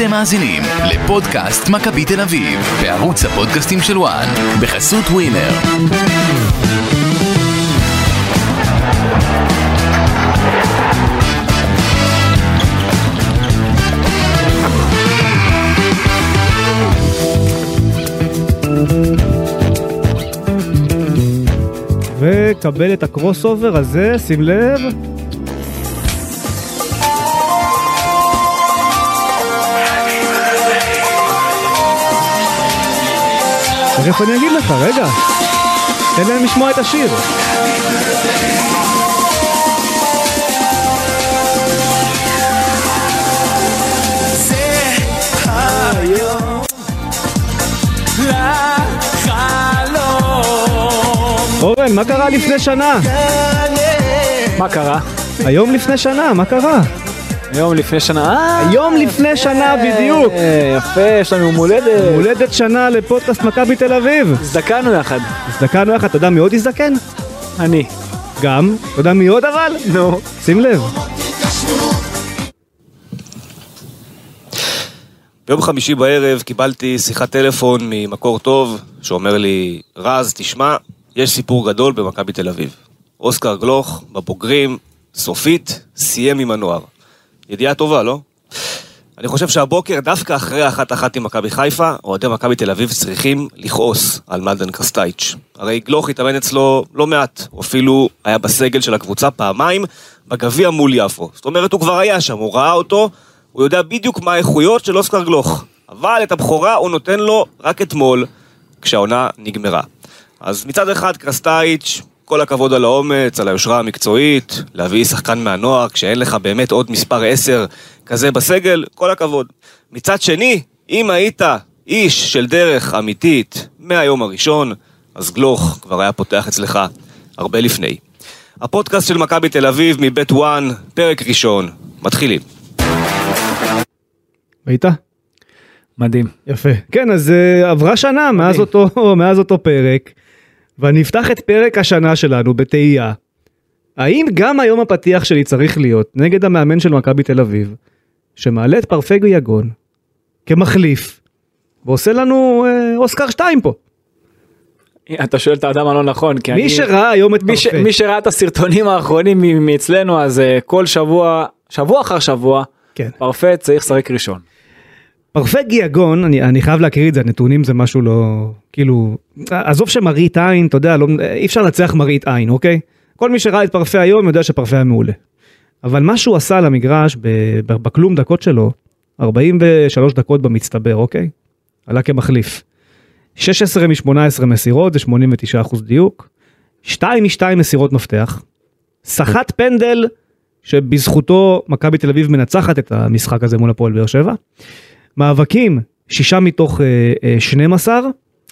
אתם מאזינים לפודקאסט מכבי תל אביב, בערוץ הפודקאסטים של וואן, בחסות ווינר. וקבל את ה crossover הזה, שים לב. תכף אני אגיד לך, רגע. תן להם לשמוע את השיר. אורן, מה קרה לפני שנה? מה קרה? היום לפני שנה, מה קרה? היום לפני שנה, אה, היום לפני שנה בדיוק. יפה, יש לנו יום הולדת. הולדת שנה לפודקאסט מכבי תל אביב. הזדקנו יחד. הזדקנו יחד, אתה יודע מי עוד הזדקן? אני. גם. אתה יודע מי עוד אבל? נו. שים לב. ביום חמישי בערב קיבלתי שיחת טלפון ממקור טוב שאומר לי, רז, תשמע, יש סיפור גדול במכבי תל אביב. אוסקר גלוך, בבוגרים, סופית, סיים עם הנוער. ידיעה טובה, לא? אני חושב שהבוקר, דווקא אחרי האחת אחת עם מכבי חיפה, אוהדי מכבי תל אביב צריכים לכעוס על מלדן קרסטייץ'. הרי גלוך התאמן אצלו לא מעט, הוא אפילו היה בסגל של הקבוצה פעמיים בגביע מול יפו. זאת אומרת, הוא כבר היה שם, הוא ראה אותו, הוא יודע בדיוק מה האיכויות של אוסקר גלוך. אבל את הבכורה הוא נותן לו רק אתמול, כשהעונה נגמרה. אז מצד אחד קרסטייץ', כל הכבוד על האומץ, על היושרה המקצועית, להביא שחקן מהנוער כשאין לך באמת עוד מספר 10 כזה בסגל, כל הכבוד. מצד שני, אם היית איש של דרך אמיתית מהיום הראשון, אז גלוך כבר היה פותח אצלך הרבה לפני. הפודקאסט של מכבי תל אביב מבית וואן, פרק ראשון, מתחילים. ראית? מדהים. יפה. כן, אז uh, עברה שנה מאז אותו, מאז אותו פרק, ואני אפתח את פרק השנה שלנו בתהייה. האם גם היום הפתיח שלי צריך להיות נגד המאמן של מכבי תל אביב, שמעלה את פרפגו יגון כמחליף, ועושה לנו uh, אוסקר 2 פה. אתה שואל את האדם הלא נכון, כי מי אני... שראה היום את מי, ש... מי שראה את הסרטונים האחרונים מאצלנו, אז uh, כל שבוע, שבוע אחר שבוע, כן. פרפה צריך לשחק ראשון. פרפגי יגון, אני, אני חייב להקריא את זה, הנתונים זה משהו לא, כאילו, עזוב שמראית עין, אתה יודע, לא, אי אפשר לנצח מראית עין, אוקיי? כל מי שראה את פרפה היום יודע שפרפה היה מעולה. אבל מה שהוא עשה ב, ב, בכלום דקות שלו, 43 דקות במצטבר, אוקיי? עלה כמחליף. 16 מ-18 מסירות, זה 89 אחוז דיוק. 2 מ-2 מסירות מפתח. סחט פנדל, שבזכותו מכבי תל אביב מנצחת את המשחק הזה מול הפועל באר שבע. מאבקים, שישה מתוך אה, אה, 12,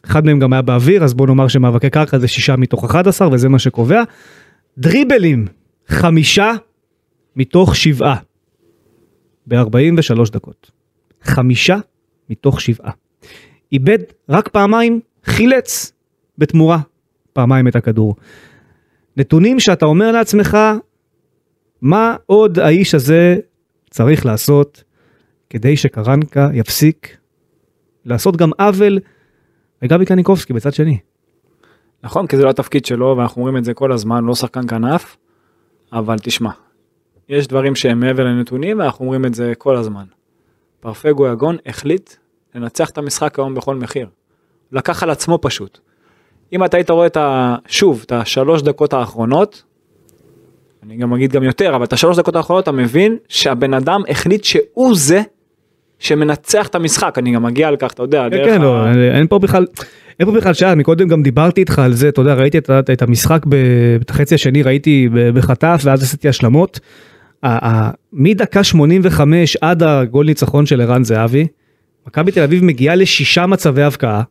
אחד מהם גם היה באוויר, אז בוא נאמר שמאבקי קרקע זה שישה מתוך 11 וזה מה שקובע. דריבלים, חמישה מתוך שבעה, ב-43 דקות. חמישה מתוך שבעה. איבד רק פעמיים, חילץ בתמורה פעמיים את הכדור. נתונים שאתה אומר לעצמך, מה עוד האיש הזה צריך לעשות כדי שקרנקה יפסיק לעשות גם עוול לגבי קניקובסקי בצד שני. נכון, כי זה לא התפקיד שלו, ואנחנו אומרים את זה כל הזמן, לא שחקן כנף, אבל תשמע, יש דברים שהם מעבר לנתונים, ואנחנו אומרים את זה כל הזמן. פרפגו יגון החליט לנצח את המשחק היום בכל מחיר. לקח על עצמו פשוט. אם אתה היית רואה את ה... שוב, את השלוש דקות האחרונות, אני גם אגיד גם יותר, אבל את השלוש דקות האחרונות אתה מבין שהבן אדם החליט שהוא זה שמנצח את המשחק, אני גם מגיע על כך, אתה יודע, כן, דרך כן, ה- לא, אין פה בכלל, אין פה בכלל שאלה, מקודם גם דיברתי איתך על זה, אתה יודע, ראיתי את, את המשחק, את החצי השני ראיתי בחטף, ואז עשיתי השלמות. מדקה 85 עד הגול ניצחון של ערן זהבי, מכבי תל אביב מגיעה לשישה מצבי הבקעה,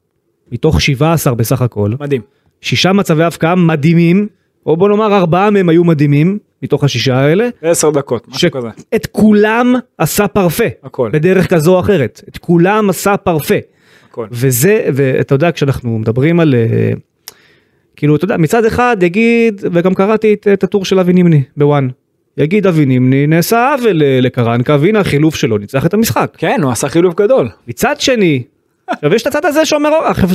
מתוך 17 בסך הכל, מדהים. שישה מצבי הבקעה מדהימים, או בוא נאמר ארבעה מהם היו מדהימים, מתוך השישה האלה, עשר דקות, משהו כזה. שאת כולם עשה פרפה, הכל. בדרך כזו או אחרת, את כולם עשה פרפה. הכל. וזה, ואתה יודע, כשאנחנו מדברים על, אה, כאילו, אתה יודע, מצד אחד יגיד, וגם קראתי את, את הטור של אבי נימני בוואן, יגיד אבי נימני נעשה עוול אה, לקרנקה והנה החילוף שלו ניצח את המשחק. כן, הוא עשה חילוף גדול. מצד שני, עכשיו יש את הצד הזה שאומר,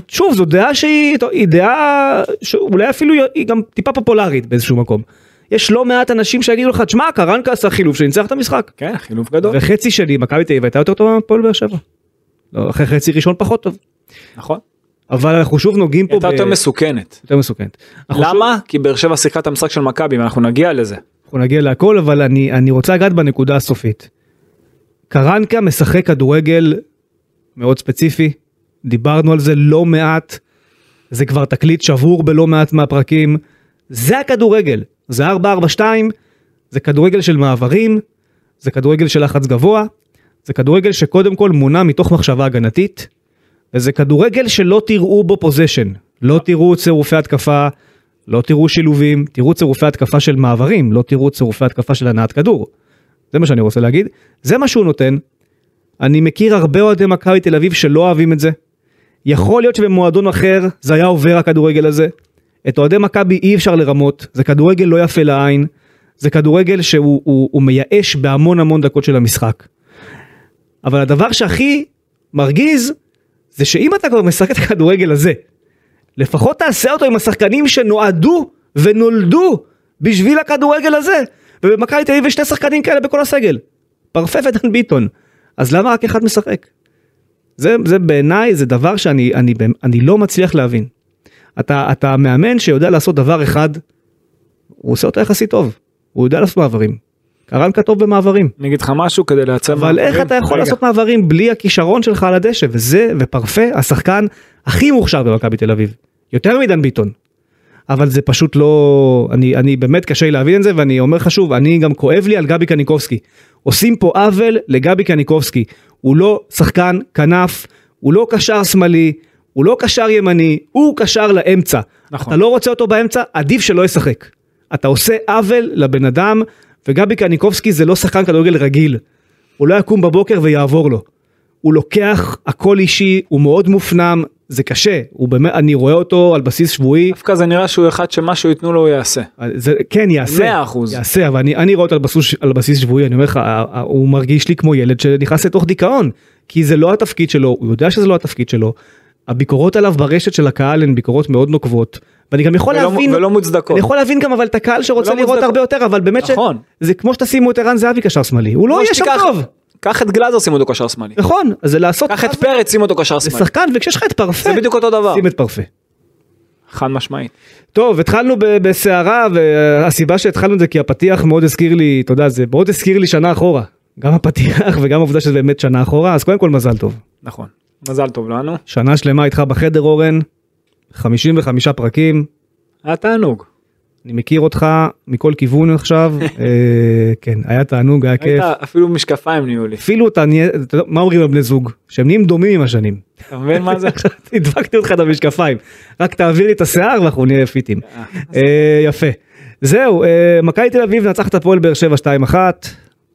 שוב זו דעה שהיא דעה שאולי אפילו היא גם טיפה פופולרית באיזשהו מקום. יש לא מעט אנשים שיגידו לך, תשמע קרנקה עשה חילוף שניצח את המשחק. כן, חילוף גדול. וחצי שני מכבי תל אביב הייתה יותר טובה מהפועל באר שבע. לא, אחרי חצי ראשון פחות טוב. נכון. אבל אנחנו שוב נוגעים פה הייתה יותר מסוכנת. יותר מסוכנת. למה? כי באר שבע שיחקה את המשחק של מכבי, ואנחנו נגיע לזה. אנחנו נגיע להכל אבל אני אני רוצה לגעת בנקודה הסופית. קרנקה משחק כדורגל מאוד ספציפי דיברנו על זה לא מעט זה כבר תקליט שבור בלא מעט מהפרקים זה הכדורגל זה 442 זה כדורגל של מעברים זה כדורגל של לחץ גבוה זה כדורגל שקודם כל מונע מתוך מחשבה הגנתית וזה כדורגל שלא תראו בו פוזיישן לא תראו צירופי התקפה לא תראו שילובים, תראו צירופי התקפה של מעברים, לא תראו צירופי התקפה של הנעת כדור. זה מה שאני רוצה להגיד, זה מה שהוא נותן. אני מכיר הרבה אוהדי מכבי תל אביב שלא אוהבים את זה. יכול להיות שבמועדון אחר זה היה עובר הכדורגל הזה. את אוהדי מכבי אי אפשר לרמות, זה כדורגל לא יפה לעין, זה כדורגל שהוא הוא, הוא מייאש בהמון המון דקות של המשחק. אבל הדבר שהכי מרגיז, זה שאם אתה כבר משחק את הכדורגל הזה, לפחות תעשה אותו עם השחקנים שנועדו ונולדו בשביל הכדורגל הזה. ובמכבי תל אביב יש שני שחקנים כאלה בכל הסגל. פרפה ודן ביטון. אז למה רק אחד משחק? זה, זה בעיניי זה דבר שאני אני, אני לא מצליח להבין. אתה, אתה מאמן שיודע לעשות דבר אחד, הוא עושה אותו יחסית טוב. הוא יודע לעשות מעברים. קרנקה טוב במעברים. אני אגיד לך משהו כדי לייצר... אבל איך אתה יכול רגע. לעשות מעברים בלי הכישרון שלך על הדשא וזה ופרפה השחקן הכי מוכשר במכבי תל אביב יותר מדן ביטון. אבל זה פשוט לא אני אני באמת קשה לי להבין את זה ואני אומר לך שוב אני גם כואב לי על גבי קניקובסקי. עושים פה עוול לגבי קניקובסקי. הוא לא שחקן כנף הוא לא קשר שמאלי הוא לא קשר ימני הוא קשר לאמצע. נכון. אתה לא רוצה אותו באמצע עדיף שלא ישחק. אתה עושה עוול לבן אדם וגבי קניקובסקי זה לא שחקן כדורגל רגיל. הוא לא יקום בבוקר ויעבור לו. הוא לוקח הכל אישי, הוא מאוד מופנם, זה קשה, הוא באמת, אני רואה אותו על בסיס שבועי, דווקא זה נראה שהוא אחד שמשהו ייתנו לו הוא יעשה. זה כן יעשה, מאה אחוז. יעשה, אבל אני, אני רואה אותו על בסיס, על בסיס שבועי, אני אומר לך, הוא מרגיש לי כמו ילד שנכנס לתוך דיכאון, כי זה לא התפקיד שלו, הוא יודע שזה לא התפקיד שלו, הביקורות עליו ברשת של הקהל הן ביקורות מאוד נוקבות, ואני גם יכול ולא- להבין, ולא מוצדקות. אני יכול להבין גם אבל את הקהל שרוצה לראות מוצדקות. הרבה יותר, אבל באמת נכון. שזה כמו שתשימו את ערן זהבי קשר שמאלי, הוא לא יהיה שם טוב, קח את גלאזר שימו אותו קשר שמאלי. נכון, אז זה לעשות, קח את פרץ שימו אותו קשר שמאלי. לשחקן, וכשיש לך את פרפה, זה בדיוק אותו דבר. שים את פרפה. חד משמעית. טוב, התחלנו בסערה, והסיבה שהתחלנו את זה כי הפתיח מאוד הזכיר לי, אתה יודע, זה מאוד הזכיר לי שנה אחורה. גם הפתיח וגם העובדה שזה באמת שנה אחורה, אז קודם כל מזל טוב. נכון. מזל טוב לנו. שנה שלמה איתך בחדר אורן, 55 פרקים, היה תענוג. אני מכיר אותך מכל כיוון עכשיו, אה, כן, היה תענוג, היה כיף. אפילו משקפיים נהיו לי. אפילו אתה נהיה, מה אומרים על בני זוג? שהם נהיים דומים עם השנים. אתה מבין מה זה? הדבקתי אותך את המשקפיים, רק תעביר לי את השיער ואנחנו נהיה פיטים. אה, יפה. זהו, אה, מכבי תל אביב נצח את הפועל באר שבע 2-1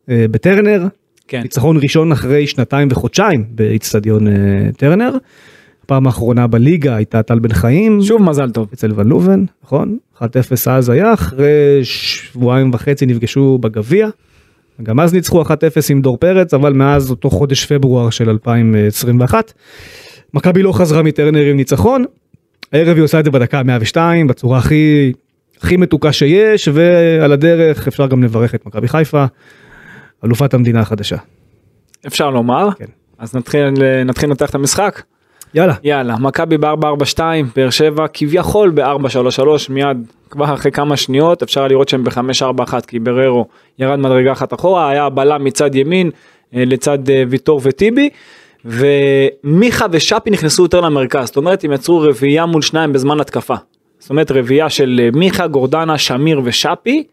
אה, בטרנר, כן. ניצחון ראשון אחרי שנתיים וחודשיים באיצטדיון אה, טרנר. הפעם האחרונה בליגה הייתה טל בן חיים. שוב מזל טוב. אצל ון לובן, נכון? 1-0 אז היה, אחרי שבועיים וחצי נפגשו בגביע. גם אז ניצחו 1-0 עם דור פרץ, אבל מאז אותו חודש פברואר של 2021. מכבי לא חזרה מטרנר עם ניצחון. הערב היא עושה את זה בדקה 102, בצורה הכי, הכי מתוקה שיש, ועל הדרך אפשר גם לברך את מכבי חיפה, אלופת המדינה החדשה. אפשר לומר. כן. אז נתחיל נתחיל לנתח את המשחק. יאללה. יאללה, מכבי ב-442, באר שבע כביכול ב-433, מיד כבר אחרי כמה שניות אפשר לראות שהם ב-541 כי בררו ירד מדרגה אחת אחורה, היה בלם מצד ימין אה, לצד אה, ויטור וטיבי, ומיכה ושאפי נכנסו יותר למרכז, זאת אומרת הם יצרו רביעייה מול שניים בזמן התקפה. זאת אומרת רביעייה של אה, מיכה, גורדנה, שמיר ושאפי,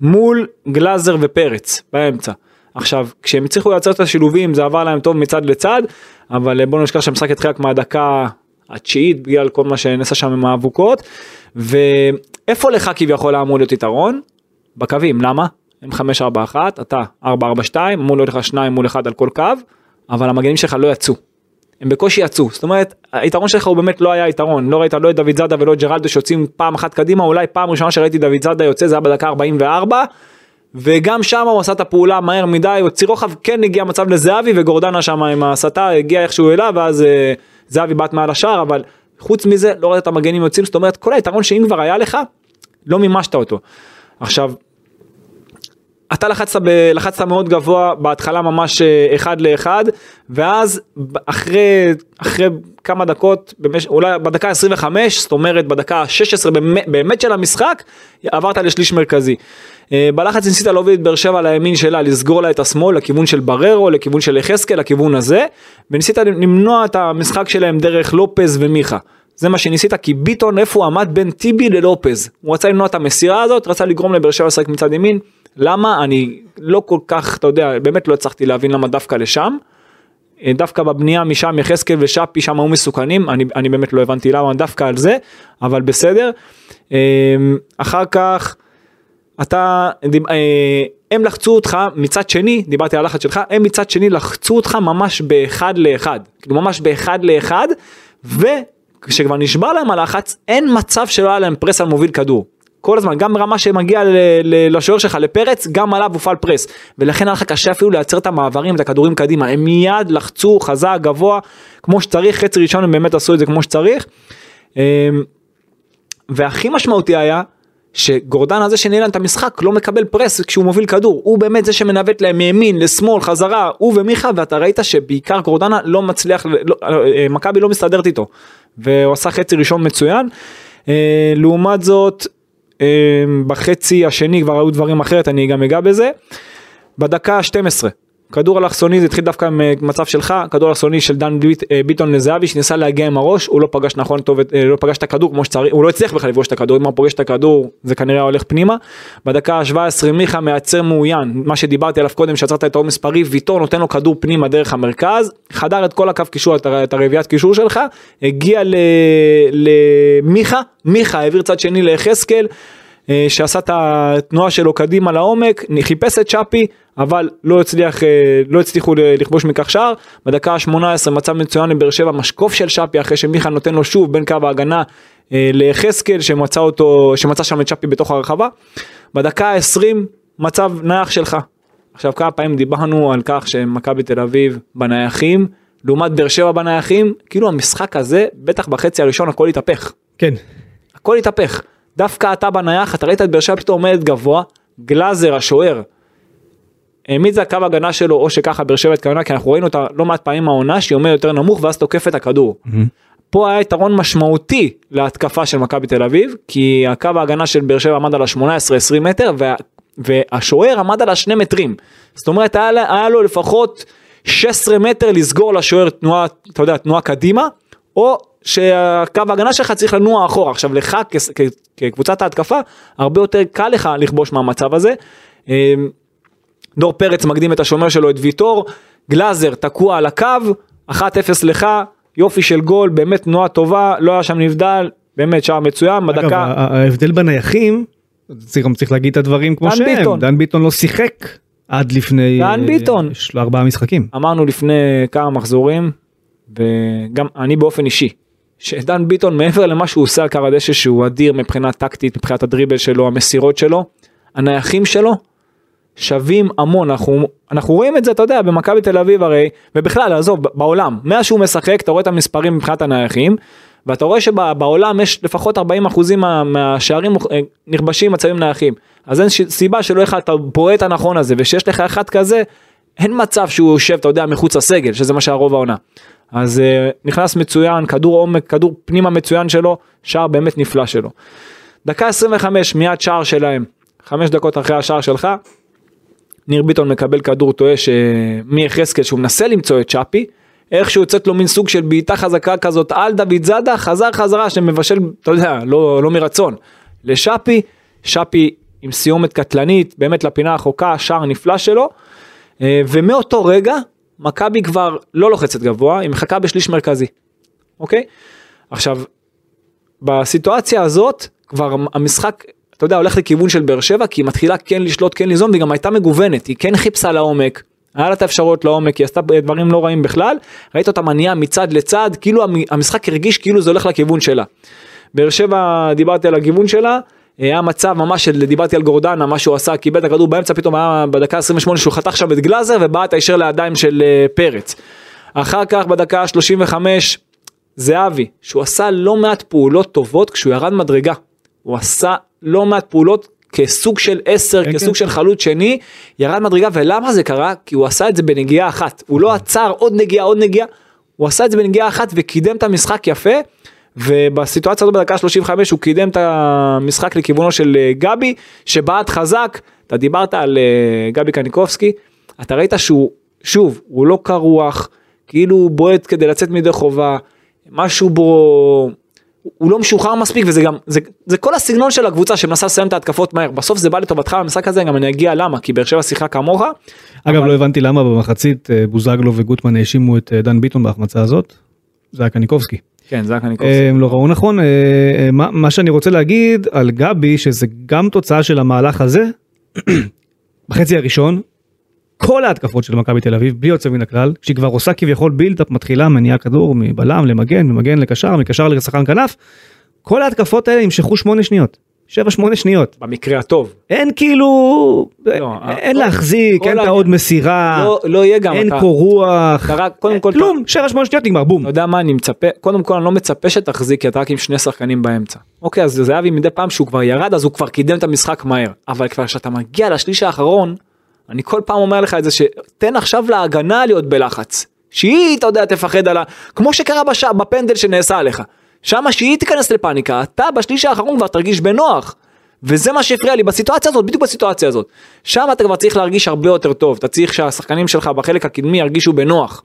מול גלאזר ופרץ באמצע. עכשיו כשהם הצליחו לייצר את השילובים זה עבר להם טוב מצד לצד אבל אה, בוא נשכח שהמשחק התחיל רק מהדקה התשיעית בגלל כל מה שנעשה שם עם האבוקות ואיפה לך כביכול אמור להיות יתרון? בקווים למה? הם 5-4-1 אתה 4-4-2 אמור להיות לך 2 מול 1 על כל קו אבל המגנים שלך לא יצאו. הם בקושי יצאו זאת אומרת היתרון שלך הוא באמת לא היה יתרון לא ראית לא את דוד זאדה ולא את ג'רלדו שיוצאים פעם אחת קדימה אולי פעם ראשונה שראיתי דוד זאדה יוצא זה היה בדקה 44 וגם שם הוא עשה את הפעולה מהר מדי, הוציא רוחב, כן הגיע מצב לזהבי וגורדנה שם עם ההסתה הגיע איכשהו אליו ואז אה, זהבי בעט מעל השער, אבל חוץ מזה לא ראית את המגנים יוצאים, זאת אומרת כל היתרון שאם כבר היה לך, לא מימשת אותו. עכשיו, אתה לחצת, ב, לחצת מאוד גבוה בהתחלה ממש אה, אחד לאחד ואז אחרי אחרי כמה דקות במש, אולי בדקה 25 זאת אומרת בדקה 16 באמת, באמת של המשחק עברת לשליש מרכזי. אה, בלחץ ניסית להוביל את באר שבע לימין שלה לסגור לה את השמאל לכיוון של בררו לכיוון של יחזקאל לכיוון הזה וניסית למנוע את המשחק שלהם דרך לופז ומיכה. זה מה שניסית כי ביטון איפה הוא עמד בין טיבי ללופז הוא רצה למנוע את המסירה הזאת רצה לגרום לבאר שבע לשחק מצד ימין למה אני לא כל כך אתה יודע באמת לא הצלחתי להבין למה דווקא לשם. אה, דווקא בבנייה משם יחזקאל ושאפי שם היו מסוכנים אני, אני באמת לא הבנתי למה דווקא על זה אבל בסדר. אה, אחר כך אתה אה, הם לחצו אותך מצד שני דיברתי על הלחץ שלך הם מצד שני לחצו אותך ממש באחד לאחד כאילו ממש באחד לאחד וכשכבר נשבר להם הלחץ אין מצב שלא היה להם פרס על מוביל כדור. כל הזמן גם ברמה שמגיע לשוער שלך לפרץ גם עליו הופעל פרס ולכן היה לך קשה אפילו לייצר את המעברים את הכדורים קדימה הם מיד לחצו חזק גבוה כמו שצריך חצי ראשון הם באמת עשו את זה כמו שצריך. אמ, והכי משמעותי היה שגורדן הזה שניהל את המשחק לא מקבל פרס כשהוא מוביל כדור הוא באמת זה שמנווט להם מימין לשמאל חזרה הוא ומיכה ואתה ראית שבעיקר גורדנה לא מצליח לא, אה, מכבי לא מסתדרת איתו והוא עשה חצי ראשון מצוין. אה, לעומת זאת אה, בחצי השני כבר היו דברים אחרת אני גם אגע בזה. בדקה ה-12 כדור אלכסוני זה התחיל דווקא עם אה, מצב שלך כדור אלכסוני של דן ביט, אה, ביטון לזהבי שניסה להגיע עם הראש הוא לא פגש נכון טוב אה, לא פגש את הכדור כמו שצריך הוא לא הצליח בכלל לפגוש את הכדור אם הוא פוגש את הכדור זה כנראה הולך פנימה. בדקה ה-17 מיכה מייצר מאוין מה שדיברתי עליו קודם שיצרת את האור מספרי ויטור נותן לו כדור פנימה דרך המרכז חדר את כל הקו קישור את הר- את הרביעיית קישור שלך הגיע למיכה מיכה העביר צד שני ליחזקאל. אה, שעשה את התנועה שלו קדימה לעומק, חיפש את שפי, אבל לא הצליח, אה, לא הצליחו לכבוש מכך שער. בדקה ה-18 מצב מצוין לבאר שבע, משקוף של שפי אחרי שמיכה נותן לו שוב בין קו ההגנה אה, ליחזקאל שמצא אותו, שמצא שם את שפי בתוך הרחבה. בדקה ה-20 מצב נייח שלך. עכשיו כמה פעמים דיברנו על כך שמכבי תל אביב בנייחים, לעומת באר שבע בנייחים, כאילו המשחק הזה, בטח בחצי הראשון הכל התהפך. כן. הכל התהפך. דווקא אתה בנייח, אתה ראית את באר שבע פתאום עומדת גבוה, גלאזר השוער, העמיד זה הקו הגנה שלו או שככה באר שבע התכוונה כי אנחנו ראינו אותה לא מעט פעמים העונה שהיא עומדת יותר נמוך ואז תוקפת את הכדור. פה היה יתרון משמעותי להתקפה של מכבי תל אביב כי הקו ההגנה של באר שבע עמד על ה-18-20 מטר וה, והשוער עמד על השני מטרים. זאת אומרת היה, היה לו לפחות 16 מטר לסגור לשוער תנועה, אתה יודע, תנועה קדימה או שהקו ההגנה שלך צריך לנוע אחורה. עכשיו לך כ- כ- כקבוצת ההתקפה הרבה יותר קל לך לכבוש מהמצב הזה. אמ, דור פרץ מקדים את השומר שלו את ויטור, גלאזר תקוע על הקו, 1-0 לך, יופי של גול, באמת תנועה טובה, לא היה שם נבדל, באמת שער מצוין, אגב, בדקה, ה- ההבדל בנייחים, צריך צריך להגיד את הדברים כמו דן שהם, ביטון. דן ביטון לא שיחק עד לפני דן אה, ביטון. של ארבעה משחקים. אמרנו לפני כמה מחזורים, וגם אני באופן אישי, שדן ביטון מעבר למה שהוא עושה על קו הדשא שהוא אדיר מבחינה טקטית, מבחינת הדריבל שלו, המסירות שלו, הנייחים שלו, שווים המון, אנחנו, אנחנו רואים את זה, אתה יודע, במכבי תל אביב הרי, ובכלל, עזוב, בעולם, מאז שהוא משחק, אתה רואה את המספרים מבחינת הנייחים, ואתה רואה שבעולם יש לפחות 40 אחוזים מה, מהשערים אה, נכבשים מצבים נייחים. אז אין סיבה שלא אחד, אתה בועט הנכון הזה, ושיש לך אחד כזה, אין מצב שהוא יושב, אתה יודע, מחוץ לסגל, שזה מה שהרוב העונה. אז uh, נכנס מצוין, כדור עומק, כדור פנימה מצוין שלו, שער באמת נפלא שלו. דקה 25 מיד שער שלהם, חמש דקות אחרי השער שלך, ניר ביטון מקבל כדור טועה מיחזקאל שהוא מנסה למצוא את שפי, איכשהו יוצאת לו מין סוג של בעיטה חזקה כזאת על דוד זאדה, חזר חזרה שמבשל, אתה יודע, לא, לא מרצון, לשפי, שפי עם סיומת קטלנית, באמת לפינה החוקה, שער נפלא שלו, אה, ומאותו רגע מכבי כבר לא לוחצת גבוה, היא מחכה בשליש מרכזי, אוקיי? עכשיו, בסיטואציה הזאת כבר המשחק אתה יודע הולך לכיוון של באר שבע כי היא מתחילה כן לשלוט כן ליזום והיא גם הייתה מגוונת היא כן חיפשה לעומק. היה לה את האפשרויות לעומק היא עשתה דברים לא רעים בכלל ראית אותה מניעה מצד לצד כאילו המ- המשחק הרגיש כאילו זה הולך לכיוון שלה. באר שבע דיברתי על הכיוון שלה היה מצב ממש של, דיברתי על גורדנה, מה שהוא עשה, קיבל את הכדור באמצע, פתאום היה בדקה 28 שהוא חתך שם את גלאזר ובעט הישר לידיים של אה, פרץ. אחר כך בדקה 35 זהבי, שהוא עשה לא מעט פעולות טובות כשהוא ירד מדרגה. הוא עשה לא מעט פעולות כסוג של עשר, כן, כסוג כן. של חלוץ שני, ירד מדרגה, ולמה זה קרה? כי הוא עשה את זה בנגיעה אחת. הוא לא עצר עוד נגיעה, עוד נגיעה, הוא עשה את זה בנגיעה אחת וקידם את המשחק יפה. ובסיטואציה הזאת בדקה 35 הוא קידם את המשחק לכיוונו של אה, גבי שבעט חזק אתה דיברת על אה, גבי קניקובסקי אתה ראית שהוא שוב הוא לא קר רוח כאילו הוא בועט כדי לצאת מידי חובה משהו בו הוא לא משוחרר מספיק וזה גם זה, זה כל הסגנון של הקבוצה שמנסה לסיים את ההתקפות מהר בסוף זה בא לטובתך במשחק הזה גם אני אגיע למה כי באר שבע שיחקה כמוך. אגב אבל- לא הבנתי למה במחצית אה, בוזגלו וגוטמן האשימו את דן ביטון בהחמצה הזאת. זה היה קניקובסקי. כן זה היה קניקובסקי. הם לא ראו נכון אה, אה, מה, מה שאני רוצה להגיד על גבי שזה גם תוצאה של המהלך הזה בחצי הראשון כל ההתקפות של מכבי תל אביב בלי יוצא מן הכלל שהיא כבר עושה כביכול בילדאפ מתחילה מניעה כדור מבלם למגן ממגן לקשר מקשר לשחקן כנף כל ההתקפות האלה ימשכו 8 שניות 7-8 שניות במקרה הטוב. אין כאילו לא, אין כל- להחזיק כל אין את העניין- העוד מסירה לא, לא יהיה גם אין אתה- קור רוח אתה רק- קודם כל כלום 7-8 שניות נגמר בום אתה יודע מה אני מצפה קודם כל אני לא מצפה שתחזיק כי אתה רק עם שני שחקנים באמצע. אוקיי אז זהבי מדי פעם שהוא כבר ירד אז הוא כבר קידם את המשחק מהר אבל כבר כשאתה מגיע לשליש האחרון אני כל פעם אומר לך את זה שתן עכשיו להגנה להיות בלחץ. שהיא אתה יודע תפחד על ה... כמו שקרה בש... בפנדל שנעשה עליך. שמה שהיא תיכנס לפאניקה אתה בשליש האחרון כבר תרגיש בנוח. וזה מה שהפריע לי בסיטואציה הזאת בדיוק בסיטואציה הזאת. שם אתה כבר צריך להרגיש הרבה יותר טוב אתה צריך שהשחקנים שלך בחלק הקדמי ירגישו בנוח.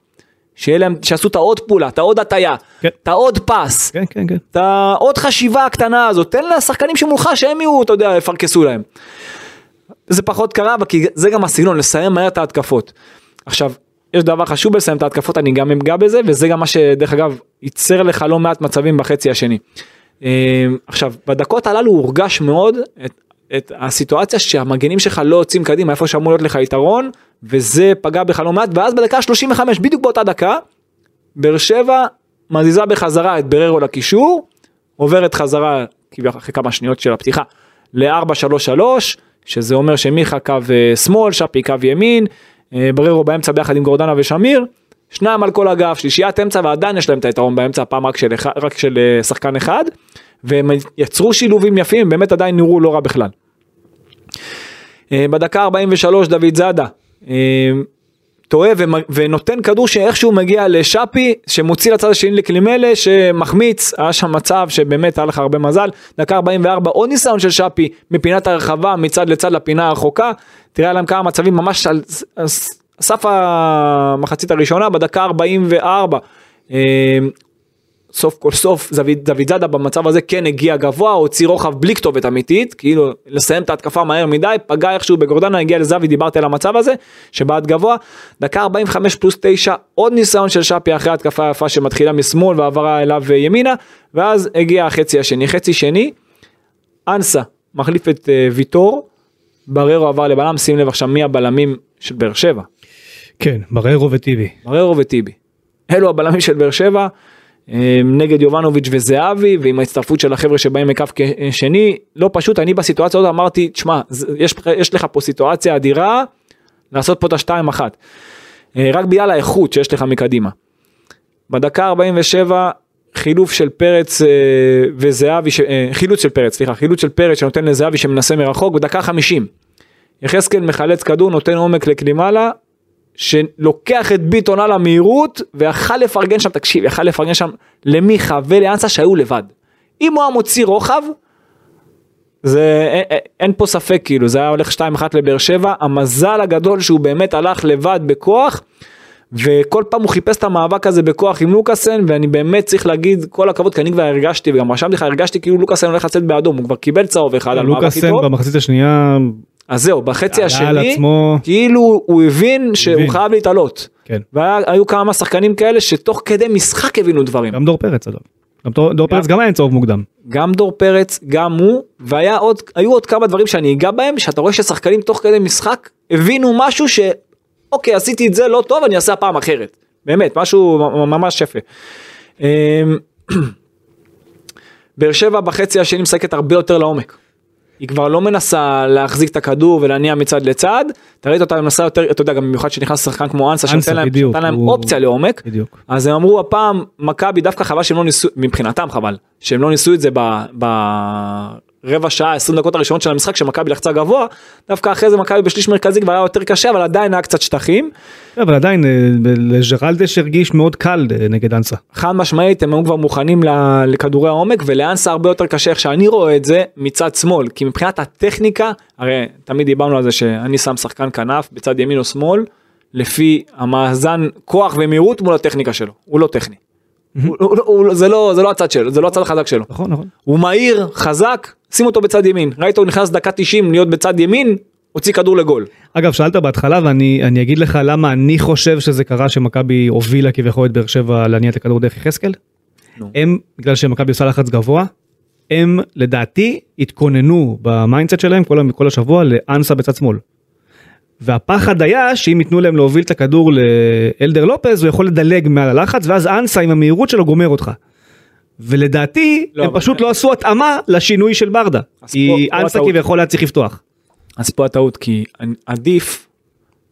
שיהיה להם, שיעשו את העוד פעולה, את העוד הטיה, כן. את העוד פס, כן כן כן את העוד חשיבה הקטנה הזאת, תן לשחקנים שמולך שהם יהיו, אתה יודע, יפרכסו להם. זה פחות קרה, כי זה גם הסגנון, לסיים מהר את ההתקפות. עכשיו, יש דבר חשוב בלסיים את ההתקפות, אני גם אגע בזה, וזה גם מה שדרך אגב, ייצר לך לא מעט מצבים בחצי השני. אה, עכשיו, בדקות הללו הורגש מאוד את, את הסיטואציה שהמגנים שלך לא יוצאים קדימה, איפה שאמור להיות לך יתרון, וזה פגע בך לא מעט, ואז בדקה 35, בדיוק באותה דקה, באר שבע מזיזה בחזרה את בררו לקישור, עוברת חזרה כביכול אחרי כמה שניות של הפתיחה ל-4-3-3, שזה אומר שמיכה קו אה, שמאל, שפי קו ימין, אה, בררו באמצע ביחד עם גורדנה ושמיר, שניים על כל אגף, שלישיית אמצע ועדיין יש להם את היתרון באמצע, הפעם רק של, רק של אה, שחקן אחד, והם יצרו שילובים יפים, באמת עדיין נראו לא רע בכלל. אה, בדקה 43 דוד זאדה. אה, טועה ונותן כדור שאיכשהו מגיע לשאפי שמוציא לצד השני לקלימלה שמחמיץ היה שם מצב שבאמת היה לך הרבה מזל דקה 44 עוד ניסיון של שאפי מפינת הרחבה מצד לצד לפינה הרחוקה תראה להם כמה מצבים ממש על ס- סף המחצית הראשונה בדקה 44. אה, סוף כל סוף דוד, דוד זאדה במצב הזה כן הגיע גבוה הוציא רוחב בלי כתובת אמיתית כאילו לסיים את ההתקפה מהר מדי פגע איכשהו בגורדנה הגיע לזאבי דיברתי על המצב הזה שבעט גבוה. דקה 45 פלוס 9 עוד ניסיון של שפי אחרי התקפה יפה שמתחילה משמאל ועברה אליו ימינה ואז הגיע החצי השני. חצי שני אנסה מחליף את אה, ויטור. בררו עבר לבלם שים לב עכשיו מי הבלמים של באר שבע כן בררו וטיבי בררו וטיבי. אלו הבלמים של באר שבע אה, נגד יובנוביץ' וזהבי ועם ההצטרפות של החבר'ה שבאים מקו שני לא פשוט אני בסיטואציה הזאת אמרתי תשמע יש, יש לך פה סיטואציה אדירה לעשות פה את השתיים אחת. אה, רק בגלל האיכות שיש לך מקדימה. בדקה 47 חילוף של פרץ אה, וזהבי ש- חילוץ של פרץ סליחה חילוץ של פרץ שנותן לזהבי שמנסה מרחוק בדקה 50. יחזקאל מחלץ כדור נותן עומק לקלימלה שלוקח את ביטון על המהירות ויכל לפרגן שם תקשיב יכל לפרגן שם למיכה ולאנסה שהיו לבד. אם הוא היה מוציא רוחב זה אין, אין- פה ספק כאילו זה היה הולך 2-1 לבאר שבע המזל הגדול שהוא באמת הלך לבד בכוח וכל פעם הוא חיפש את המאבק הזה בכוח עם לוקאסן ואני באמת צריך להגיד כל הכבוד כי אני כבר הרגשתי וגם רשמתי לך הרגשתי כאילו לוקאסן הולך לצאת באדום הוא כבר קיבל צהוב אחד על מאבק לוקאסן איתו במחצית השנייה אז זהו בחצי השני עצמו כאילו הוא הבין שהוא הבין. חייב להתעלות. כן והיו כמה שחקנים כאלה שתוך כדי משחק הבינו דברים. גם דור פרץ אגב. גם דור- דור פרץ גם היה עם צהוב מוקדם. גם דור פרץ, גם הוא, והיה עוד, היו עוד כמה דברים שאני אגע בהם, שאתה רואה ששחקנים תוך כדי משחק הבינו משהו ש... אוקיי, עשיתי את זה לא טוב, אני אעשה הפעם אחרת. באמת, משהו ממש יפה. אמ, באר שבע בחצי השני משחקת הרבה יותר לעומק. היא כבר לא מנסה להחזיק את הכדור ולהניע מצד לצד, אתה ראית אותה מנסה יותר, אתה יודע, גם במיוחד שנכנס שחקן כמו אנסה, שנותן להם, בדיוק, שנתן להם הוא- אופציה לעומק, בדיוק. אז הם אמרו הפעם מכבי דווקא חבל שהם לא ניסו, מבחינתם חבל, שהם לא ניסו את זה ברבע שעה 20 דקות הראשונות של המשחק שמכבי לחצה גבוה, דווקא אחרי זה מכבי בשליש מרכזי כבר היה יותר קשה אבל עדיין היה קצת שטחים, אבל עדיין, אה, לג'רלדש הרגיש מאוד קל אה, נגד אנסה. חד משמעית הם היו כבר מוכנים לכדורי העומק ולאנסה הרבה יותר קשה איך שאני רואה את זה מצד שמאל כי מבחינת הטכניקה הרי תמיד דיברנו על זה שאני שם שחקן כנף בצד ימין או שמאל לפי המאזן כוח ומהירות מול הטכניקה שלו הוא לא טכני. הוא, הוא, הוא, הוא, זה לא זה לא הצד שלו זה לא הצד החזק שלו נכון, נכון. הוא מהיר חזק שים אותו בצד ימין ראית הוא נכנס דקה 90 להיות בצד ימין הוציא כדור לגול. אגב, שאלת בהתחלה ואני אני אגיד לך למה אני חושב שזה קרה שמכבי הובילה כביכול את באר שבע להניע את הכדור דרך יחזקאל. הם, בגלל שמכבי עושה לחץ גבוה, הם לדעתי התכוננו ב mindset שלהם כל השבוע לאנסה בצד שמאל. והפחד היה שאם ייתנו להם להוביל את הכדור לאלדר לופז הוא יכול לדלג מעל הלחץ ואז אנסה עם המהירות שלו גומר אותך. ולדעתי לא, הם פשוט לא עשו התאמה לשינוי של ברדה. כי פה- אנסה. כביכול היה צריך לפתוח. אז פה הטעות כי אני- עדיף,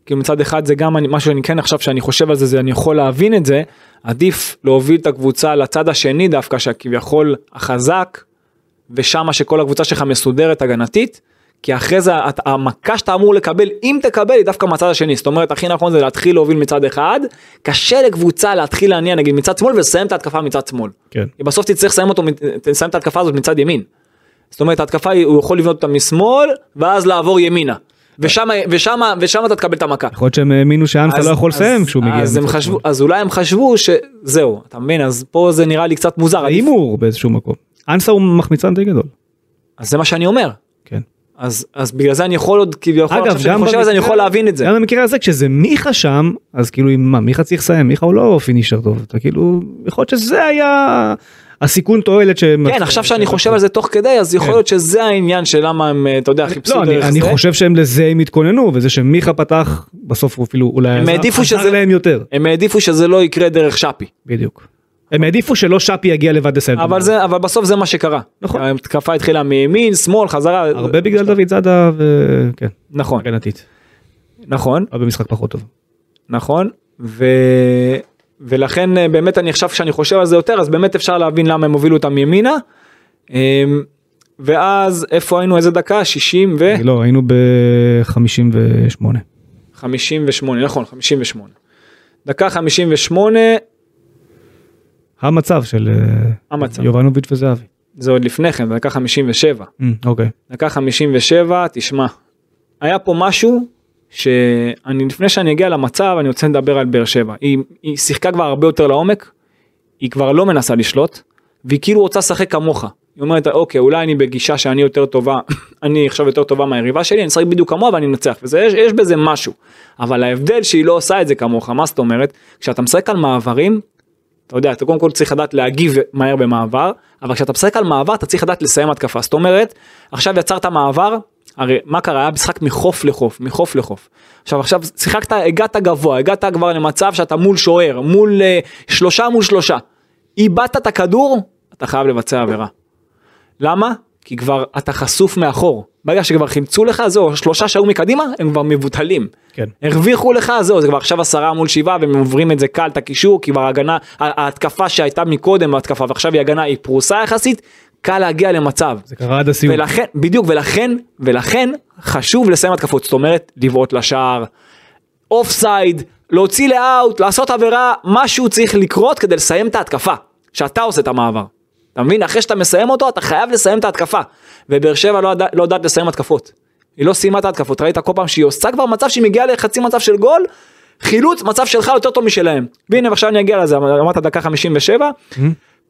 כי מצד אחד זה גם אני- משהו שאני כן עכשיו שאני חושב על זה, זה אני יכול להבין את זה, עדיף להוביל את הקבוצה לצד השני דווקא שכביכול החזק ושמה שכל הקבוצה שלך מסודרת הגנתית. כי אחרי זה המכה שאתה אמור לקבל אם תקבל היא דווקא מהצד השני זאת אומרת הכי נכון זה להתחיל להוביל מצד אחד קשה לקבוצה להתחיל להניע נגיד מצד שמאל ולסיים את ההתקפה מצד שמאל. כן. בסוף תצטרך לסיים אותו תסיים את ההתקפה הזאת מצד ימין. זאת אומרת ההתקפה הוא יכול לבנות אותה משמאל ואז לעבור ימינה. ושם ושם ושם אתה תקבל את המכה. יכול להיות שהם האמינו שאנסה לא יכול לסיים כשהוא מגיע. אז הם חשבו. אז אולי הם חשבו שזהו אתה מבין אז פה זה נראה לי קצת מוזר. ההימור באיזשהו מקום. אנסה הוא מחמיצן די גדול. אז זה מה שאני אומר. אז אז בגלל זה אני יכול עוד כביכול אגב, גם חושב זה אני במקרה- יכול להבין את זה. גם במקרה הזה כשזה מיכה שם אז כאילו מה מיכה צריך לסיים מיכה הוא לא פינישר טוב אתה כאילו יכול להיות שזה היה הסיכון תועלת שהם כן עכשיו שאני חושב על זה תוך כדי אז יכול כן. להיות שזה העניין של למה הם אתה יודע חיפשו לא, אני, דרך אני זה. חושב שהם לזה הם התכוננו וזה שמיכה פתח בסוף הוא אפילו אולי הם העדיפו שזה- להם יותר הם העדיפו שזה לא יקרה דרך שפי. בדיוק. הם העדיפו שלא שפי יגיע לבד. את אבל. זה אבל בסוף זה מה שקרה. נכון. ההתקפה התחילה מימין שמאל חזרה. הרבה בגלל דוד זאדה וכן נכון הגנתית. נכון אבל במשחק פחות טוב. נכון ו... ולכן אה, באמת אני עכשיו כשאני חושב על זה יותר אז באמת אפשר להבין למה הם הובילו אותם ימינה. אמ, ואז איפה היינו איזה דקה 60 ו... לא היינו ב-58. 58 נכון 58. דקה 58 המצב של אה, המצב. יובנוביץ' וזהבי. זה עוד לפני כן דקה 57. אמ, אוקיי. דקה 57 תשמע. היה פה משהו שאני לפני שאני אגיע למצב אני רוצה לדבר על באר שבע היא, היא שיחקה כבר הרבה יותר לעומק. היא כבר לא מנסה לשלוט והיא כאילו רוצה לשחק כמוך. היא אומרת אוקיי אולי אני בגישה שאני יותר טובה אני עכשיו יותר טובה מהיריבה שלי אני אשחק בדיוק כמוה ואני אנצח וזה יש, יש בזה משהו. אבל ההבדל שהיא לא עושה את זה כמוך מה זאת אומרת כשאתה משחק על מעברים אתה יודע, אתה קודם כל צריך לדעת להגיב מהר במעבר, אבל כשאתה משחק על מעבר אתה צריך לדעת לסיים התקפה. זאת אומרת, עכשיו יצרת מעבר, הרי מה קרה? היה משחק מחוף לחוף, מחוף לחוף. עכשיו, עכשיו שיחקת, הגעת גבוה, הגעת כבר למצב שאתה מול שוער, מול uh, שלושה מול שלושה. איבדת את הכדור, אתה חייב לבצע עבירה. למה? כי כבר אתה חשוף מאחור. ברגע שכבר חימצו לך, זהו, שלושה שהיו מקדימה, הם כבר מבוטלים. כן. הרוויחו לך, זהו, זה כבר עכשיו עשרה מול שבעה, והם עוברים את זה קל, את הקישור, כי כבר ההגנה, ההתקפה שהייתה מקודם, ההתקפה, ועכשיו היא הגנה, היא פרוסה יחסית, קל להגיע למצב. זה קרה עד הסיום. ולכן, בדיוק, ולכן, ולכן חשוב לסיים התקפות, זאת אומרת, לבעוט לשער, offside, להוציא ל out, לעשות עבירה, משהו צריך לקרות כדי לסיים את ההתקפה, שאתה עושה את המעבר. אתה מבין? אחרי שאתה מסיים אותו, אתה חייב לסיים את ההתקפה. ובאר שבע לא, לא יודעת לסיים התקפות. היא לא סיימה את ההתקפות, ראית כל פעם שהיא עושה כבר מצב שהיא מגיעה לחצי מצב של גול, חילוץ, מצב שלך יותר טוב משלהם. והנה עכשיו אני אגיע לזה, אמרת דקה 57,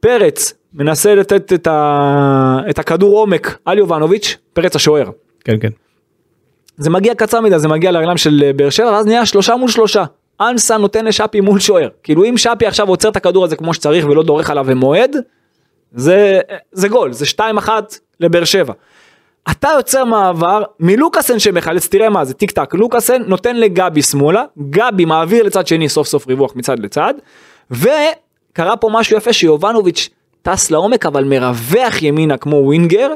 פרץ מנסה לתת את, ה... את הכדור עומק על יובנוביץ', פרץ השוער. כן כן. זה מגיע קצר מדי, זה מגיע לרגליים של אה, באר שבע, ואז נהיה שלושה מול שלושה. אנסה נותן לשאפי מול שוער. כאילו אם שאפי עכשיו עוצר את הכדור הזה כמו שצריך ולא דורך עליו ומועד, זה, זה גול, זה 2-1 לבאר שבע. אתה יוצר מעבר מלוקאסן שמחלץ, תראה מה זה, טיק טק, לוקאסן נותן לגבי שמאלה, גבי מעביר לצד שני סוף סוף ריווח מצד לצד, וקרה פה משהו יפה שיובנוביץ' טס לעומק אבל מרווח ימינה כמו ווינגר,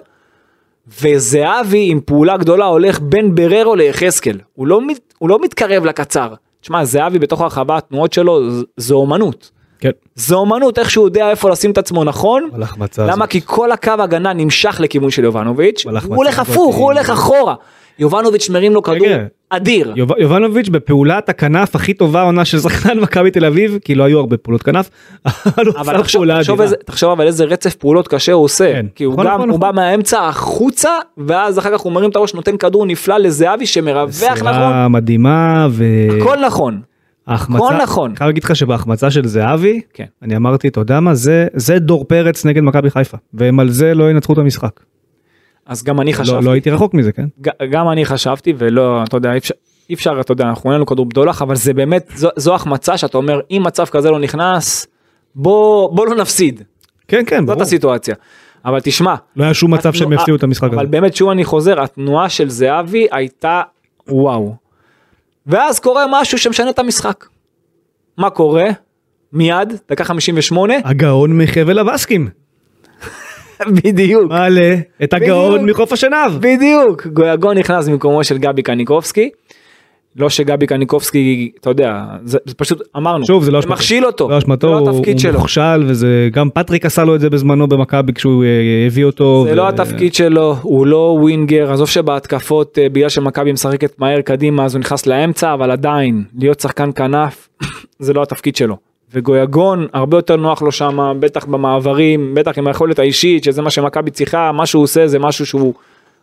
וזהבי עם פעולה גדולה הולך בין בררו ליחזקאל, הוא לא, הוא לא מתקרב לקצר. תשמע, זהבי בתוך הרחבה, התנועות שלו זה אומנות. כן. זה אומנות איך שהוא יודע איפה לשים את עצמו נכון. למה? כי כל הקו הגנה נמשך לכיוון של יובנוביץ', הוא הולך הפוך, הוא הולך אחורה. יובנוביץ' מרים לו כדור רגע. אדיר. יוב- יובנוביץ' בפעולת הכנף הכי טובה עונה של שחקן מכבי תל אביב כי לא היו הרבה פעולות כנף. אבל תחשוב, תחשוב. איזה, תחשוב אבל איזה רצף פעולות קשה הוא עושה, כן. כי הוא נכון, גם, נכון, הוא נכון. בא מהאמצע החוצה, ואז אחר כך הוא מרים את הראש, נותן כדור נפלא לזהבי שמרווח נכון, מדהימה הכל נכון, וההחמצה, הכל נכון. אני חייב להגיד לך שבהחמצה של זהבי כן. אני אמרתי אתה יודע מה זה זה דור פרץ נגד מכבי חיפה והם על זה לא ינצחו את המשחק. אז גם אני לא, חשבתי, לא הייתי רחוק מזה כן. ג- גם אני חשבתי, ולא, אתה יודע, אי אפשר, אי אפשר, אתה יודע, אנחנו אין לנו כדור בדולח, אבל זה באמת, זו, זו החמצה שאתה אומר, אם מצב כזה לא נכנס, בוא, בוא לא נפסיד, כן כן זאת ברור. הסיטואציה. אבל תשמע, לא היה שום מצב שהם התנועה- יפסידו את המשחק הזה. אבל באמת שוב אני חוזר, התנועה של זהבי הייתה וואו. ואז קורה משהו שמשנה את המשחק. מה קורה? מיד, דקה 58, הגאון מחבל הבסקים בדיוק, מעלה את הגאון. מחוף השנהב. בדיוק, גויגון נכנס במקומו של גבי קניקובסקי. לא שגבי קניקובסקי, אתה יודע, זה, זה פשוט אמרנו, שוב זה לא זה אשמתו. מכשיל אותו, לא אשמתו, לא התפקיד הוא שלו, מוכשל וזה גם פטריק עשה לו את זה בזמנו במכבי כשהוא אה, הביא אותו. זה ו- לא התפקיד שלו, הוא לא ווינגר, עזוב שבהתקפות אה, בגלל שמכבי משחקת מהר קדימה אז הוא נכנס לאמצע, אבל עדיין להיות שחקן כנף זה לא התפקיד שלו. וגויגון הרבה יותר נוח לו שם, בטח במעברים, בטח עם היכולת האישית שזה מה שמכבי צריכה, מה שהוא עושה זה משהו שהוא,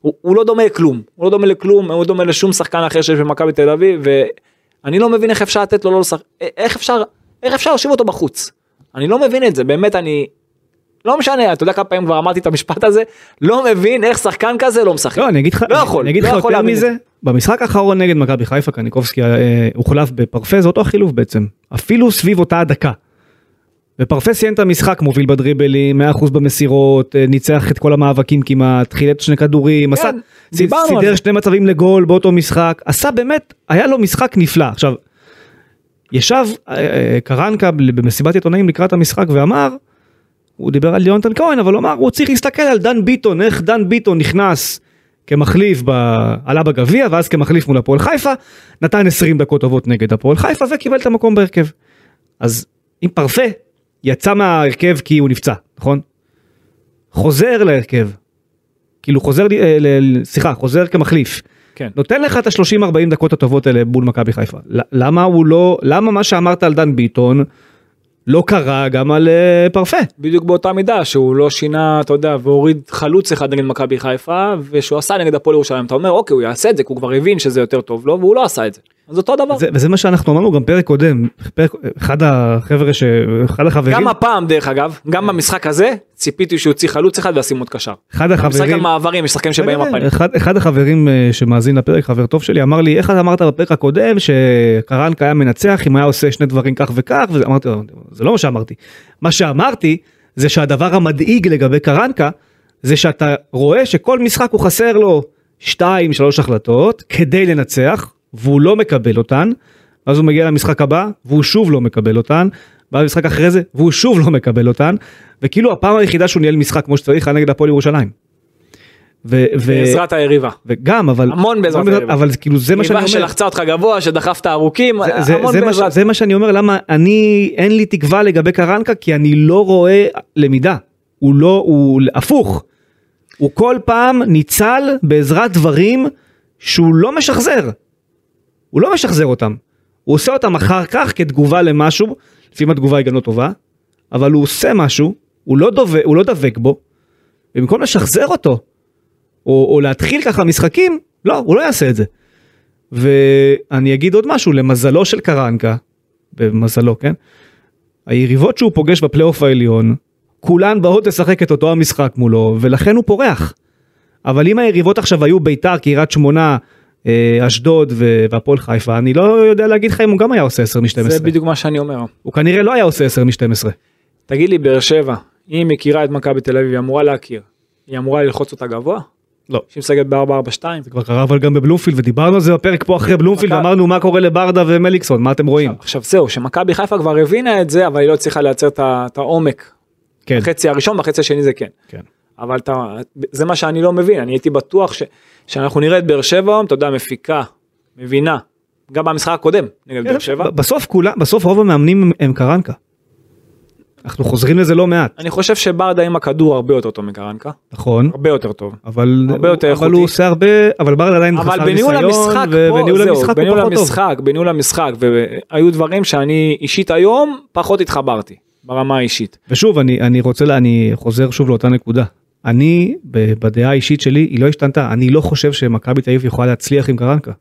הוא, הוא לא דומה לכלום, הוא לא דומה לכלום, הוא לא דומה לשום שחקן אחר שיש במכבי תל אביב ואני לא מבין איך אפשר לתת לו לא לשחק, איך אפשר, איך אפשר להושיב אותו בחוץ. אני לא מבין את זה, באמת אני, לא משנה, אתה יודע כמה פעמים כבר אמרתי את המשפט הזה, לא מבין איך שחקן כזה לא משחק. לא אני אגיד לך לא יכול, אני אגיד לא לך יותר מזה במשחק האחרון נגד מכבי חיפה קניקובסקי אה, הוחלף בפרפה זה אותו החילוף בעצם אפילו סביב אותה הדקה. ופרפה סיים את המשחק מוביל בדריבלים 100% במסירות אה, ניצח את כל המאבקים כמעט חילט שני כדורים עשה דיברנו על סידר זה. שני מצבים לגול באותו משחק עשה באמת היה לו משחק נפלא עכשיו. ישב אה, אה, קרנקה במסיבת עיתונאים לקראת המשחק ואמר הוא דיבר על יונתן כהן אבל הוא אמר הוא צריך להסתכל על דן ביטון איך דן ביטון נכנס כמחליף ב... עלה בגביע ואז כמחליף מול הפועל חיפה נתן 20 דקות טובות נגד הפועל חיפה וקיבל את המקום בהרכב. אז אם פרפה יצא מההרכב כי הוא נפצע נכון? חוזר להרכב. כאילו חוזר אה, סליחה חוזר כמחליף. כן. נותן לך את ה-30-40 דקות הטובות האלה מול מכבי חיפה. למה הוא לא למה מה שאמרת על דן ביטון לא קרה גם על אה, פרפה. בדיוק באותה מידה שהוא לא שינה, אתה יודע, והוריד חלוץ אחד נגד מכבי חיפה, ושהוא עשה נגד הפועל ירושלים, אתה אומר אוקיי הוא יעשה את זה, כי הוא כבר הבין שזה יותר טוב לו, והוא לא עשה את זה. אז אותו דבר. זה, וזה מה שאנחנו אמרנו גם פרק קודם, פרק, אחד החבר'ה ש... אחד החברים, גם הפעם דרך אגב, גם במשחק הזה, ציפיתי שהוא יוציא חלוץ אחד וישים עוד קשר. אחד על החברים, מעברים, יש שחקנים שבאים אה, הפנים. אחד, אחד החברים אה, שמאזין לפרק, חבר טוב שלי, אמר לי איך אתה אמרת בפרק הקודם שקרנקה היה מנצח אם היה עושה שני דברים כך וכך, ואמרתי לו, זה לא מה שאמרתי. מה שאמרתי זה שהדבר המדאיג לגבי קרנקה זה שאתה רואה שכל משחק הוא חסר לו שתיים שלוש החלטות כדי לנצח והוא לא מקבל אותן. אז הוא מגיע למשחק הבא והוא שוב לא מקבל אותן. ואז משחק אחרי זה והוא שוב לא מקבל אותן וכאילו הפעם היחידה שהוא ניהל משחק כמו שצריך היה נגד הפועל ירושלים. ו- ו- בעזרת היריבה. וגם אבל המון בעזרת היריבה. אבל כאילו זה מה שאני יריבה אומר שלחצה אותך גבוה, שדחפת ארוכים, זה- זה- המון זה מה בעזרת. זה מה שאני אומר למה אני אין לי תקווה לגבי קרנקה כי אני לא רואה למידה הוא לא הוא הפוך הוא כל פעם ניצל בעזרת דברים שהוא לא משחזר. הוא לא משחזר אותם. הוא עושה אותם אחר כך כתגובה למשהו לפעמים התגובה היא גם לא טובה אבל הוא עושה משהו הוא לא דובק הוא לא דבק בו. במקום לשחזר אותו או, או להתחיל ככה משחקים לא הוא לא יעשה את זה. ואני אגיד עוד משהו למזלו של קרנקה במזלו כן היריבות שהוא פוגש בפלייאוף העליון כולן באות לשחק את אותו המשחק מולו ולכן הוא פורח. אבל אם היריבות עכשיו היו ביתר קריית שמונה אשדוד ו- והפועל חיפה אני לא יודע להגיד לך אם הוא גם היה עושה 10 מ-12 זה בדיוק מה שאני אומר. הוא כנראה לא היה עושה 10 מ-12 תגיד לי, באר שבע, היא מכירה את מכבי תל אביב, היא אמורה להכיר. היא אמורה ללחוץ אותה גבוה? לא. שהיא משחקת ב-442? זה כבר קרה אבל גם בבלומפילד ודיברנו על זה בפרק פה אחרי בלומפילד מכבי- ואמרנו מה קורה לברדה ומליקסון מה אתם רואים עכשיו זהו, שמכבי חיפה כבר הבינה את זה, אבל היא לא הצליחה לייצר את העומק. כן בחצי הראשון, בחצי השני זה כן. כן אבל אתה, זה מה שאני לא מבין, אני הייתי בטוח ש, שאנחנו נראה את באר שבע, אתה יודע, מפיקה, מבינה, גם במשחק הקודם נגד באר שבע. בסוף כולם, בסוף רוב המאמנים הם- קרנקה. אנחנו חוזרים לזה לא מעט, אני חושב שברדה עם הכדור הרבה יותר טוב מקרנקה, נכון, הרבה יותר טוב. אבל הרבה יותר אבל איכותי. הוא עושה הרבה, אבל ברדה עדיין אבל חסר בניהול ניסיון, המשחק, ובניהול פה, המשחק זהו, הוא בניהול פחות טוב. המשחק, בניהול המשחק, והיו דברים שאני אישית היום פחות התחברתי, ברמה האישית. ושוב אני אני רוצה לה- אני חוזר שוב לאותה נקודה. אני בדעה האישית שלי היא לא השתנתה אני לא חושב שמכבי תל אביב יכולה להצליח עם קרנקה.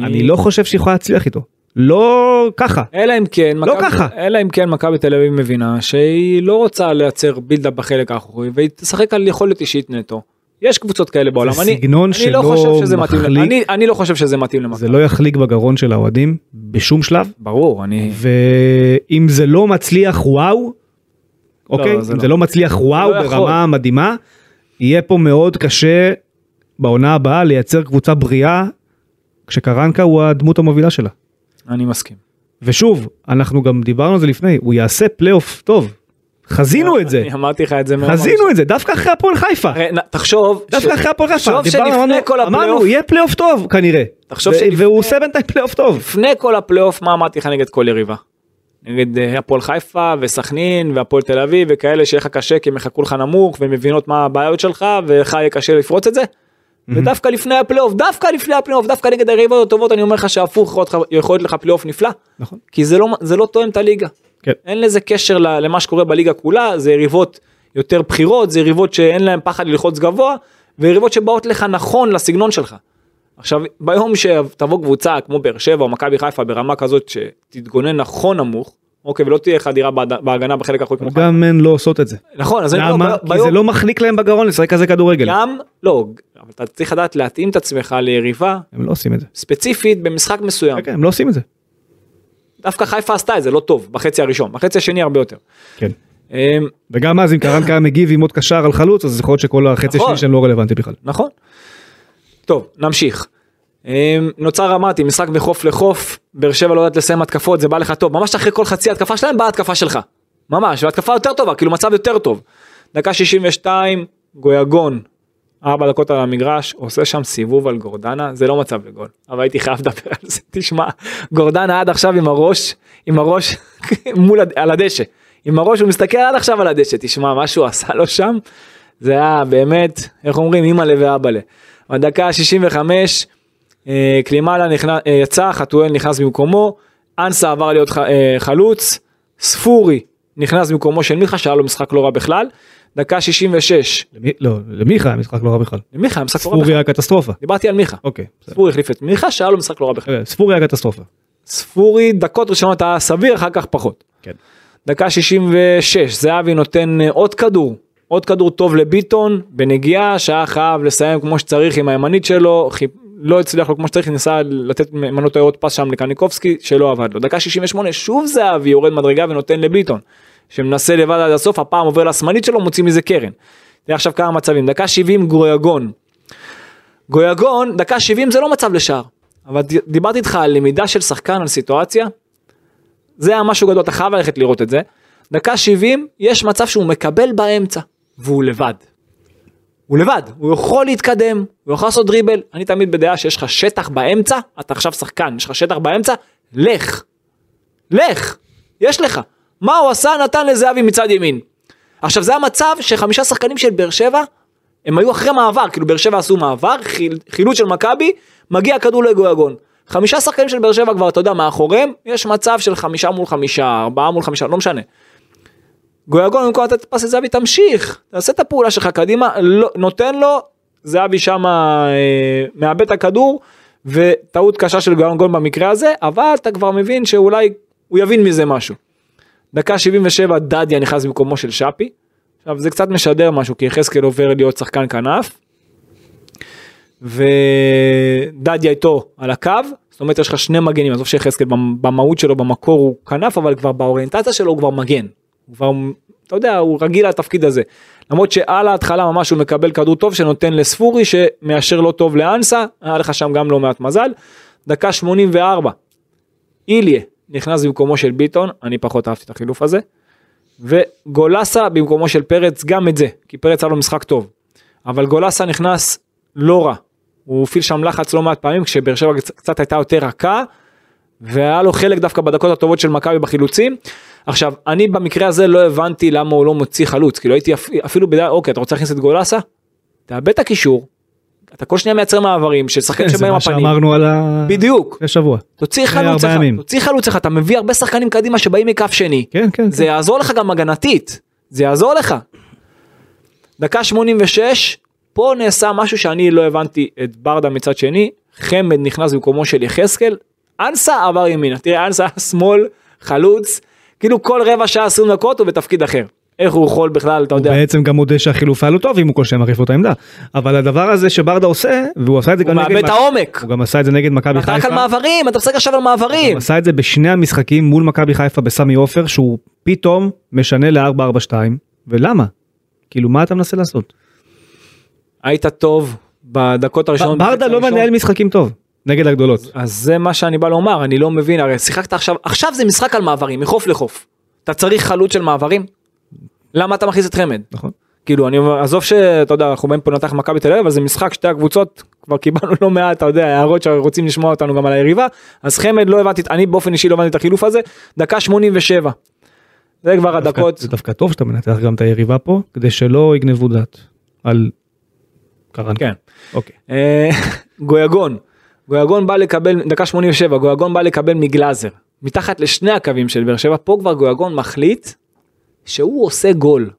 אני לא חושב שהיא יכולה להצליח איתו. לא ככה. אלא אם כן, לא מכבי- ככה. אלא אם כן מכבי תל אביב מבינה שהיא לא רוצה לייצר בילדאפ בחלק האחורי והיא תשחק על יכולת אישית נטו. יש קבוצות כאלה בעולם. אני, סגנון אני שלא לא חושב שזה מתאים, מחליק. אני, אני לא חושב שזה מתאים למכבי. זה לא יחליק בגרון של האוהדים בשום שלב. ברור, אני... ואם זה לא מצליח וואו, אוקיי? זה אם לא. זה לא מצליח והוא לא יכול. ברמה מדהימה, יהיה פה מאוד קשה בעונה הבאה לייצר קבוצה בריאה, כשקרנקה הוא הדמות המובילה שלה. אני מסכים. ושוב, אנחנו גם דיברנו על זה לפני, הוא יעשה פלייאוף טוב. חזינו את זה, אני אמרתי לך את זה. חזינו את זה, דווקא אחרי הפועל חיפה. נ- תחשוב, דווקא אחרי הפועל חיפה. תחשוב שלפני אמרנו- יהיה פלייאוף טוב כנראה. תחשוב שלפני- והוא עושה בינתיים פלייאוף טוב. לפני כל הפלייאוף מה אמרתי לך נגד כל יריבה. נגד אה, הפועל חיפה וסכנין והפועל תל אביב וכאלה שיהיה לך קשה כי הם יחכו לך נמוך והם מבינות מה הבעיות שלך ולך יהיה קשה לפרוץ את זה. ודווקא לפני הפלייאוף דווקא לפני הפלייאוף דווקא נגד היריבות הטובות אני אומר לך שהפוך יכול להיות לך- פלייאוף נפלא. נכון. כי זה לא זה לא תואם את הליגה. כן. אין לזה קשר למה שקורה בליגה כולה זה יריבות יותר בכירות זה יריבות שאין להם פחד ללחוץ גבוה ויריבות שבאות לך נכון לסגנון שלך. עכשיו ביום שתבוא קבוצה כמו באר שבע או מכבי חיפה ברמה כזאת שתתגונן נכון נמוך אוקיי ולא תהיה חדירה בהגנה בחלק האחורי כמו. גם הן לא עושות את זה. נכון אז אני למה? ב- כי ביום- זה לא מחליק להם בגרון לשחק כזה כדורגל. גם לא אבל אתה צריך לדעת להתאים את עצמך ליריבה הם לא עושים את זה. ספציפית במשחק מסוים כן, כן, הם לא עושים את זה. דווקא חיפה עשתה את זה לא טוב בחצי הראשון בחצי השני הרבה יותר. כן. אמ, וגם אז אם קרנקה מגיב עם עוד קשר על חלוץ אז יכול להיות שכל החצי נכון. השני שלהם לא רלוונטי בכלל. נכון. טוב נמשיך. אמ, נוצר אמרתי משחק מחוף לחוף באר שבע לא יודעת לסיים התקפות זה בא לך טוב ממש אחרי כל חצי התקפה שלהם באה התקפה שלך. ממש והתקפה יותר טובה כאילו מצב יותר טוב. דקה 62 גויגון. ארבע דקות על המגרש עושה שם סיבוב על גורדנה זה לא מצב לגול אבל הייתי חייב לדבר על זה תשמע גורדנה עד עכשיו עם הראש עם הראש מול על הדשא עם הראש הוא מסתכל עד עכשיו על הדשא תשמע מה שהוא עשה לו שם זה היה באמת איך אומרים אימא'לה ואבא'לה. בדקה 65 אה, קלימאלה נכנס, אה, יצא חתואל נכנס במקומו אנסה עבר להיות ח, אה, חלוץ ספורי נכנס במקומו של מיכה שהיה לו משחק לא רע בכלל דקה 66 למי- לא, למיכה היה משחק לא רע בכלל. מיכה היה משחק לא רע ספורי בכלל היה קטסטרופה. דיברתי על מיכה אוקיי. ספורי החליף את מיכה שהיה לו משחק לא רע בכלל ספורי היה קטסטרופה. ספורי דקות ראשונות היה סביר אחר כך פחות. כן. דקה 66 זהבי נותן עוד כדור עוד כדור טוב לביטון בנגיעה שהיה חייב לסיים כמו שצריך עם הימנית שלו חיפ... לא הצליח לו כמו שצריך ניסה לתת מנות עוד פס שם לקניקובסקי שלא עבד לו דקה 68 שוב זהבי יורד מדרגה ונותן לביטון שמנסה לבד עד הסוף הפעם עובר לשמאלית שלו מוציא מזה קרן. תראה עכשיו כמה מצבים דקה 70 גרויגון. גויגון דקה 70 זה לא מצב לשער אבל דיברתי איתך על למידה של שחקן על סיטואציה זה היה משהו גדול, אתה חייב ללכת לראות את זה. דקה 70, יש מצב שהוא מקבל באמצע, והוא לבד. הוא לבד, הוא יכול להתקדם, הוא יכול לעשות דריבל, אני תמיד בדעה שיש לך שטח באמצע, אתה עכשיו שחקן, יש לך שטח באמצע, לך. לך, יש לך. מה הוא עשה? נתן לזהבי מצד ימין. עכשיו זה המצב שחמישה שחקנים של באר שבע, הם היו אחרי מעבר, כאילו באר שבע עשו מעבר, חיל, חילוץ של מכבי, מגיע כדור לגויגון. חמישה שחקנים של באר שבע כבר, אתה יודע, מאחוריהם, יש מצב של חמישה מול חמישה, ארבעה מול חמישה, לא משנה. גויגון במקום לתת פס לזהבי, תמשיך, תעשה את הפעולה שלך קדימה, לא, נותן לו, זהבי שם אה, מאבד את הכדור, וטעות קשה של גויגון במקרה הזה, אבל אתה כבר מבין שאולי הוא יבין מזה משהו. דקה 77 דדיה נכנס במקומו של שפי. עכשיו זה קצת משדר משהו כי יחזקאל עובר להיות שחקן כנף. ודדיה איתו על הקו, זאת אומרת יש לך שני מגנים, עזוב שיחזקאל במ- במהות שלו במקור הוא כנף אבל כבר באוריינטציה שלו הוא כבר מגן. הוא כבר, אתה יודע, הוא רגיל לתפקיד הזה. למרות שעל ההתחלה ממש הוא מקבל כדור טוב שנותן לספורי שמאשר לא טוב לאנסה, היה לך שם גם לא מעט מזל. דקה 84, איליה נכנס במקומו של ביטון, אני פחות אהבתי את החילוף הזה. וגולסה במקומו של פרץ גם את זה, כי פרץ היה לו משחק טוב. אבל גולסה נכנס לא רע. הוא הפעיל שם לחץ לא מעט פעמים כשבאר שבע קצת הייתה יותר רכה. והיה לו חלק דווקא בדקות הטובות של מכבי בחילוצים. עכשיו אני במקרה הזה לא הבנתי למה הוא לא מוציא חלוץ כאילו הייתי אפ- אפילו בדעה אוקיי אתה רוצה להכניס את גולסה? תאבד את הקישור. אתה כל שניה מייצר מעברים של שחקנים כן, זה שבאים מה הפנים. שאמרנו על ה... בדיוק. לפני שבוע. תוציא חלוץ אחד. תוציא חלוץ אחד, אתה מביא הרבה שחקנים קדימה שבאים מכף שני. כן, כן. זה יעזור לך גם הגנתית, זה יעזור לך. דקה 86, פה נעשה משהו שאני לא הבנתי את ברדה מצד שני, חמד נכנס במקומו של יחזקאל, אנסה עבר ימינה, תראה אנסה שמאל, חלוץ, כאילו כל רבע שעה 20 דקות הוא בתפקיד אחר. איך הוא יכול בכלל, אתה הוא יודע, בעצם גם מודה שהחילוף היה לו טוב אם הוא כל שנייה מחליף לו את העמדה. אבל הדבר הזה שברדה עושה, והוא עשה את זה הוא גם מאבד נגד... את העומק. הוא גם עשה את זה נגד מכבי אתה רק חיפה. על מעברים, אתה משחק עכשיו על הוא מעברים. עשה את זה בשני המשחקים מול מכבי חיפה בסמי עופר, שהוא פתאום משנה ל-442, ולמה? כאילו מה אתה מנסה לעשות? היית טוב בדקות הראשונות. ברדה לא. מנהל משחקים טוב, נגד הגדולות. אז זה מה שאני בא לומר, אני לא מבין, הרי שיחקת עכשיו, עכשיו זה משחק על מעברים, מחוף לחוף. אתה צריך חלוץ של מעברים? למה אתה מכניס את חמד? נכון. כאילו אני אומר, עזוב שאתה יודע, אנחנו באים פה לנתח מכבי תל אביב, אבל זה משחק שתי הקבוצות, כבר קיבלנו לא מעט, אתה יודע, הערות שרוצים לשמוע אותנו גם על היריבה, אז חמד לא הבנתי, אני באופן אישי לא הבנתי את החילוף הזה, דקה 87. זה כבר הדקות, זה דווקא טוב שאתה מנתח גם את היריבה פה, כדי שלא יגנבו דעת על קרנקה. כן. אוקיי. אה, גויגון, גויגון בא לקבל, דקה 87, גויגון בא לקבל מגלאזר, מתחת לשני הקווים של באר שבע, פה כבר גויגון מחליט שהוא עושה גול.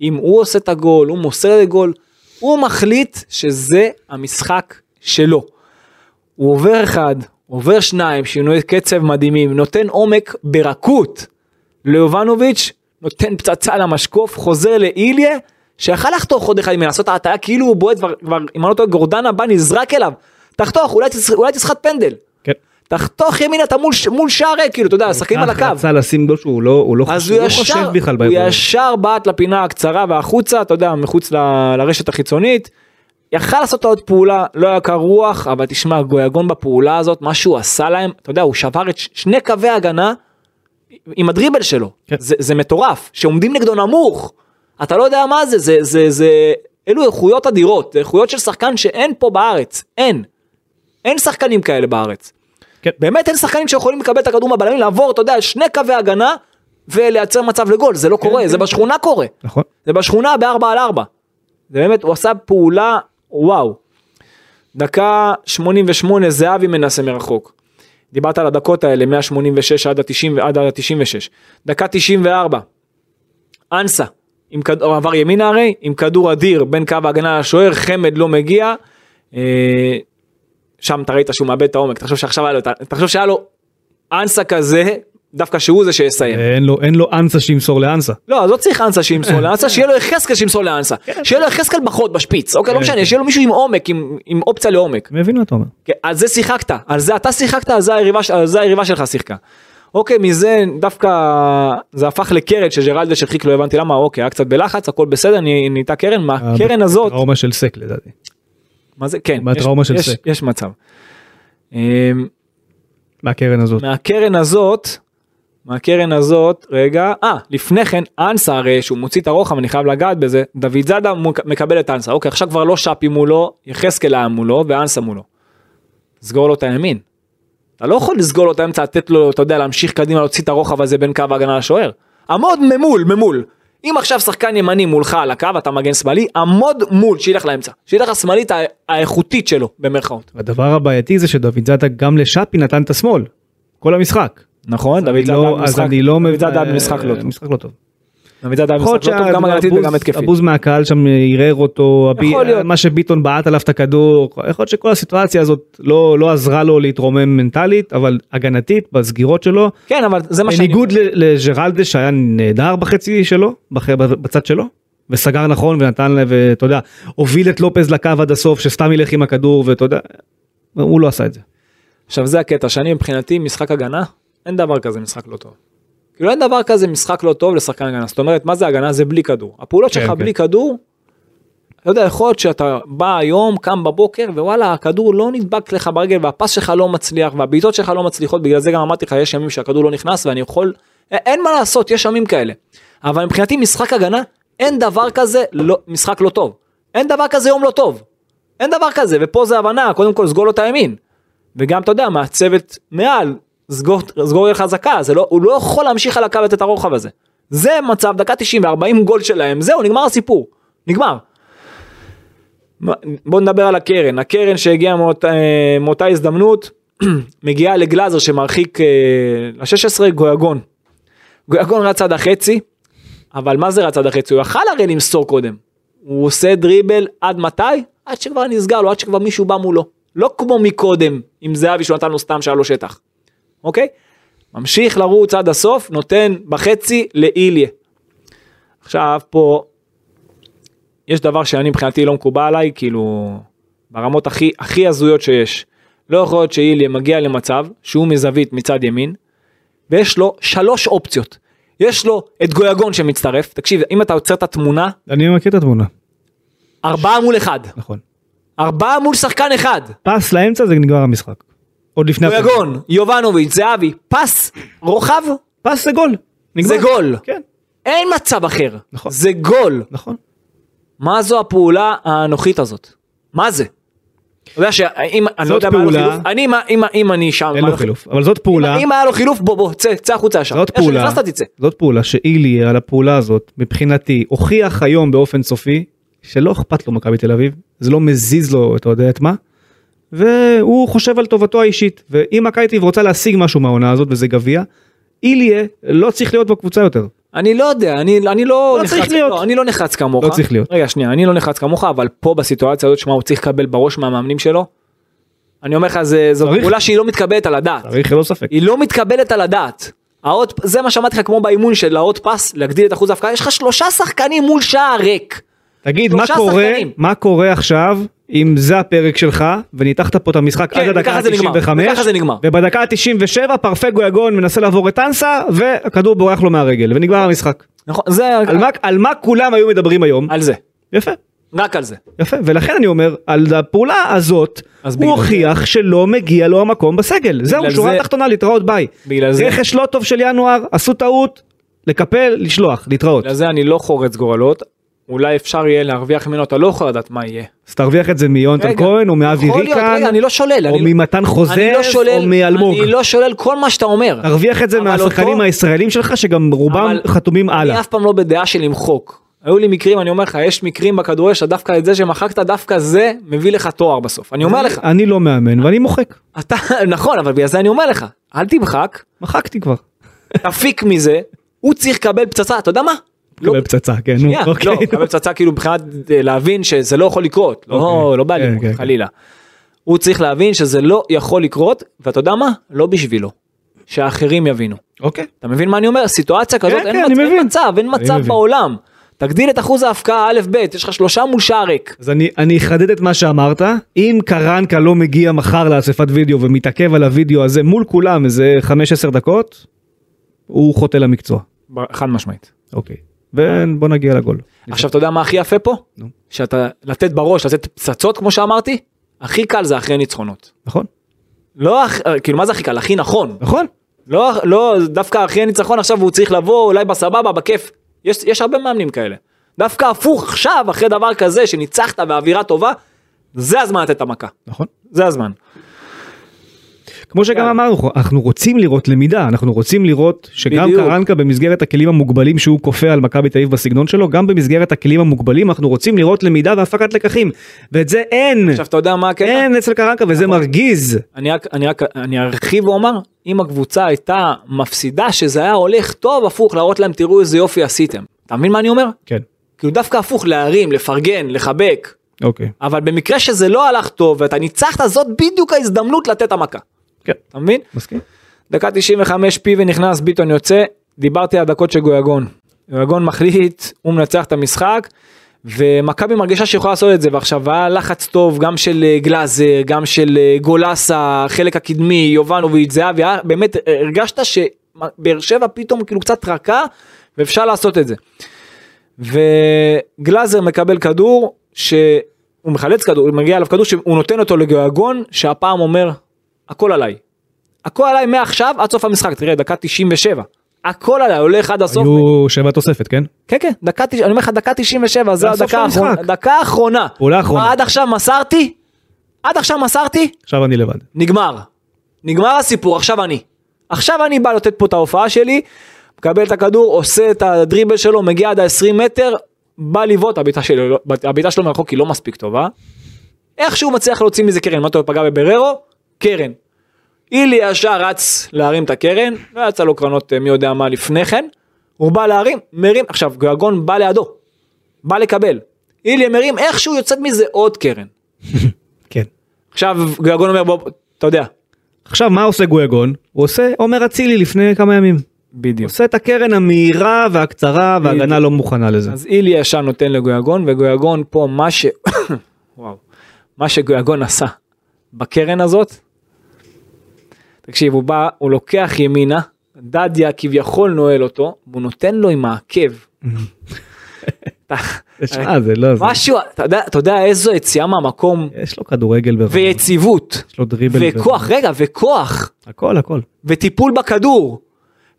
אם הוא עושה את הגול, הוא מוסר לגול, הוא מחליט שזה המשחק שלו. הוא עובר אחד, עובר שניים, שינוי קצב מדהימים, נותן עומק ברכות ליובנוביץ', נותן פצצה למשקוף, חוזר לאיליה, שיכל לחתוך עוד אחד ממנו, לעשות את ההטיה כאילו הוא בועט, כבר, כבר אם אני לא טועה, גורדנה בא, נזרק אליו, תחתוך, אולי, תס- אולי תסחט פנדל. כן. תחתוך ימינה, אתה מול, מול שער ריק, כאילו, אתה יודע, שחקים על הקו. רצה לשים גול שהוא לא הוא לא אז חושב הוא לא ישר, חושב בכלל הוא באירוע. ישר בעט לפינה הקצרה והחוצה, אתה יודע, מחוץ ל- לרשת החיצונית. יכל לעשות עוד פעולה, לא היה קר רוח, אבל תשמע, גויגון בפעולה הזאת, מה שהוא עשה להם, אתה יודע, הוא שבר את שני קווי הגנה עם הדריבל שלו. כן. זה, זה מטורף, שעומדים נגדו נמוך. אתה לא יודע מה זה, זה, זה, זה, אלו איכויות אדירות, איכויות של שחקן שאין פה בארץ, אין. אין שחקנים כאלה בארץ. כן. באמת אין שחקנים שיכולים לקבל את הכדור מהבלמים, לעבור, אתה יודע, שני קווי הגנה ולייצר מצב לגול, זה לא קורה, כן. זה בשכונה קורה. נכון. זה בשכונה בארבע על ארבע. זה באמת, הוא עשה פעולה, וואו. דקה 88 זהבי מנסה מרחוק. דיברת על הדקות האלה, 186 עד ה-90 עד ה-96. דקה 94. אנסה, עם כדור, עבר ימינה הרי, עם כדור אדיר בין קו ההגנה לשוער, חמד לא מגיע. אה, שם אתה ראית שהוא מאבד את העומק, תחשוב שעכשיו היה לו, תחשוב שהיה לו אנסה כזה, דווקא שהוא זה שיסיים. אין לו אין לו אנסה שימסור לאנסה. לא, אז לא צריך אנסה שימסור לאנסה, שיהיה לו יחזקאל שימסור לאנסה. שיהיה לו יחזקאל בחוד, בשפיץ, אוקיי, לא משנה, שיהיה לו מישהו עם עומק, עם- עם אופציה לעומק. מבין מה אתה אומר. כן, על זה שיחקת, על זה אתה שיחקת, על זה היריבה, על זה היריבה שלך שיחקה. אוקיי, מזה דווקא זה הפך לקרן שג'רלדש הרחיק, לא הבנתי למה, אוקיי, היה קצת בלחץ, הכל בסדר, נה- נהייתה קרן, מהקרן הזאת, טראומה של סק לדעתי. מה זה, כן, מהטראומה של יש- סק. יש מצב. אמ, מהקרן הזאת. מהקרן הזאת, מהקרן הזאת, רגע, אה, לפני כן, אנסה הרי שהוא מוציא את הרוחב, אני חייב לגעת בזה, דוד זאדה מקבל את אנסה, אוקיי, עכשיו כבר לא שפי מולו, יחזקאל היה מולו ואנסה מולו. סגור לו את הימין. אתה לא יכול לסגור לו את האמצע, לתת לו, אתה יודע, להמשיך קדימה, להוציא את הרוחב הזה בין קו ההגנה לשוער. עמוד ממול, ממול. אם עכשיו שחקן ימני מולך על הקו, אתה מגן שמאלי, עמוד מול, שילך לאמצע. שילך לשמאלית ה- האיכותית שלו, במרכאות. הדבר הבעייתי זה שדוד זאדה גם לשאפי נתן את השמאל. כל המשחק. נכון, דוד זאדה לא- במשחק- לא דוד זאדה לא טוב. משחק לא טוב. במשחק לא להיות טוב, גם הגנתית וגם התקפית. שהבוז מהקהל שם ערער אותו. מה שביטון בעט עליו את הכדור, יכול להיות שכל הסיטואציה הזאת לא לא עזרה לו להתרומם מנטלית, אבל הגנתית בסגירות שלו, כן, אבל זה מה שאני... בניגוד לג'רלדה שהיה נהדר בחצי שלו, בח- בצד שלו, וסגר נכון ונתן, ואתה יודע, הוביל את לופז לקו עד הסוף, שסתם ילך עם הכדור, ואתה יודע, הוא לא עשה את זה. עכשיו זה הקטע, שאני מבחינתי משחק הגנה, אין דבר כזה משחק לא טוב. כאילו אין דבר כזה משחק לא טוב לשחקן הגנה, זאת אומרת מה זה הגנה זה בלי כדור. הפעולות כן, שלך כן. בלי כדור, אתה יודע, יכול להיות שאתה בא היום, קם בבוקר, ווואלה, הכדור לא נדבק לך ברגל, והפס שלך לא מצליח, והבעיטות שלך לא מצליחות, בגלל זה גם אמרתי לך, יש ימים שהכדור לא נכנס, ואני יכול, אין מה לעשות, יש ימים כאלה. אבל מבחינתי משחק הגנה, אין דבר כזה לא, משחק לא טוב. אין דבר כזה יום לא טוב. אין דבר כזה, ופה זה הבנה, קודם כל סגור לו את הימין. וגם, אתה יודע, מהצוות מעל, סגור, סגור יהיה חזקה, זה לא, הוא לא יכול להמשיך על הקו לתת הרוחב הזה. זה מצב, דקה 90 ו-40 גול שלהם, זהו, נגמר הסיפור. נגמר. בוא נדבר על הקרן, הקרן שהגיעה מאות, אה, מאותה הזדמנות, מגיעה לגלאזר שמרחיק אה, ל-16 גויגון. גויגון רץ עד החצי, אבל מה זה רץ עד החצי? הוא יכל הרי למסור קודם. הוא עושה דריבל עד מתי? עד שכבר נסגר לו, עד שכבר מישהו בא מולו. לא כמו מקודם עם זהבי שהוא נתן לו סתם שהיה לו שטח. אוקיי? ממשיך לרוץ עד הסוף, נותן בחצי לאיליה. עכשיו פה יש דבר שאני מבחינתי לא מקובל עליי, כאילו ברמות הכי הכי הזויות שיש. לא יכול להיות שאיליה מגיע למצב שהוא מזווית מצד ימין, ויש לו שלוש אופציות. יש לו את גויגון שמצטרף, תקשיב, אם אתה עוצר את התמונה, אני מכיר את התמונה, ארבעה מול אחד. נכון. ארבעה מול שחקן אחד. פס לאמצע זה נגמר המשחק. עוד לפני... גויגון, יובנוביץ', זהבי, פס, רוחב, פס זה גול. נגמר. זה גול. כן, אין מצב אחר. נכון. זה גול. נכון. מה זו הפעולה האנוכית הזאת? מה זה? אתה יודע שאם, אני לא יודע מה היה לו חילוף, אני, אם- אם- אם אני שם, אין לו חילוף. אבל זאת פעולה, אם היה לו חילוף, בוא בוא, צא, צא החוצה ישר. זאת פעולה. זאת פעולה שאילי על הפעולה הזאת מבחינתי הוכיח היום באופן סופי שלא אכפת לו מכבי תל אביב זה לא מזיז לו אתה יודע את מה. והוא חושב על טובתו האישית ואם מכבי תל אביב רוצה להשיג משהו מהעונה הזאת וזה גביע. איליה לא צריך להיות בקבוצה יותר. אני לא יודע, אני, אני לא, לא נחרץ. לא, אני לא נחרץ כמוך. לא צריך להיות. רגע, שנייה, אני לא נחרץ כמוך, אבל פה בסיטואציה הזאת, שמע, הוא צריך לקבל בראש מהמאמנים שלו. אני אומר לך, זה- זו צריך. פעולה שהיא לא מתקבלת על הדעת. צריך ללא ספק. היא לא מתקבלת על הדעת. האות, זה מה שאמרתי לך כמו באימון של האות פס, להגדיל את אחוז ההפקעה, יש לך שלושה שחקנים מול שער ריק. תגיד מה קורה שחקנים. מה קורה עכשיו אם זה הפרק שלך וניתחת פה את המשחק כן, עד הדקה וככה זה נגמר, ה-95 וככה זה נגמר. ובדקה ה-97 פרפגו יגון מנסה לעבור את אנסה והכדור בורח לו מהרגל ונגמר המשחק. נכון, זה על מה, על מה כולם היו מדברים היום? על זה, יפה, רק על זה. יפה, ולכן אני אומר, על הפעולה הזאת, הוא בגלל הוכיח שלא מגיע לו המקום בסגל. זהו, שורה זה- תחתונה, להתראות ביי. בגלל זה- רכש לא טוב של ינואר, עשו טעות, לקפל, לשלוח, להתראות. לזה אני לא חורץ גורלות, אולי אפשר יהיה להרוויח ממנו, אתה לא יכול לדעת מה יהיה. אז תרוויח את זה מיונתן כהן, או מאבי ריקן, אני לא שולל, או אני לא- ממתן אני לא חוזז, או מאלמוג. אני לא שולל כל מה שאתה אומר. תרוויח את זה מהשחקנים הישראלים שלך, שגם רובם חתומים אני הלאה. אף פעם לא בדעה של למחוק. היו לי מקרים, אני אומר לך, יש מקרים בכדורגל שדווקא את זה שמחקת, דווקא זה מביא לך תואר בסוף. אני אומר לך, אני לא מאמן, ואני מוחק. אתה, נכון, אבל בגלל זה אני אומר לך, אל תמחק, מחקתי כבר. תפיק מזה, הוא צריך לקבל פצצה, אתה יודע מה? לא, קבל פצצה, כן, שנייה, אוקיי. לא, לקבל פצצה כאילו מבחינת אה, להבין שזה לא יכול לקרות, לא, אוקיי. לא באלימות, כן, כן, חלילה. הוא צריך להבין שזה לא יכול לקרות, ואתה יודע מה? לא בשבילו. שהאחרים יבינו. אוקיי. אתה מבין מה אני אומר? סיטואציה כזאת, כן, אין, כן, מצ... אין. מצב, אין מצב. בעולם. תגדיל את אחוז ההפקעה א' ב', יש לך שלושה מול שער ריק. אז אני, אני אחדד את מה שאמרת, אם קרנקה לא מגיע מחר לאספת וידאו ומתעכב על הוידאו הזה מול כולם איזה 5-10 דקות, הוא חוטא למקצוע. חד משמעית. אוקיי. ובוא נגיע לגול. עכשיו אתה יודע מה הכי יפה פה? נו. שאתה לתת בראש, לתת פצצות כמו שאמרתי, הכי קל זה אחרי ניצחונות. נכון? לא, כאילו מה זה הכי קל? הכי נכון. נכון? לא, לא, דווקא אחרי הניצחון עכשיו הוא צריך לבוא אולי בסבבה, בכיף. יש, יש הרבה מאמנים כאלה. דווקא הפוך עכשיו, אחרי דבר כזה שניצחת באווירה טובה, זה הזמן לתת את המכה. נכון. זה הזמן. כמו שגם כן. אמרנו, אנחנו רוצים לראות למידה, אנחנו רוצים לראות שגם בדיוק. קרנקה במסגרת הכלים המוגבלים שהוא כופה על מכבי תל אביב בסגנון שלו, גם במסגרת הכלים המוגבלים אנחנו רוצים לראות למידה והפקת לקחים. ואת זה אין, עכשיו אתה יודע מה הקטע? אין אצל קרנקה וזה מרגיז. אני רק, אני רק, אני ארחיב ואומר, אם הקבוצה הייתה מפסידה, שזה היה הולך טוב, הפוך, להראות להם, תראו איזה יופי עשיתם. אתה מבין מה אני אומר? כן. כאילו דווקא הפוך, להרים, לפרגן, לחבק. אוקיי. אבל במקרה שזה לא הלך טוב ואתה ניצחת, זאת בדיוק ההזדמנות לתת המכה. כן. אתה מבין? מסכים? דקה 95 פיבי נכנס, ביטון יוצא, דיברתי על הדקות של גויגון. גויגון מחליט, הוא מנצח את המשחק, ומכבי מרגישה שיכולה לעשות את זה, ועכשיו היה לחץ טוב גם של אה, גלאזר, גם של אה, גולסה, חלק הקדמי, יובנוביץ', זהבי, היה- באמת אה, הרגשת שבאר שבע פתאום כאילו קצת רכה, ואפשר לעשות את זה. וגלאזר מקבל כדור, שהוא מחלץ כדור, הוא מגיע אליו כדור שהוא נותן אותו לגויגון, שהפעם אומר, הכל עליי. הכל עליי מעכשיו עד סוף המשחק, תראה, דקה 97. הכל עליי, הולך עד הסוף. היו שבע תוספת, כן? כן כן, דקה, אני אומר לך דקה 97, זו הסוף של הדקה האחרונה. דקה האחרונה. פעולה אחרונה. מה, עד עכשיו מסרתי? עד עכשיו מסרתי? עכשיו אני לבד. נגמר. נגמר הסיפור, עכשיו אני. עכשיו אני בא לתת פה את ההופעה שלי, מקבל את הכדור, עושה את הדריבל שלו, מגיע עד ה-20 מטר, בא לבעוט, הבעיטה שלו, לא- הבעיטה שלו מרחוק היא לא מספיק טובה. איכשהו מצליח להוציא מזה קרן, מה אתה פגע בבררו? קרן. אילי ישר רץ להרים את הקרן, לא יצא לו קרנות אה, מי יודע מה לפני כן, הוא בא להרים, מרים, עכשיו גויגון בא לידו, בא לקבל. אילי מרים, איכשהו יוצאת מזה עוד קרן. כן. עכשיו גויגון אומר בוא, אתה יודע, עכשיו מה עושה גויגון? הוא עושה עומר אצילי לפני כמה ימים. בדיוק. עושה את הקרן המהירה והקצרה בדיוק. לא מוכנה לזה. אז אילי ישר נותן לגויגון וגויגון פה מה ש... וואו. מה שגויגון עשה בקרן הזאת. תקשיב הוא בא הוא לוקח ימינה דדיה כביכול נועל אותו והוא נותן לו עם העקב. זה לא זה. משהו אתה יודע אתה יודע איזו יציאה מהמקום יש לו כדורגל ברמה. ויציבות יש לו דריבל. וכוח רגע וכוח הכל הכל. וטיפול בכדור.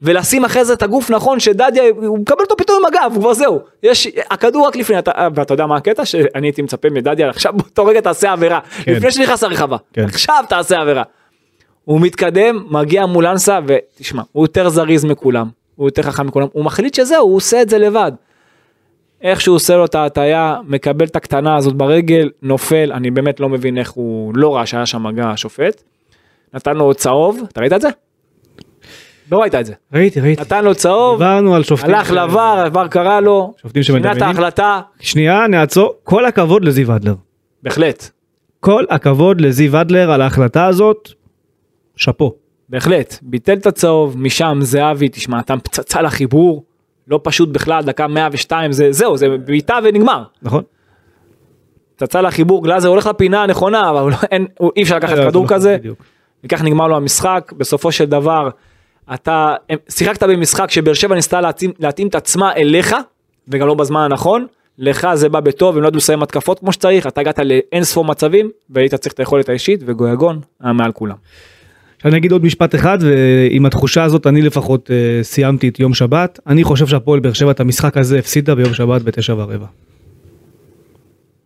ולשים אחרי זה את הגוף נכון שדדיה הוא מקבל אותו פתאום עם הגב הוא כבר זהו יש הכדור רק לפני אתה, ואתה יודע מה הקטע שאני הייתי מצפה מדדיה עכשיו באותו רגע תעשה עבירה כן. לפני שנכנס לרחבה כן. עכשיו תעשה עבירה. הוא מתקדם מגיע מול אנסה ותשמע הוא יותר זריז מכולם הוא יותר חכם מכולם הוא מחליט שזהו הוא עושה את זה לבד. איך שהוא עושה לו את ההטייה מקבל את הקטנה הזאת ברגל נופל אני באמת לא מבין איך הוא לא ראה שהיה שם מגע השופט. נתן לו צהוב אתה ראית את זה? לא ראית את זה. ראיתי ראיתי. נתן לו צהוב, דיברנו על שופטים. הלך לבר, הבר קרא לו, שופטים שינה את. ההחלטה, שנייה נעצור. כל הכבוד לזיו אדלר. בהחלט, כל הכבוד לזיו אדלר על ההחלטה הזאת. שאפו. בהחלט, ביטל את הצהוב, משם זהבי, תשמע, אתה פצצה לחיבור, לא פשוט בכלל, דקה 102, זה, זהו, זה בעיטה ונגמר. נכון? פצצה לחיבור, גלאזר הולך לפינה הנכונה, אבל לא, אין, הוא, אי אפשר לקחת אה, כדור נכון, כזה, בדיוק. וכך נגמר לו המשחק, בסופו של דבר, אתה הם- שיחקת במשחק שבאר שבע ניסתה להתאים, להתאים את עצמה אליך, וגם לא בזמן הנכון, לך זה בא בטוב, הם לא ידעו לסיים התקפות כמו שצריך, אתה הגעת לאין ספור מצבים, והיית צריך את היכולת האישית, וגויגון היה מעל כולם. אני אגיד עוד משפט אחד ועם התחושה הזאת אני לפחות אה, סיימתי את יום שבת אני חושב שהפועל באר שבע את המשחק הזה הפסידה ביום שבת בתשע ורבע.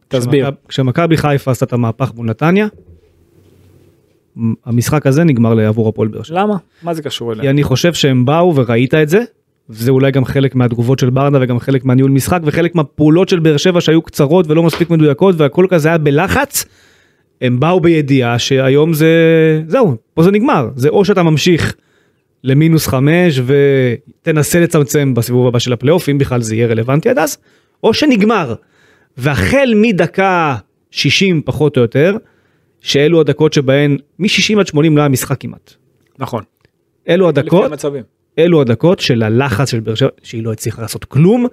תסביר. כשמכב- כשמכבי חיפה עשתה את המהפך מול נתניה. המשחק הזה נגמר עבור הפועל באר שבע. למה? מה זה קשור כי אליה? אני חושב שהם באו וראית את זה. וזה אולי גם חלק מהתגובות של ברדה וגם חלק מהניהול משחק וחלק מהפעולות של באר שבע שהיו קצרות ולא מספיק מדויקות והכל כזה היה בלחץ. הם באו בידיעה שהיום זה זהו פה זה נגמר זה או שאתה ממשיך למינוס חמש ותנסה לצמצם בסיבוב הבא של הפלייאוף אם בכלל זה יהיה רלוונטי עד אז או שנגמר. והחל מדקה 60 פחות או יותר שאלו הדקות שבהן מ-60 עד 80 לא היה משחק כמעט. נכון. אלו הדקות. אלו הדקות של הלחץ של באר שבע שהיא לא הצליחה לעשות כלום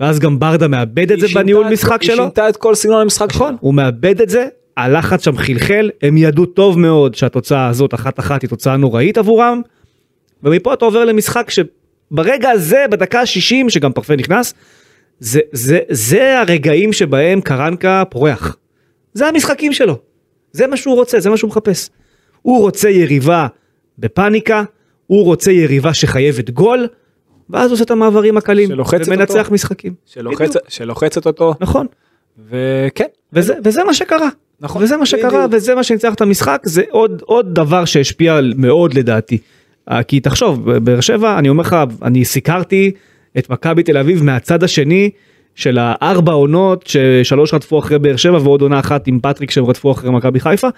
ואז גם ברדה מאבד את זה היא בניהול משחק היא שלו. שינתה את כל סגנון המשחק נכון שלו. הוא מאבד את זה הלחץ שם חלחל הם ידעו טוב מאוד שהתוצאה הזאת אחת אחת היא תוצאה נוראית עבורם. ומפה אתה עובר למשחק שברגע הזה בדקה ה-60 שגם פרפה נכנס זה זה זה הרגעים שבהם קרנקה פורח. זה המשחקים שלו. זה מה שהוא רוצה זה מה שהוא מחפש. הוא רוצה יריבה בפאניקה הוא רוצה יריבה שחייבת גול. ואז הוא עושה את המעברים הקלים שלוחצת ומנצח אותו. משחקים. שלוחצ-. שלוחצת אותו, נכון. וכן, וזה, וזה מה שקרה. נכון. וזה מה שקרה בדיוק. וזה מה שניצח את המשחק זה עוד עוד דבר שהשפיע מאוד לדעתי. אה, כי תחשוב באר שבע אני אומר לך אני סיקרתי את מכבי תל אביב מהצד השני של הארבע עונות ששלוש רדפו אחרי באר שבע ועוד עונה אחת עם פטריק שהם רדפו אחרי מכבי חיפה.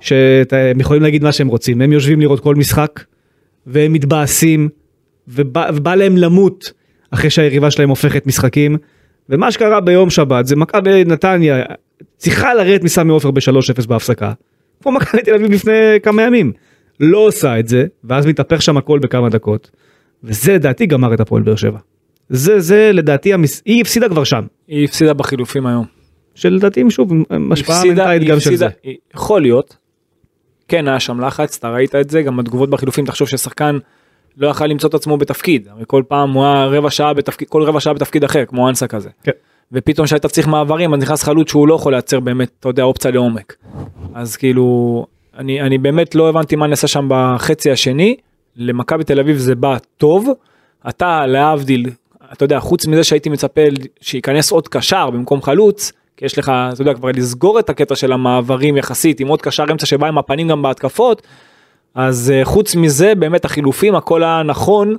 שהם יכולים להגיד מה שהם רוצים הם יושבים לראות כל משחק והם מתבאסים ובא, ובא להם למות אחרי שהיריבה שלהם הופכת משחקים. ומה שקרה ביום שבת זה מכבי נתניה צריכה לרדת מסמי עופר ב-3-0 בהפסקה. כמו מכבי תל אביב לפני כמה ימים. לא עושה את זה ואז מתהפך שם הכל בכמה דקות. וזה לדעתי גמר את הפועל באר שבע. זה זה לדעתי המס... היא הפסידה כבר שם. היא הפסידה בחילופים היום. שלדעתי שוב השפעה מנטלית גם של זה. יכול להיות. כן היה שם לחץ אתה ראית את זה גם התגובות בחילופים תחשוב ששחקן לא יכל למצוא את עצמו בתפקיד הרי כל פעם הוא היה רבע שעה בתפקיד כל רבע שעה בתפקיד אחר כמו אנסה כזה. כן. ופתאום שהיית צריך מעברים אז נכנס חלוץ שהוא לא יכול לייצר באמת אתה יודע אופציה לעומק. אז כאילו אני אני באמת לא הבנתי מה נעשה שם בחצי השני. למכבי תל אביב זה בא טוב. אתה להבדיל, אתה יודע, חוץ מזה שהייתי מצפה שייכנס עוד קשר במקום חלוץ, כי יש לך, אתה יודע, כבר לסגור את הקטע של המעברים יחסית, עם עוד קשר אמצע שבא עם הפנים גם בהתקפות, אז אה, חוץ מזה, באמת החילופים, הכל היה נכון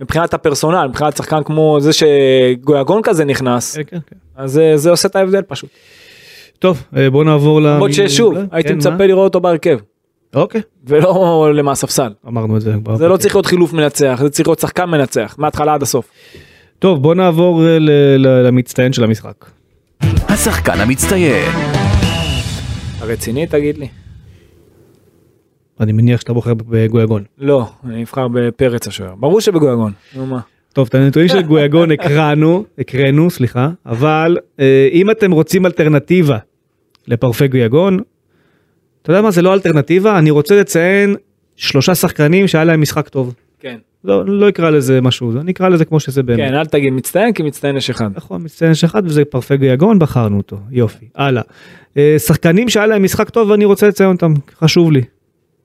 מבחינת הפרסונל, מבחינת שחקן כמו זה שגויגון כזה נכנס, כן, כן, כן. אז אה, זה עושה את ההבדל פשוט. טוב, אה, בוא נעבור ל... למרות ששוב, הייתי כן, מצפה מה? לראות אותו בהרכב, אוקיי, ולא למהספסל. אמרנו את זה. זה לא צריך להיות חילוף מנצח, זה צריך להיות שחקן מנצח, מההתחלה עד הסוף. טוב, בוא נעבור אה, ל- ל- למצטיין של המשחק. השחקן המצטיין. הרציני תגיד לי? אני מניח שאתה בוחר בגויגון. לא, אני אבחר בפרץ השוער. ברור שבגויגון. נו מה. טוב, את הנתונים של גויגון הקראנו, הקראנו, סליחה, אבל אה, אם אתם רוצים אלטרנטיבה לפרפה גויגון, אתה יודע מה, זה לא אלטרנטיבה, אני רוצה לציין שלושה שחקנים שהיה להם משחק טוב. כן. לא, לא אקרא לזה משהו, אני אקרא לזה כמו שזה באמת. כן, אל תגיד מצטיין כי מצטיין יש אחד. נכון, מצטיין יש אחד וזה פרפה גויגון, בחרנו אותו, יופי, הלאה. אה, שחקנים שהיה להם משחק טוב ואני רוצה לציין אותם, חשוב לי.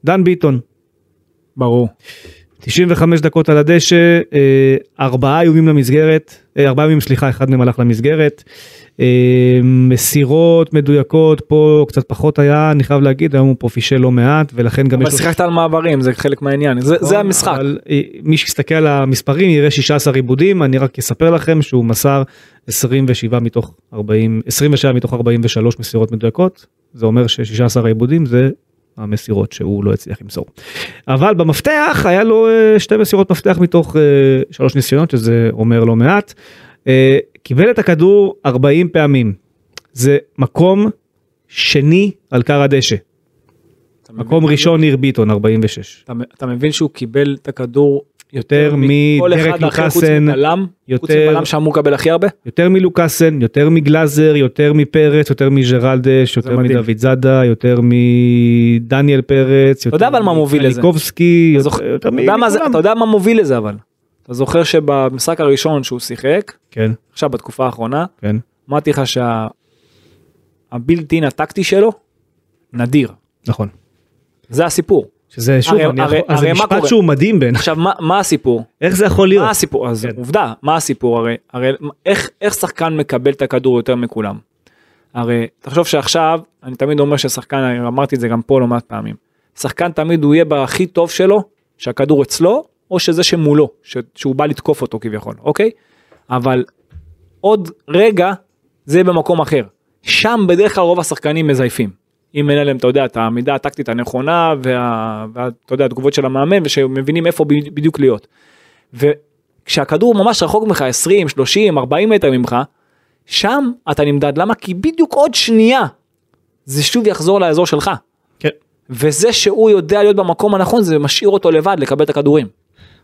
דן ביטון, ברור. 95 דקות על הדשא, אה, ארבעה איומים למסגרת, אה, ארבעה איומים סליחה, אחד מהם הלך למסגרת. אה, מסירות מדויקות, פה קצת פחות היה, אני חייב להגיד, היום הוא פה פישל לא מעט, ולכן גם אבל יש לו... שיחקת על מעברים, זה חלק מהעניין. זה- זה המשחק. אבל מי שיסתכל על המספרים יראה 16 עיבודים, אני רק אספר לכם שהוא מסר 27 מתוך 40, 27 מתוך 43 מסירות מדויקות, זה אומר ש-16 העיבודים זה המסירות שהוא לא הצליח למסור. אבל במפתח היה לו אה, שתי מסירות מפתח מתוך אה, שלוש ניסיונות, שזה אומר לא מעט. אה, קיבל את הכדור 40 פעמים, זה מקום שני על קר הדשא? מקום ראשון ניר ביטון 46. אתה- אתה מבין שהוא קיבל את הכדור יותר מדרק לוקאסן, יותר- מבלם שאמור לקבל הכי הרבה? יותר מלוקאסן, יותר מגלאזר, יותר מפרץ, יותר מג'רלדש, יותר. מדוד זאדה, יותר מדניאל פרץ, יותר יודע אבל מה מוביל לזה. אתה זוכר- יותר אתה מכולם. אתה יודע מה מוביל לזה אבל. אתה זוכר שבמשחק הראשון שהוא שיחק, כן, עכשיו בתקופה האחרונה, כן, אמרתי לך שהבילטין הטקטי שלו נדיר. נכון. זה הסיפור. שזה שוב, הרי- אני הרי- יכול- אז זה הרי משפט? שהוא מדהים בעיניי, עכשיו מה, מה הסיפור? איך זה יכול להיות? מה הסיפור? אז כן. עובדה, מה הסיפור? הרי, הרי איך, איך שחקן מקבל את הכדור יותר מכולם? הרי תחשוב שעכשיו, אני תמיד אומר ששחקן, אמרתי את זה גם פה לא מעט פעמים, שחקן תמיד הוא יהיה בהכי טוב שלו, שהכדור אצלו, או שזה שמולו, ש, שהוא בא לתקוף אותו כביכול, אוקיי? אבל עוד רגע זה במקום אחר. שם בדרך כלל רוב השחקנים מזייפים. אם אין להם, אתה יודע, את העמידה הטקטית הנכונה, וה, וה, אתה יודע, התגובות של המאמן, ושמבינים איפה בדיוק להיות. וכשהכדור ממש רחוק ממך 20, 30, 40 מטר ממך, שם אתה נמדד. למה? כי בדיוק עוד שנייה זה שוב יחזור לאזור שלך. כן. וזה שהוא יודע להיות במקום הנכון זה משאיר אותו לבד לקבל את הכדורים.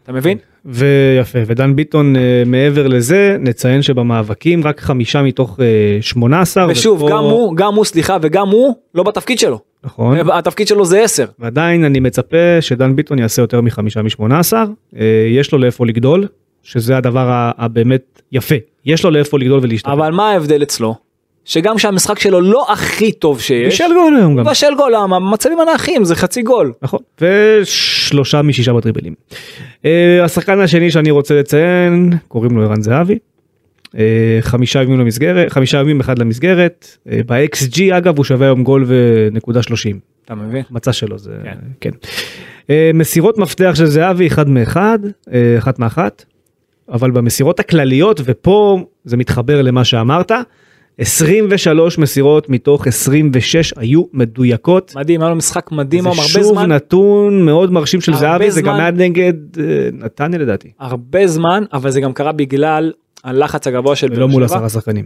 אתה מבין? ויפה, ודן ביטון אה, מעבר לזה, נציין שבמאבקים רק חמישה מתוך אה, 18. ושוב, ופה- גם הוא, גם הוא, סליחה, וגם הוא לא בתפקיד שלו. נכון. התפקיד שלו זה 10. ועדיין אני מצפה שדן ביטון יעשה יותר מחמישה משמונה עשר, אה, יש לו לאיפה לגדול, שזה הדבר הבאמת יפה, יש לו לאיפה לגדול ולהשתפר. אבל מה ההבדל אצלו? שגם שהמשחק שלו לא הכי טוב שיש, בישל גול היום גם. בשל גול, למה? במצבים הנייחים זה חצי גול. נכון, ושלושה משישה בטריבלים. אה, השחקן השני שאני רוצה לציין, קוראים לו ערן זהבי. אה, חמישה ימים למסגרת, חמישה ימים אחד למסגרת, אה, ב-XG אגב הוא שווה היום גול ונקודה שלושים. אתה מבין? מצע שלו זה כן. כן. אה, מסירות מפתח של זהבי אחד מאחד, אה, אחת מאחת, אבל במסירות הכלליות ופה זה מתחבר למה שאמרת, 23 מסירות מתוך 26 היו מדויקות. מדהים, היה לו משחק מדהים, זה היום, הרבה שוב זמן, נתון מאוד מרשים של הרבה זהבי, זה גם זמן. היה נגד אה, נתניה לדעתי, הרבה זמן, אבל זה גם קרה בגלל הלחץ הגבוה של ולא באר מול שבע. עשרה שחקנים.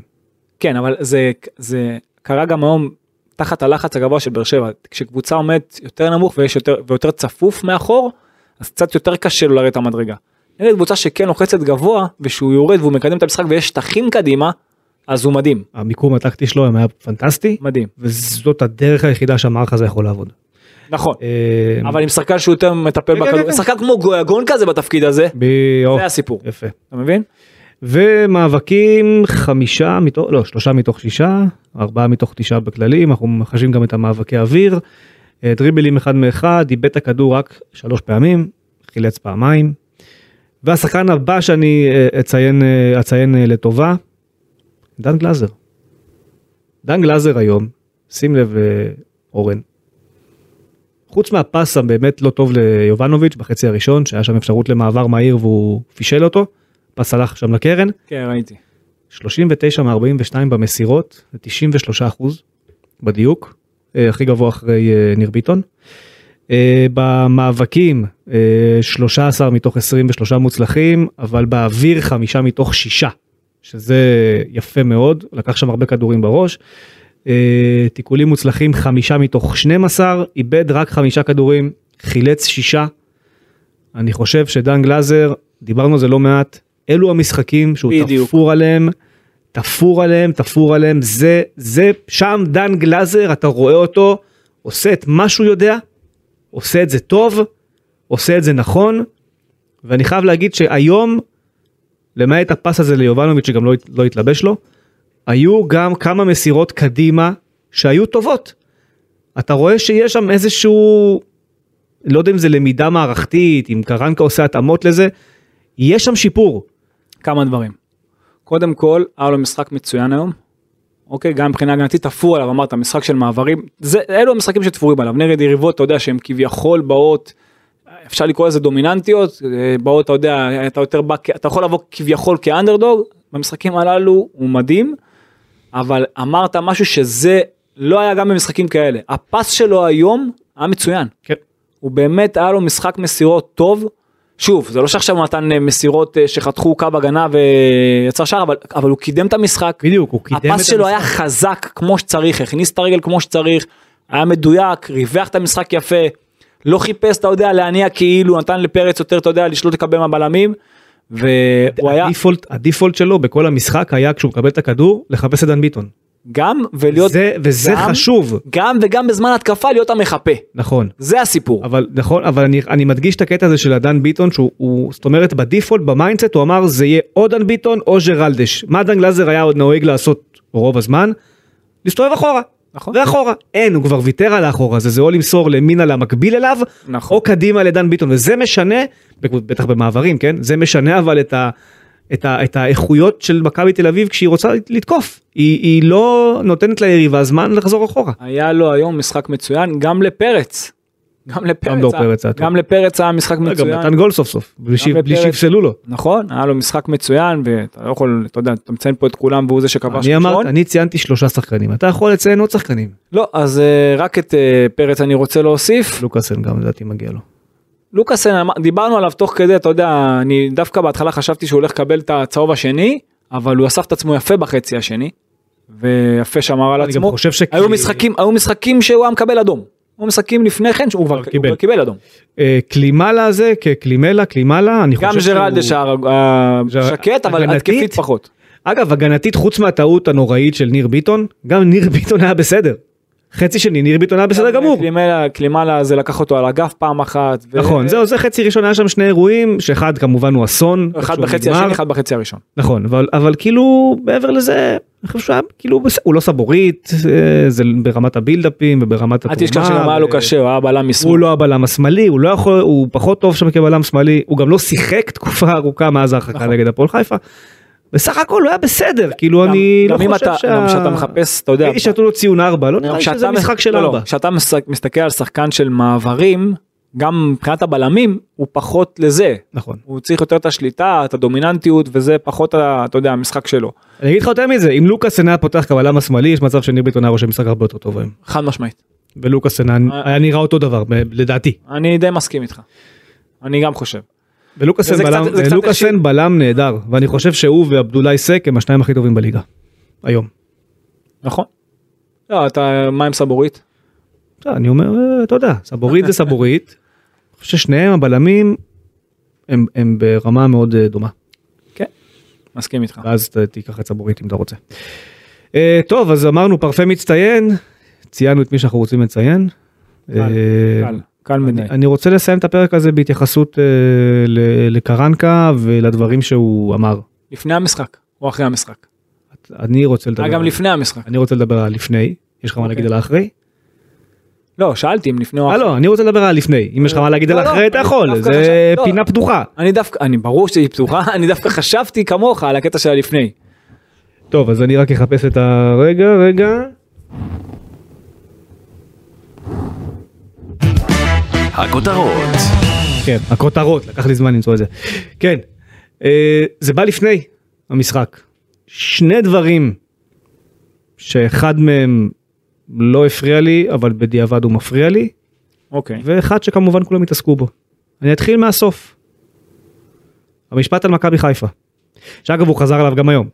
כן, אבל זה, זה קרה גם היום תחת הלחץ הגבוה של באר שבע. כשקבוצה עומדת יותר נמוך ויש יותר, ויותר צפוף מאחור, אז קצת יותר קשה לו לרדת המדרגה. נגד קבוצה שכן לוחצת גבוה, ושהוא יורד והוא מקדם את המשחק ויש שטחים קדימה, אז הוא מדהים, המיקום הטקטי שלו היה פנטסטי, מדהים. וזאת הדרך היחידה שהמערך הזה יכול לעבוד. נכון. אה, אבל עם שחקן שהוא יותר מטפל כן, כן, בכדור, כן. שחקן כמו גויגון כזה בתפקיד הזה, זה הסיפור, יפה. אתה מבין? ומאבקים חמישה מתוך, לא, שלושה מתוך שישה, ארבעה מתוך תשעה בכללים, אנחנו מחשבים גם את המאבקי אוויר. אה, דריבלים אחד מאחד, איבד את הכדור רק שלוש פעמים, חילץ פעמיים. והשחקן הבא שאני אה, אציין, אציין לטובה, דן גלאזר. דן גלאזר היום, שים לב אה, אורן, חוץ מהפס הבאמת לא טוב ליובנוביץ' בחצי הראשון, שהיה שם אפשרות למעבר מהיר והוא פישל אותו, פס הלך שם לקרן, כן, ראיתי. 39 מ-42 במסירות, זה 93 אחוז בדיוק, אה, הכי גבוה אחרי אה, ניר ביטון. במאבקים אה, 13 מתוך 23 מוצלחים, אבל באוויר 5 מתוך 6, שזה יפה מאוד, לקח שם הרבה כדורים בראש. אה, תיקולים מוצלחים 5 מתוך 12, איבד רק 5 כדורים, חילץ 6. אני חושב שדן גלאזר, דיברנו על זה לא מעט, אלו המשחקים שהוא בדיוק. תפור עליהם, תפור עליהם, תפור עליהם, זה, זה, שם דן גלאזר, אתה רואה אותו, עושה את מה שהוא יודע, עושה את זה טוב, עושה את זה נכון, ואני חייב להגיד שהיום, למעט הפס הזה ליובנוביץ' שגם לא, לא התלבש לו, היו גם כמה מסירות קדימה שהיו טובות. אתה רואה שיש שם איזשהו, לא יודע אם זה למידה מערכתית, אם קרנקה עושה התאמות לזה, יש שם שיפור. כמה דברים. קודם כל, היה לו משחק מצוין היום. אוקיי, גם מבחינה הגנתית תפור עליו, אמרת, משחק של מעברים. זה, אלו המשחקים שתפורים עליו. נגד יריבות, אתה יודע, שהן כביכול באות, אפשר לקרוא לזה דומיננטיות, אה, באות, אתה יודע, אתה יותר בא, אתה יכול לבוא כביכול כאנדרדוג, במשחקים הללו הוא מדהים, אבל אמרת משהו שזה לא היה גם במשחקים כאלה. הפס שלו היום היה מצוין. כן. הוא באמת היה לו משחק מסירות טוב. שוב, זה לא שעכשיו הוא נתן אה, מסירות אה, שחתכו קו הגנה ויצר שער, אבל, אבל הוא קידם את המשחק. בדיוק, הוא קידם את הפס שלו היה המשחק. חזק כמו שצריך, הכניס את הרגל כמו שצריך, היה מדויק, ריווח את המשחק יפה, לא חיפש, אתה יודע, להניע כאילו, נתן לפרץ יותר, אתה יודע, לשלוט לקבל מהבלמים, והוא היה ה default, ה default שלו בכל המשחק היה כשהוא מקבל את הכדור, לחפש את דן ביטון. גם ולהיות, זה, וזה גם- חשוב, גם וגם בזמן התקפה להיות המחפה, נכון. זה הסיפור. אבל נכון, אבל אני, אני מדגיש את הקטע הזה של הדן ביטון, שהוא, הוא, זאת אומרת, ב default, ב mindset, הוא אמר זה יהיה או דן ביטון או ג'רלדש. מה דן גלאזר היה עוד נוהג לעשות רוב הזמן? להסתובב אחורה. נכון. ואחורה. אין, הוא כבר ויתר על האחורה הזה, זה או למסור למינה למקביל אליו, נכון. או קדימה לדן ביטון, וזה משנה, בטח במעברים, כן? זה משנה אבל את ה... את, ה, את האיכויות של מכבי תל אביב כשהיא רוצה לתקוף, היא, היא לא נותנת ליריבה זמן לחזור אחורה. היה לו היום משחק מצוין גם לפרץ. גם לפרץ, גם פרץ טוב. גם לפרץ היה משחק גם מצוין. נתן גול סוף סוף, בלי. שיפסלו לו. נכון, היה לו משחק מצוין ואתה לא יכול, אתה יודע, אתה מציין פה את כולם והוא זה שכבש אני אמרתי, ראשון. אני ציינתי שלושה שחקנים, אתה יכול לציין עוד שחקנים. לא, אז אה, רק את אה, פרץ אני רוצה להוסיף. לוקאסן גם לדעתי מגיע לו. לוקאסן, דיברנו עליו תוך כדי, אתה יודע, אני דווקא בהתחלה חשבתי שהוא הולך לקבל את הצהוב השני, אבל הוא אסף את עצמו יפה בחצי השני, ויפה שמר על אני גם עצמו. היו משחקים, היו משחקים שהוא היה מקבל אדום. היו משחקים לפני כן שהוא כבר קיבל. קיבל אדום. אה, קלימלה הזה כקלימלה, קלימלה, אני גם חושב שהוא... ג'רלדש השקט, אבל הגנתית? התקפית פחות. אגב, הגנתית חוץ מהטעות הנוראית של ניר ביטון, גם ניר ביטון היה בסדר. חצי שני, ניר ביטון היה בסדר גמור. קלימלה- זה לקח אותו על הגף פעם אחת. ו- נכון, זהו, זה חצי ראשון, היה שם שני אירועים, שאחד כמובן הוא אסון. אחד בחצי. השני, אחד בחצי הראשון. נכון, אבל, אבל כאילו מעבר לזה, אני חושב שהוא היה כאילו, הוא לא סבורית, אה, זה ברמת הבילדאפים וברמת אל התרומה. תשכח שגם היה לו קשה, הוא היה בלם משמאל. הוא לא הבלם השמאלי, הוא לא יכול, הוא פחות טוב שם כבלם שמאלי, הוא גם לא שיחק תקופה ארוכה מאז ההרחקה נכון. נגד הפועל חיפה. בסך הכל הוא היה בסדר, כאילו גם- אני גם לא אם חושב אתה- גם כשאתה מחפש, אתה יודע, ראיתי שנתנו לו ציון 4, לא נראה לי שזה משחק של לא, לא, 4. כשאתה משחק- מסתכל על שחקן של מעברים, גם מבחינת הבלמים, הוא פחות לזה. נכון. הוא צריך יותר את השליטה, את הדומיננטיות, וזה פחות, אתה יודע, המשחק שלו. אני אגיד לך יותר מזה, אם לוקאסן היה פותח כבלם השמאלי, יש מצב שניר ביטון היה רושם משחק הרבה יותר טוב היום. חד משמעית. ולוקאסן היה- אה. היה נראה אותו דבר, לדעתי. אני די מסכים איתך. אני גם חושב. ולוקאסן בלם, קצת- בלם נהדר, ואני חושב שהוא ועבדולאי סק הם השניים הכי טובים בליגה. היום. נכון? לא, אתה, מה עם סבורית? בסדר, אני אומר, אתה יודע, סבורית זה סבורית. אני חושב ששניהם הבלמים הם, הם ברמה מאוד אה, דומה. כן. מסכים איתך. ואז תיקח את סבורית אם אתה רוצה. אה, טוב, אז אמרנו פרפה מצטיין, ציינו את מי שאנחנו רוצים לציין. קל, אה, קל, קל מדי. אני, אני רוצה לסיים את הפרק הזה בהתייחסות אה, לקרנקה ולדברים שהוא אמר. לפני המשחק, או אחרי המשחק. אני רוצה לדבר, אה, גם לפני המשחק. אני רוצה לדבר על לפני, יש לך מה להגיד אוקיי. על האחרי? לא, שאלתי אם לפני או אה אחרי. לא, אני רוצה לדבר על לפני, אם יש לך מה להגיד על לא, לא, אחרי אתה יכול, זה לא. פינה פתוחה. אני דווקא, אני ברור שהיא פתוחה, אני דווקא חשבתי כמוך על הקטע של הלפני. טוב, אז אני רק אחפש את הרגע, רגע. הכותרות. כן, הכותרות, לקח לי זמן למצוא את זה. כן, אה, זה בא לפני המשחק. שני דברים שאחד מהם לא הפריע לי, אבל בדיעבד הוא מפריע לי, אוקיי. ואחד שכמובן כולם התעסקו בו. אני אתחיל מהסוף. המשפט על מכבי חיפה. שאגב הוא חזר עליו גם היום.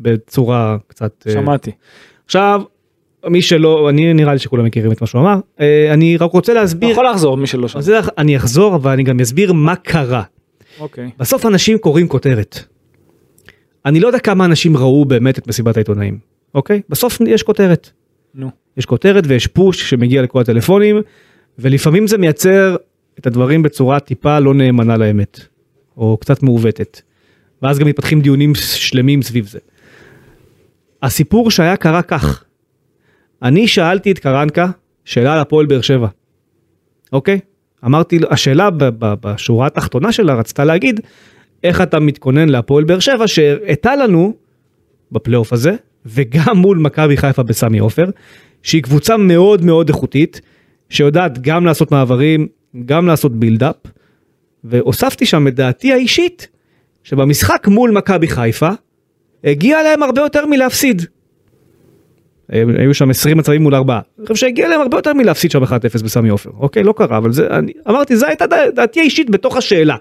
בצורה קצת... אה, שמעתי. עכשיו, מי שלא, אני נראה לי שכולם מכירים את מה שהוא אמר. אה, אני רק רוצה אתה להסביר, יכול לחזור מי שלא זה- אני אחזור אבל אני גם אסביר מה קרה. אוקיי. בסוף אנשים קוראים כותרת. אני לא יודע כמה אנשים ראו באמת את מסיבת העיתונאים, אוקיי? בסוף יש כותרת. נו. יש כותרת ויש פוש שמגיע לכל הטלפונים, ולפעמים זה מייצר את הדברים בצורה טיפה לא נאמנה לאמת, או קצת מעוותת. ואז גם מתפתחים דיונים שלמים סביב זה. הסיפור שהיה קרה כך, אני שאלתי את קרנקה שאלה על הפועל באר שבע, אוקיי? אמרתי השאלה בשורה התחתונה שלה רצתה להגיד, איך אתה מתכונן להפועל באר שבע שהראתה לנו בפלייאוף הזה, וגם מול מכבי חיפה בסמי עופר, שהיא קבוצה מאוד מאוד איכותית, שיודעת גם לעשות מעברים, גם לעשות בילדאפ, והוספתי שם את דעתי האישית, שבמשחק מול מכבי חיפה, הגיע להם הרבה יותר מלהפסיד. הם- היו שם 20 מצבים מול 4. אני חושב שהגיע להם הרבה יותר מלהפסיד שם 1-0 בסמי עופר. אוקיי, לא קרה, אבל זה, אני אמרתי, זו הייתה דע- דעתי האישית בתוך השאלה.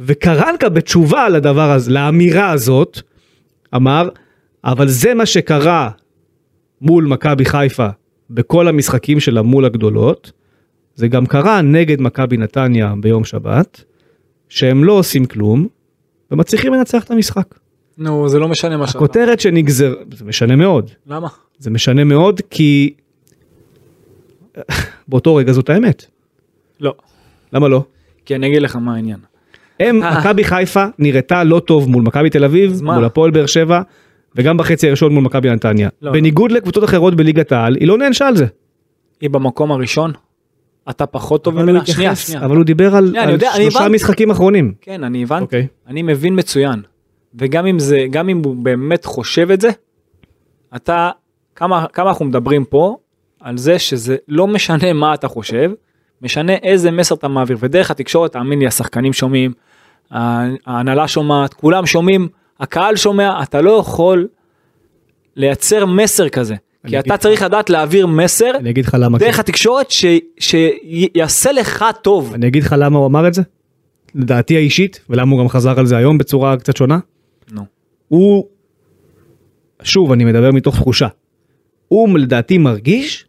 וקרנקה בתשובה לדבר הזה, לאמירה הזאת, אמר, אבל זה מה שקרה מול מכבי חיפה בכל המשחקים שלה מול הגדולות, זה גם קרה נגד מכבי נתניה ביום שבת, שהם לא עושים כלום, ומצליחים לנצח את המשחק. נו, זה לא משנה מה שאתה. הכותרת שנגזר, זה משנה מאוד, למה? זה משנה מאוד כי באותו רגע זאת האמת, לא. למה לא? כי אני אגיד לך מה העניין. הם, מכבי חיפה נראתה לא טוב מול מכבי תל אביב? מול הפועל באר שבע, וגם בחצי הראשון מול מכבי נתניה. לא, בניגוד לקבוצות אחרות בליגת העל, היא לא נענשה על זה. היא במקום הראשון, אתה פחות טוב ממנה. שנייה, שנייה. אבל הוא דיבר על שנייה, על יודע, שלושה. משחקים אחרונים. כן, אני הבנתי. אוקיי. אני מבין מצוין. וגם אם זה, גם אם הוא באמת חושב את זה, אתה, כמה, כמה אנחנו מדברים פה על זה שזה לא משנה מה אתה חושב, משנה איזה מסר אתה מעביר. ודרך התקשורת, תאמין לי, השחקנים שומעים, ההנהלה שומעת, כולם שומעים, הקהל שומע, אתה לא יכול לייצר מסר כזה. כי אתה לך. צריך לדעת להעביר מסר אני אגיד לך למה. דרך כן. התקשורת ש- שיעשה לך טוב. אני אגיד לך למה הוא אמר את זה. לדעתי האישית, ולמה הוא גם חזר על זה היום בצורה קצת שונה. הוא, שוב אני מדבר מתוך תחושה, הוא לדעתי מרגיש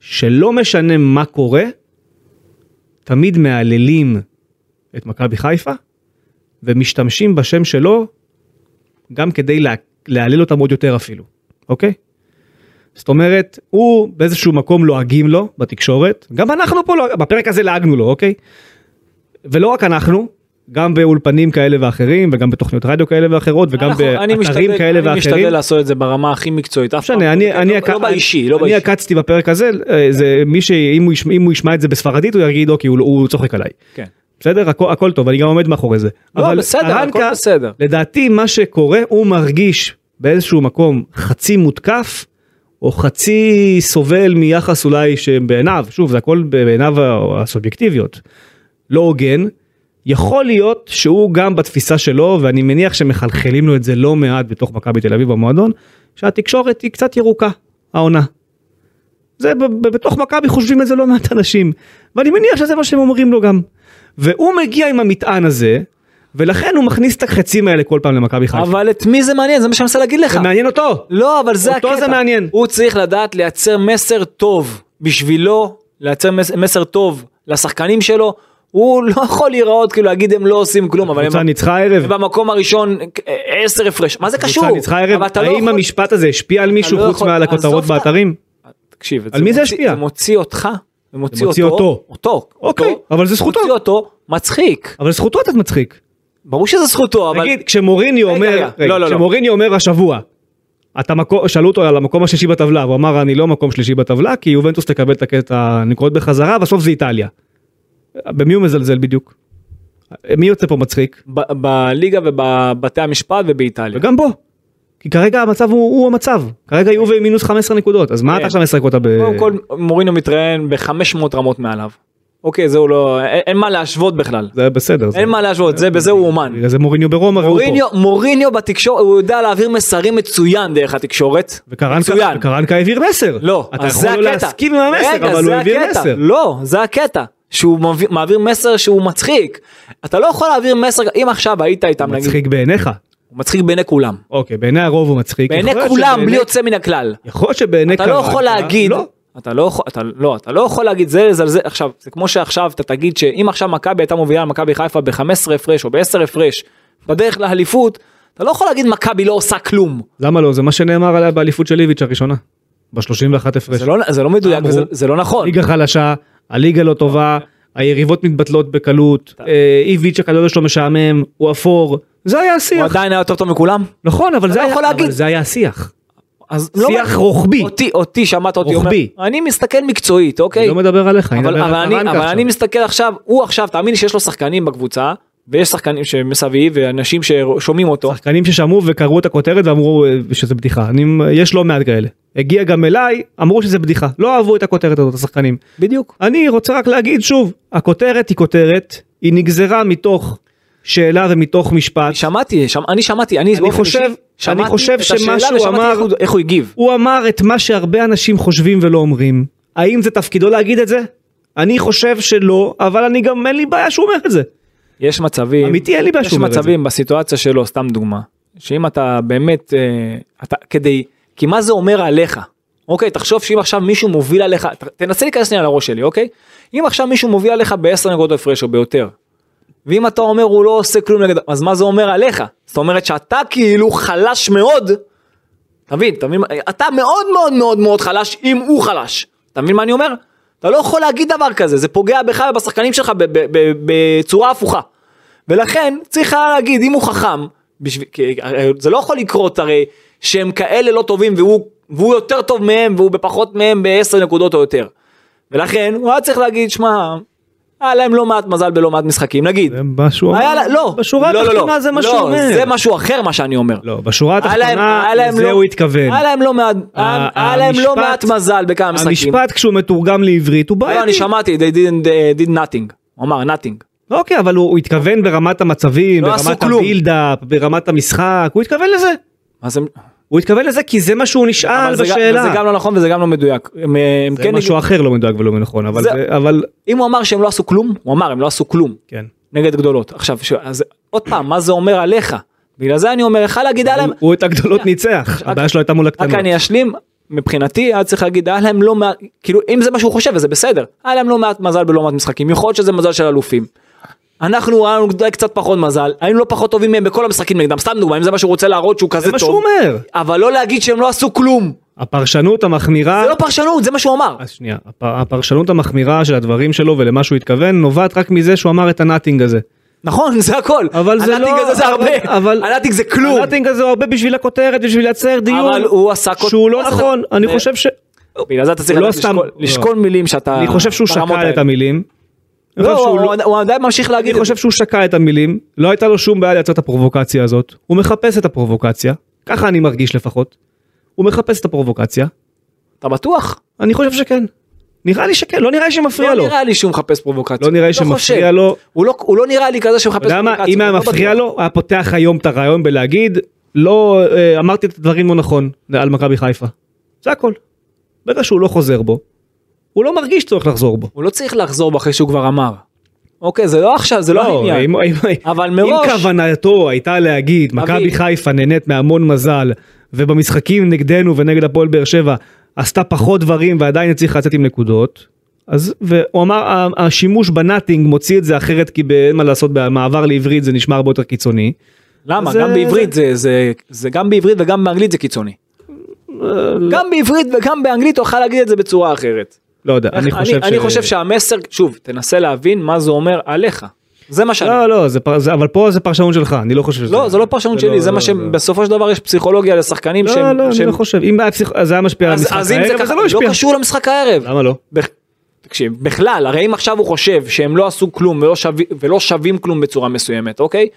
שלא משנה מה קורה, תמיד מהללים את מכבי חיפה ומשתמשים בשם שלו גם כדי לה, להלל אותם עוד יותר אפילו, אוקיי? זאת אומרת, הוא באיזשהו מקום לועגים לו בתקשורת, גם אנחנו פה, לא, בפרק הזה לעגנו לו, אוקיי? ולא רק אנחנו, גם באולפנים כאלה ואחרים, וגם בתוכניות רדיו כאלה ואחרות, וגם אנחנו- אני באתרים משתדל- כאלה אני ואחרים. משתדל לעשות את זה ברמה הכי מקצועית. לא אף פעם משנה, אני, לא- אני, לא- עק- לא באישי, לא אני באישי. עקצתי בפרק הזה, אה, זה מי שאם הוא, ישמע, אם הוא ישמע את זה בספרדית הוא יגיד אוקיי הוא, הוא צוחק עליי. כן. בסדר הכל, הכל טוב אני גם עומד מאחורי זה. לא, בסדר, הכל קרנקה, בסדר. לדעתי מה שקורה הוא מרגיש באיזשהו מקום חצי מותקף או חצי סובל מיחס אולי שבעיניו שוב זה הכל בעיניו הסובייקטיביות לא הוגן. יכול להיות שהוא גם בתפיסה שלו ואני מניח שמחלחלים לו את זה לא מעט בתוך מכבי תל אביב במועדון שהתקשורת היא קצת ירוקה העונה. זה בתוך מכבי חושבים את זה לא מעט אנשים ואני מניח שזה מה שהם אומרים לו גם. והוא מגיע עם המטען הזה ולכן הוא מכניס את החצים האלה כל פעם למכבי חיפה. אבל את מי זה מעניין? זה מה שאני מנסה להגיד לך. זה מעניין אותו. לא, אבל זה אותו הקטע. זה מעניין. הוא צריך לדעת לייצר מסר טוב בשבילו, לייצר מס- מסר טוב לשחקנים שלו. הוא לא יכול להיראות כאילו להגיד הם לא עושים כלום, אבל הם ניצחה הערב. במקום הראשון אה, עשר הפרש. מה זה קשור? ניצחה הערב. אתה לא האם המשפט הזה השפיע על מישהו לא חוץ מעל הכותרות באתרים? תקשיב, על מי זה השפיע? זה מוציא אותך, מוציא אותו, אותו. אותו, אוקיי, אותו, אבל זה זכותו. מוציא אותו, מצחיק. אבל זכותו קצת מצחיק. ברור שזה זכותו, אבל... נגיד כשמוריניו אומר, רגע, רגע, לא, לא, לא. כשמוריניו אומר השבוע, אתה מקום, שאלו אותו על המקום השלישי בטבלה, הוא אמר אני לא מקום שלישי בטבלה, כי יובנטוס תקבל את הנקודות בחזרה, בסוף זה איטליה. במי הוא מזלזל בדיוק? מי יוצא פה מצחיק? בליגה ובבתי המשפט ובאיטליה. וגם בו. כי כרגע המצב הוא, הוא המצב, כרגע עם מינוס 15 נקודות, אז מה כן. אתה עכשיו משחק אותה ב... קודם כל מוריניו מתראיין ב-500 רמות מעליו. אוקיי זהו לא אין, אין מה להשוות בכלל. זה בסדר. זה- אין מה להשוות זה בזה הוא אומן. בגלל זה מוריניו ברומא פה. מוריניו מוריניו בתקשורת הוא יודע להעביר מסרים מצוין דרך התקשורת. וקרנקה העביר מסר. לא, אתה אז יכול זה לא הקטע. להסכים עם המסר, רגע, אבל זה הוא העביר. מסר. לא, זה הקטע. שהוא מעביר, מעביר מסר שהוא מצחיק. אתה לא יכול להעביר מסר, אם עכשיו היית איתם נגיד, מצחיק בעיניך. הוא מצחיק בעיני כולם. אוקיי, בעיני הרוב הוא מצחיק. בעיני כולם, שבעיני- בלי יוצא מן הכלל. יכול להיות שבעיני אתה לא קרנקה- יכול להגיד, לא. אתה לא יכול, אתה לא, אתה לא יכול להגיד זה לזלזל, עכשיו, זה כמו שעכשיו אתה תגיד שאם עכשיו מכבי הייתה מובילה על מכבי חיפה ב-15 הפרש או ב-10 הפרש, בדרך לאליפות, אתה לא יכול להגיד מכבי לא עושה כלום. למה לא? זה מה שנאמר עליה באליפות של איביץ' הראשונה. ב-31 הפרש. זה לא, זה לא מדויק, אמרו. וזה- זה לא נכון. ליגה חלשה, הליגה לא טובה, היריבות מתבטלות בקלות, אה, איביץ' הכדורגל שלו משעמם, הוא אפור. זה היה הוא השיח. עדיין היה יותר טוב מכולם. נכון, אבל זה לא היה-. אבל זה היה השיח. אז שיח לא, רוחבי. אותי, אותי שמעת אותי רוחבי. אומר, אני מסתכל מקצועית, אוקיי? אני לא מדבר עליך, אני אבל, מדבר אבל, על אני, קרנקה אבל. אני מסתכל עכשיו, הוא עכשיו, תאמין לי שיש לו שחקנים בקבוצה, ויש שחקנים שמסביב, ואנשים ששומעים אותו. שחקנים ששמעו וקראו את הכותרת ואמרו אה, שזה בדיחה. אני, יש לא מעט כאלה. הגיע גם אליי, אמרו שזה בדיחה. לא אהבו את הכותרת הזאת, השחקנים. בדיוק. אני רוצה רק להגיד שוב, הכותרת היא כותרת, היא נגזרה מתוך שאלה ומתוך משפט. שמעתי, שמ, אני שמעתי, אני, באופן חושב- אישי, אני שמעתי חושב שמה שהוא אמר- איך הוא, איך הוא הגיב. הוא אמר את מה שהרבה אנשים חושבים ולא אומרים. האם זה תפקידו להגיד את זה? אני חושב שלא, אבל אני גם אין לי בעיה שהוא אומר את זה. יש מצבים, אמיתי, אין לי בעיה יש שהוא אומר את זה. מצבים בסיטואציה שלו, סתם דוגמה, שאם אתה באמת, אה, אתה כדי, כי מה זה אומר עליך? אוקיי, תחשוב שאם עכשיו מישהו מוביל עליך, תנסה להיכנס שנייה לראש שלי, אוקיי? אם עכשיו מישהו מוביל עליך בעשר נקודות הפרש או ביותר, ואם אתה אומר הוא לא עושה כלום נגד, אז מה זה אומר עליך? זאת אומרת שאתה כאילו חלש מאוד, תבין, אתה מבין, אתה מאוד מאוד מאוד מאוד חלש אם הוא חלש, אתה מבין מה אני אומר? אתה לא יכול להגיד דבר כזה, זה פוגע בך ובשחקנים שלך בצורה הפוכה. ולכן צריך היה להגיד אם הוא חכם, בשביל, הרי זה לא יכול לקרות הרי שהם כאלה לא טובים והוא, והוא יותר טוב מהם והוא בפחות מהם בעשר נקודות או יותר. ולכן הוא היה צריך להגיד שמע, היה להם לא מעט מזל בלא מעט משחקים נגיד. זה מה שהוא אמר. לה, לא, בשורה לא, לא, התחתונה לא, זה מה לא, שהוא אומר. זה משהו אחר מה שאני אומר. לא, בשורה התחתונה, לזה לא- הוא התכוון. היה להם לא מעט, היה להם לא מעט מזל בכמה משחקים. המשפט כשהוא מתורגם לעברית הוא לא, אני בעייתי. שמעתי, they didn't, uh, did nothing. הוא אמר nothing. אוקיי, אבל הוא הוא התכוון ברמת המצבים, ברמת. הבילדאפ, ברמת המשחק, הוא התכוון לזה. מה זה? הוא התכוון לזה כי זה מה שהוא נשאל אבל זה גם- בשאלה. זה גם לא נכון וזה גם לא מדויק. הם, הם זה כן משהו הגיעו- אחר לא מדויק ולא נכון, אבל זה- זה- אבל אם הוא אמר שהם לא עשו כלום, הוא אמר הם לא עשו כלום כן. נגד גדולות. עכשיו, ש... אז עוד פעם, מה זה אומר עליך? בגלל זה אני אומר, יכל להגיד להם, הוא- את הגדולות ניצח, הבעיה שלו הייתה מול רק הקטנות. אני אשלים, מבחינתי היה צריך להגיד, היה להם לא מעט, כאילו אם זה מה שהוא חושב וזה בסדר, היה להם לא מעט מזל בלא מעט משחקים, יכול להיות שזה מזל של אלופים. אנחנו היה לנו קצת פחות מזל, היינו לא פחות טובים מהם בכל המשחקים נגדם, סתם דוגמא, אם זה מה שהוא רוצה להראות שהוא כזה זה מה שהוא טוב, אומר. אבל לא להגיד שהם לא עשו כלום, הפרשנות המחמירה, זה לא פרשנות, זה מה שהוא אמר. אז שנייה, הפ- הפרשנות המחמירה של הדברים שלו ולמה שהוא התכוון נובעת רק מזה שהוא אמר את ה nothing הזה. נכון, זה הכל. אבל זה ה nothing לא- הזה זה הרבה, אבל- ה nothing זה כלום. ה nothing הזה הוא הרבה בשביל הכותרת, בשביל לייצר דיון, אבל הוא עשה כל- שהוא לא נכון, אני חושב ש... בגלל זה אתה צריך לא לשקול- לא. לשקול מילים שאתה... אני חושב שהוא שקל את. המילים. אני לא, חושב שהוא הוא לא- הוא עדיין ממשיך להגיד אני. חושב שהוא שקע את המילים, לא הייתה לו שום בעיה לייצר את הפרובוקציה הזאת, הוא מחפש את הפרובוקציה, ככה אני מרגיש לפחות, הוא מחפש את הפרובוקציה, אתה בטוח? אני חושב שכן, נראה לי שכן, לא נראה לי שמפריע לא לו, נראה לי שהוא מחפש פרובוקציה. לא נראה לי חושב. שמפריע לו, הוא לא- הוא לא נראה לי כזה שמחפש פרובוקציה. אם היה לא מפריע. לו, היה פותח היום את הרעיון בלהגיד, לא, אה, אמרתי את הדברים לא נכון על מכבי חיפה, זה הכל, ברגע שהוא לא חוזר בו, הוא לא מרגיש צורך לחזור בו. הוא לא צריך לחזור בו אחרי שהוא כבר אמר. אוקיי, זה לא עכשיו, זה לא העניין. אם- אם- אבל אם מראש... כוונתו הייתה להגיד מכבי חיפה נהנית מהמון מזל ובמשחקים נגדנו ונגד הפועל באר שבע עשתה פחות דברים ועדיין הצליחה לצאת עם נקודות. אז והוא אמר השימוש בנאטינג מוציא את זה אחרת כי אין מה לעשות במעבר לעברית זה נשמע הרבה יותר קיצוני. למה? זה- גם בעברית זה- זה- זה גם בעברית וגם באנגלית זה קיצוני. גם בעברית וגם באנגלית הוא יכול להגיד את זה בצורה אחרת. לא יודע אני חושב אני חושב שהמסר, שוב, תנסה להבין מה זה אומר עליך. זה מה שאני... לא, לא, זה פר- זה- אבל פה זה פרשנות שלך, אני לא חושב שזה... לא, זה לא פרשנות שלי, זה מה שבסופו של דבר יש פסיכולוגיה לשחקנים לא, שהם... לא, אני שהם- לא חושב. אם היה פסיכ- אז זה היה משפיע על אז המשחק אז אם זה הערב, ככה, אז זה לא לא השפיע. קשור למשחק הערב. למה לא? בכ- תקשיב, בכלל, הרי אם עכשיו הוא חושב שהם לא עשו כלום ולא, שו... ולא שווים כלום בצורה מסוימת, אוקיי?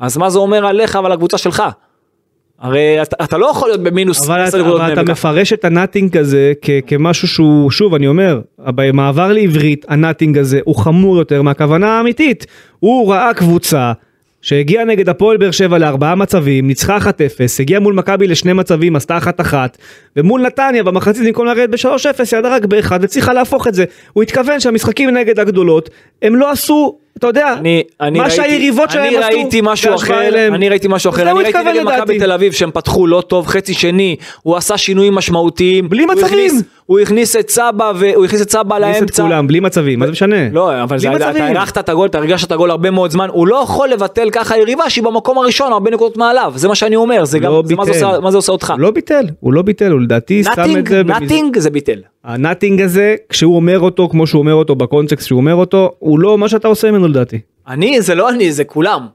אז מה זה אומר עליך ועל הקבוצה שלך? הרי אתה, אתה לא יכול להיות במינוס אבל אתה- אבל אתה מפרש את ה nothing הזה כ- כמשהו שהוא, שוב אני אומר, במעבר לעברית ה nothing הזה הוא חמור יותר מהכוונה האמיתית. הוא ראה קבוצה שהגיעה נגד הפועל באר שבע לארבעה מצבים, ניצחה 1-0, הגיעה מול מכבי לשני מצבים, עשתה 1-1, ומול נתניה במחצית במקום לרדת ב-3-0 ירדה רק ב-1 והצליחה להפוך את זה. הוא התכוון שהמשחקים נגד הגדולות, הם לא עשו, אתה יודע, אני, אני מה ראיתי, שהיריבות שלהם אני עשו, ראיתי משהו אחר, אליהם. אני ראיתי משהו אחר, אני הוא ראיתי נגד מכבי. תל אביב שהם פתחו לא טוב חצי שני, הוא עשה שינויים משמעותיים, בלי הוא מצבים. הכניס- הוא הכניס את סבא והוא הכניס את סבא הכניס את לאמצע, כולם, בלי מצבים, מה זה משנה? לא, אבל זה, אתה. הערכת את הגול, אתה הרגשת את הגול הרבה מאוד זמן, הוא לא יכול לבטל ככה יריבה שהיא במקום הראשון, הרבה נקודות מעליו, זה מה שאני אומר, זה גם, לא מה, זה. עושה, מה זה עושה אותך. הוא לא ביטל, הוא לא ביטל, הוא לדעתי שם את זה. nothing זה ביטל. ה nothing הזה, כשהוא אומר אותו כמו שהוא אומר אותו בקונטקסט שהוא אומר אותו, הוא לא מה שאתה עושה ממנו לדעתי. אני, זה לא אני, זה כולם.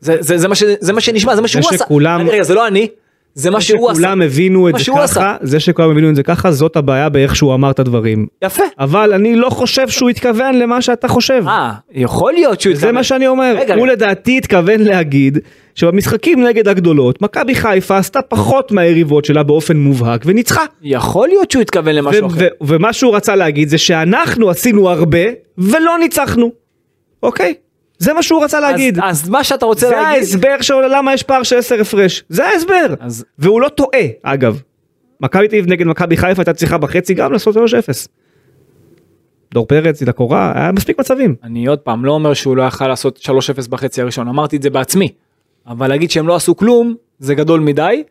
זה, זה, זה, מה, ש, זה מה שנשמע, זה מה שהוא עשה. שכולם- אני, רגע, זה לא אני, זה מה שהוא עשה. שכולם הבינו את זה ככה, עשה. זה שכולם הבינו את זה ככה, זאת הבעיה באיך שהוא אמר את הדברים. יפה. אבל אני לא חושב שהוא התכוון למה שאתה חושב. אה, יכול להיות שהוא זה מה שאני אומר, רגע, הוא רגע. לדעתי התכוון להגיד שבמשחקים נגד הגדולות, מכבי חיפה עשתה פחות מהיריבות שלה באופן מובהק וניצחה. יכול להיות שהוא התכוון למשהו אחר. ומה שהוא רצה להגיד זה שאנחנו עשינו הרבה ולא ניצחנו. אוקיי? זה מה שהוא רצה להגיד. אז, אז מה שאתה רוצה זה להגיד, ההסבר של למה יש פער של 10 הפרש. זה ההסבר. אז- והוא לא טועה, אגב. מכבי תל אביב נגד מכבי חיפה הייתה צריכה בחצי גם לעשות 3-0. דור פרץ, צידה קורה, היה מספיק מצבים. אני עוד פעם לא אומר שהוא לא יכל לעשות 3-0 בחצי הראשון, אמרתי את זה בעצמי. אבל להגיד שהם לא עשו כלום, זה גדול מדי,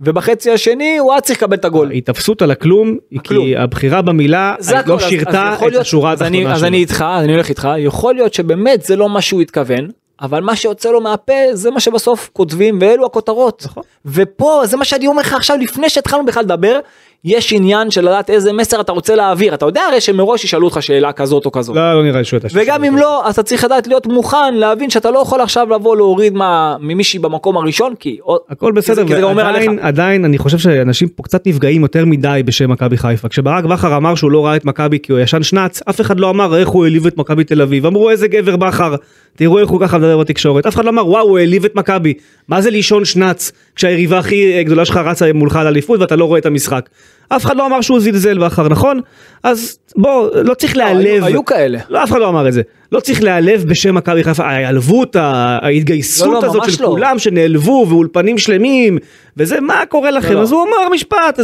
ובחצי השני הוא היה צריך לקבל את הגול. ההתאפסות על הכלום. כי הבחירה במילה לא אז- אז שירתה את השורה אז התחתונה אז שלו. אני איתך, אז אני הולך איתך, יכול להיות שבאמת זה לא מה שהוא התכוון, אבל מה שיוצא לו מהפה זה מה שבסוף כותבים ואלו הכותרות. נכון. ופה זה מה שאני אומר לך עכשיו לפני שהתחלנו בכלל לדבר, יש עניין של לדעת איזה מסר אתה רוצה להעביר, אתה יודע הרי שמראש ישאלו אותך שאלה כזאת או כזאת. לא, לא נראה לי שהוא הייתה וגם אם לא, אז אתה צריך לדעת להיות מוכן להבין שאתה לא יכול עכשיו לבוא להוריד מה, ממישהי במקום הראשון, כי... הכל בסדר, כי זה ועדיין, עליך. עדיין אני חושב שאנשים פה קצת נפגעים יותר מדי בשם מכבי חיפה. כשברק בכר אמר שהוא לא ראה את מכבי כי הוא ישן שנץ, אף אחד לא אמר איך הוא העליב את מכבי תל אביב. אמרו איזה גבר בכר, תראו איך הוא ככה מדבר בתקשורת. אף אחד לא אמר וואו הוא העליב את מכבי. מה זה לישון שנץ כשהיריבה הכי גדולה שלך רצה מולך על אליפות ואתה לא רואה את המשחק. אף אחד לא אמר שהוא זלזל בכר, נכון? אז בוא, לא צריך להיעלב. היו, היו כאלה. לא, אף אחד לא אמר את זה. לא צריך להיעלב בשם מכבי חיפה, ההיעלבות, ההתגייסות לא, לא, הזאת של לא. כולם שנעלבו ואולפנים שלמים, וזה מה קורה לכם, לא. אז הוא אמר משפט,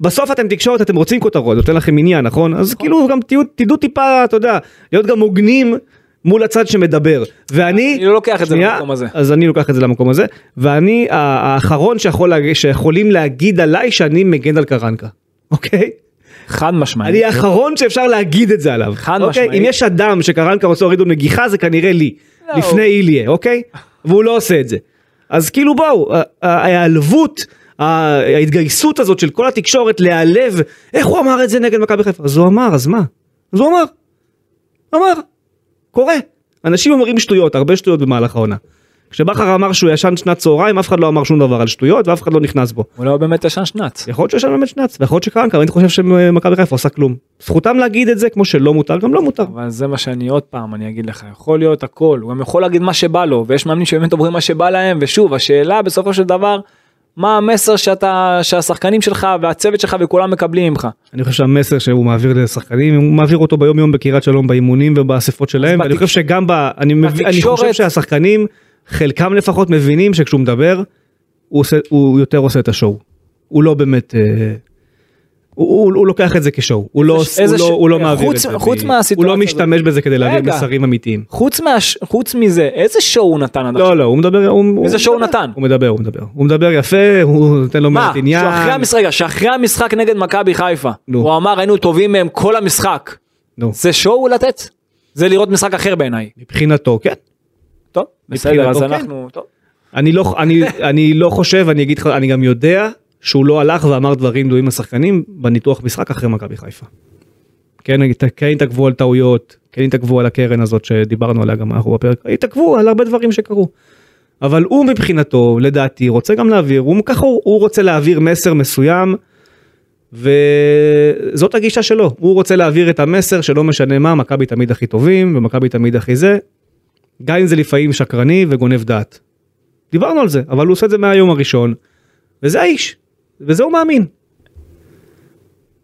בסוף אתם תקשורת, אתם רוצים כותרות, נותן לכם עניין, נכון? אז כאילו גם תדעו טיפה, אתה יודע, להיות גם הוגנים. מול הצד שמדבר ואני אני לא לוקח את זה למקום הזה. אז אני לוקח את זה למקום הזה ואני האחרון שיכול. שיכולים להגיד עליי שאני מגן על קרנקה אוקיי חד משמעית. אני האחרון שאפשר להגיד את זה עליו. חד אוקיי? משמעית. אם יש אדם שקרנקה רוצה להוריד לו נגיחה זה כנראה לי. לא, לפני איליה, אוקיי? והוא לא עושה את זה. אז כאילו בואו, ההיעלבות, ההתגייסות הזאת של כל התקשורת להיעלב, איך הוא אמר את זה נגד מכבי חיפה? אז הוא אמר, אז מה? אז הוא אמר. אמר. קורה. אנשים אומרים שטויות, הרבה שטויות במהלך העונה. כשבכר אמר שהוא ישן שנת צהריים, אף אחד לא אמר שום דבר על שטויות ואף אחד לא נכנס בו. הוא לא באמת ישן שנץ. יכול להיות שיש לנו באמת שנץ, ויכול להיות שקרנקה, ואני חושב שמכבי חיפה עושה כלום. זכותם להגיד את זה כמו שלא מותר, גם לא מותר. אבל זה מה שאני עוד פעם אני אגיד לך יכול להיות הכל הוא גם יכול להגיד מה שבא לו ויש מאמנים שבאמת אומרים מה שבא להם ושוב השאלה בסופו של דבר מה המסר שאתה שהשחקנים שלך והצוות שלך וכולם מקבלים ממך. אני חושב שהמסר שהוא מעביר לשחקנים, הוא מעביר אותו ביום יום בקריית שלום באימונים ובאספות שלהם, ואני חושב שגם ב... אני מבין- אני חושב שהשחקנים, חלקם לפחות מבינים שכשהוא מדבר, הוא עושה- הוא יותר עושה את השואו. הוא לא באמת... אה, הוא, הוא, הוא לוקח את זה כשואו, הוא לא, איזה הוא ש- לא, הוא לא מעביר חוץ- את זה, חוץ מ- הוא לא משתמש בזה כדי להעביר. מסרים אמיתיים. חוץ מה חוץ מזה איזה שואו הוא נתן עד עכשיו. לא לא הוא מדבר, הוא, איזה הוא שואו מדבר, נתן? הוא מדבר, הוא מדבר, הוא מדבר יפה, הוא נותן לו? מעט עניין, שאחרי המשחק, רגע, שאחרי המשחק נגד מכבי חיפה, נו. הוא אמר היינו טובים מהם כל המשחק. נו, זה שואו לתת? זה לראות משחק אחר בעיניי. מבחינתו כן, טוב, בסדר, אז כן. אנחנו... טוב. אני לא, אני, אני לא חושב, אני אגיד לך, אני גם יודע שהוא לא הלך ואמר דברים דומים לשחקנים בניתוח משחק אחרי מכבי חיפה. כן, כן התעכבו על טעויות, כן התעכבו על הקרן הזאת שדיברנו עליה גם אנחנו בפרק, התעכבו על הרבה דברים שקרו. אבל הוא מבחינתו, לדעתי, רוצה גם להעביר, הוא ככה הוא, הוא רוצה להעביר מסר מסוים, וזאת הגישה שלו, הוא רוצה להעביר את המסר שלא משנה מה, מכבי תמיד הכי טובים, ומכבי תמיד הכי זה, גם אם זה לפעמים שקרני וגונב דעת. דיברנו על זה, אבל הוא עושה את זה מהיום הראשון, וזה האיש, וזה הוא מאמין.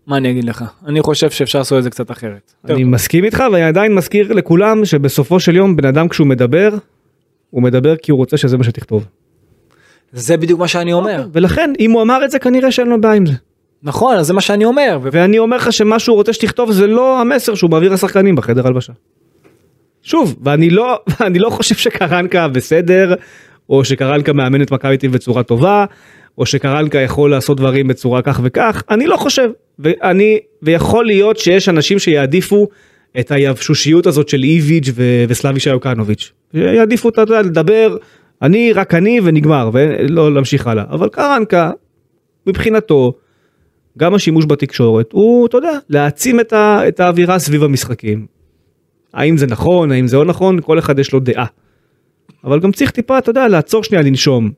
מה אני אגיד לך? אני חושב שאפשר לעשות את זה קצת אחרת. אני מסכים איתך ואני עדיין מזכיר לכולם שבסופו של יום בן אדם כשהוא מדבר, הוא מדבר כי הוא רוצה שזה מה שתכתוב. זה בדיוק מה שאני אומר. ולכן אם הוא אמר את זה כנראה שאין לו בעיה עם זה. נכון, אז זה מה שאני אומר. ואני אומר לך שמה שהוא רוצה שתכתוב זה לא המסר שהוא מעביר לשחקנים בחדר הלבשה. שוב, ואני לא, אני לא חושב שקרנקה בסדר, או שקרנקה מאמן את מכבי תל בצורה טובה, או שקרנקה יכול לעשות דברים בצורה כך וכך, אני לא חושב. ואני, ויכול להיות שיש אנשים שיעדיפו את היבשושיות הזאת של איביץ' ו- וסלאבישי יוקנוביץ'. שיעדיפו, אתה יודע, לדבר, אני, רק אני ונגמר, ולא להמשיך הלאה. אבל קרנקה, מבחינתו, גם השימוש בתקשורת הוא, אתה יודע, להעצים את, ה, את האווירה סביב המשחקים. האם זה נכון, האם זה לא נכון, כל אחד יש לו דעה. אבל גם צריך טיפה, אתה יודע, לעצור שנייה לנשום.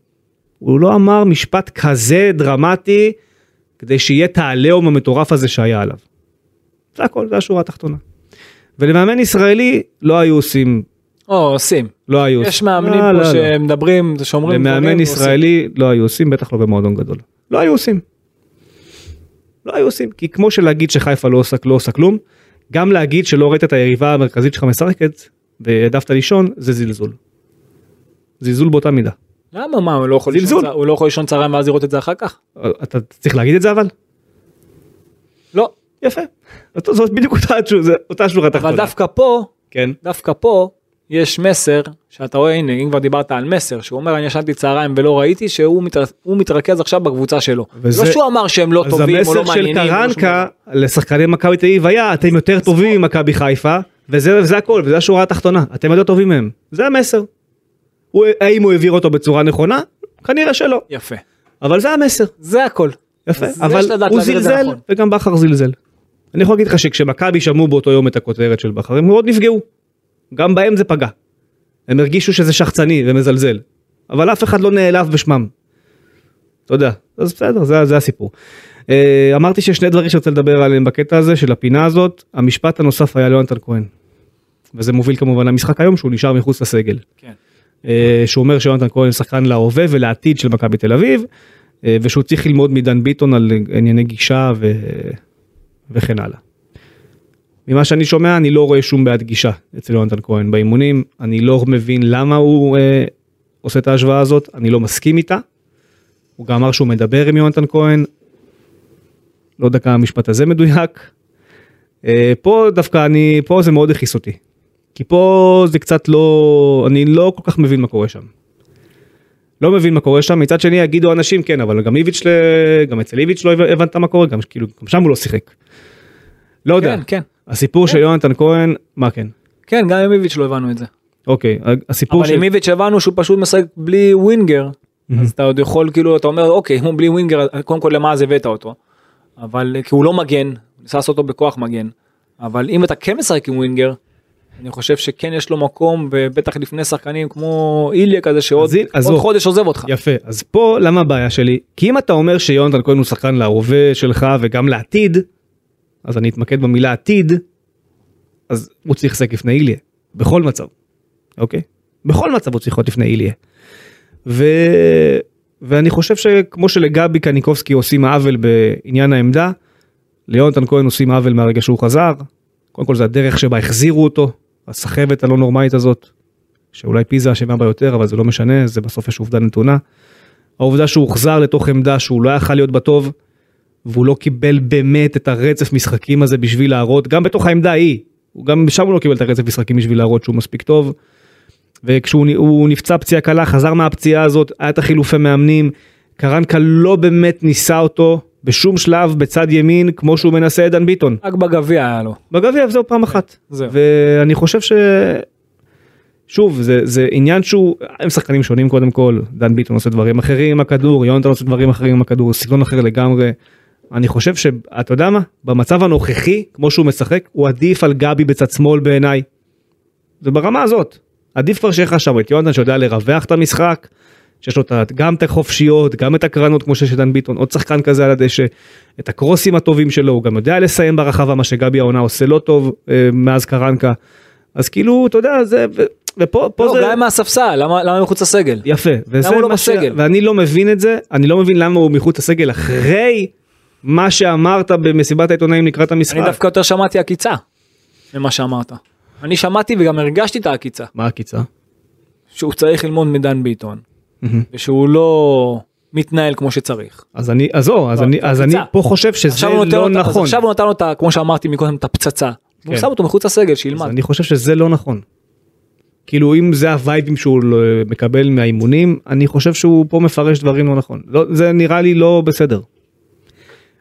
הוא לא אמר משפט כזה דרמטי כדי שיהיה את העליהום המטורף הזה שהיה עליו. זה הכל, זה השורה התחתונה. ולמאמן ישראלי לא היו עושים, או, עושים. לא היו יש עושים. מאמנים לא, פה לא, לא. שמדברים, שאומרים דברים. למאמן. ישראלי לא היו עושים, בטח לא במועדון גדול. לא היו עושים. לא היו עושים, כי כמו שלהגיד שחיפה לא עושה, לא עושה כלום, גם להגיד שלא ראית את היריבה המרכזית שלך משחקת והעדפת לישון, זה זלזול. זלזול באותה מידה. למה מה, הוא לא יכול לישון הוא לא יכול לישון צהריים ואז לראות את זה אחר כך? אתה צריך להגיד את זה אבל? לא. יפה. זאת- בדיוק אותה שורה אבל תחתונה. דווקא פה, כן. דווקא פה, יש מסר, שאתה רואה, הנה, אם כבר דיברת על מסר, שהוא אומר, אני ישנתי צהריים ולא ראיתי, שהוא מתר- הוא מתרכז עכשיו בקבוצה שלו. וזה- לא שהוא אמר שהם לא אז טובים או לא המסר של מעניינים. או לא שום קרנקה. לשחקני מכבי תל אביב היה אתם יותר טובים ממכבי חיפה וזה וזה הכל וזה השורה התחתונה אתם יותר טובים מהם זה המסר. הוא- האם הוא העביר אותו בצורה נכונה? כנראה שלא יפה. אבל זה המסר זה הכל. יפה אז אבל הוא זלזל נכון. וגם בכר זלזל. אני יכול להגיד לך שכשמכבי שמעו באותו יום את הכותרת של בכר הם מאוד נפגעו. גם בהם זה פגע. הם הרגישו שזה שחצני ומזלזל. אבל אף אחד לא נעלב בשמם. אתה יודע, אז בסדר, זה, זה הסיפור. אה, אמרתי שיש שני דברים שאני רוצה לדבר עליהם בקטע הזה של הפינה הזאת. המשפט הנוסף היה ליונתן כהן. וזה מוביל כמובן למשחק היום שהוא נשאר מחוץ לסגל. כן. אה, שהוא אומר שיונתן כהן שחקן להווה ולעתיד של מכבי תל אביב, אה, ושהוא צריך ללמוד מדן ביטון על ענייני גישה ו... וכן הלאה. ממה שאני שומע אני לא רואה שום בעיית גישה אצל יונתן כהן באימונים, אני לא מבין למה הוא אה, עושה את ההשוואה הזאת, אני לא מסכים איתה. הוא גם אמר שהוא מדבר עם יונתן כהן, לא יודע כמה המשפט הזה מדויק. אה, פה דווקא אני, פה זה מאוד הכעיס אותי. כי פה זה קצת לא, אני לא כל כך מבין מה קורה שם. לא מבין מה קורה שם, מצד שני יגידו אנשים כן, אבל גם איביץ', ל- גם אצל איביץ' לא הבנת מה קורה, גם כאילו, גם שם הוא לא שיחק. לא יודע, כן, כן. הסיפור של יונתן כהן, מה כן? כן, גם עם איביץ' לא הבנו את זה. אוקיי, הסיפור אבל של... עם איביץ' הבנו שהוא פשוט משחק בלי ווינגר. אז אתה עוד יכול כאילו אתה אומר אוקיי אם הוא בלי ווינגר קודם כל למה אז הבאת אותו. אבל אה, כי הוא לא מגן ניסה לעשות אותו בכוח מגן. אבל אם אתה כן משחק עם ווינגר. אני חושב שכן יש לו מקום ובטח לפני שחקנים כמו איליה כזה שעוד אז הנה, אז עוד הוא- חודש עוזב אותך. יפה, אז פה למה הבעיה שלי? כי אם אתה אומר שיונתן כהן הוא שחקן להווה שלך וגם לעתיד, אז אני אתמקד במילה עתיד, אז הוא צריך לשחק לפני איליה, בכל מצב, אוקיי? בכל מצב הוא צריך להיות לפני איליה. ו... ואני חושב שכמו שלגבי קניקובסקי עושים עוול בעניין העמדה, ליונתן כהן עושים עוול מהרגע שהוא חזר. קודם כל זה הדרך שבה החזירו אותו, הסחבת הלא נורמלית הזאת, שאולי פיזה אשמה בה יותר, אבל זה לא משנה, זה בסוף יש עובדה נתונה. העובדה שהוא הוחזר לתוך עמדה שהוא לא יכל להיות בטוב, והוא לא קיבל באמת את הרצף משחקים הזה בשביל להראות, גם בתוך העמדה ההיא, הוא גם שם הוא לא קיבל את הרצף משחקים בשביל להראות שהוא מספיק טוב. וכשהוא נפצע פציעה קלה, חזר מהפציעה הזאת, היה את החילופי מאמנים, קרנקה לא באמת ניסה אותו בשום שלב בצד ימין כמו שהוא מנסה את דן ביטון. רק בגביע היה לו. בגביע זהו פעם אחת. זהו. ואני חושב ש... שוב, זה, זה עניין שהוא, הם שחקנים שונים קודם כל, דן ביטון עושה דברים אחרים עם הכדור, יונתן עושה דברים אחרים עם הכדור, סגנון אחר לגמרי. אני חושב שאתה יודע מה, במצב הנוכחי, כמו שהוא משחק, הוא עדיף על גבי בצד שמאל בעיניי. זה ברמה הזאת. עדיף כבר שיהיה לך שם את יונתן שיודע לרווח את המשחק, שיש לו גם את החופשיות, גם את הקרנות כמו שיש לדן ביטון, עוד שחקן כזה על הדשא, את הקרוסים הטובים שלו, הוא גם יודע לסיים ברחבה, מה שגבי העונה עושה לא טוב אה, מאז קרנקה. אז כאילו, אתה יודע, זה, ופה פה לא, זה... גם מהספסל, למה למה מחוץ לסגל? יפה, וזה למה הוא לא מה ש... בסגל? ואני לא מבין את זה, אני לא מבין למה הוא מחוץ לסגל אחרי מה שאמרת במסיבת העיתונאים לקראת המשחק. אני דווקא יותר שמעתי עקיצה ממה שאמרת. אני שמעתי וגם הרגשתי את העקיצה, מה הקיצה? שהוא צריך ללמוד מדן ביטון. ושהוא לא מתנהל כמו שצריך. אז אני, אז זהו, אז לא, אני, אז אני. פה חושב שזה הוא לא נכון. עכשיו הוא נתן לו, כמו שאמרתי מקודם, את הפצצה. הוא כן. שם אותו מחוץ לסגל, שילמד. אני חושב שזה לא נכון. כאילו אם זה הווייבים שהוא לא- מקבל מהאימונים, אני חושב שהוא פה מפרש דברים לא נכון. לא, זה נראה לי לא בסדר.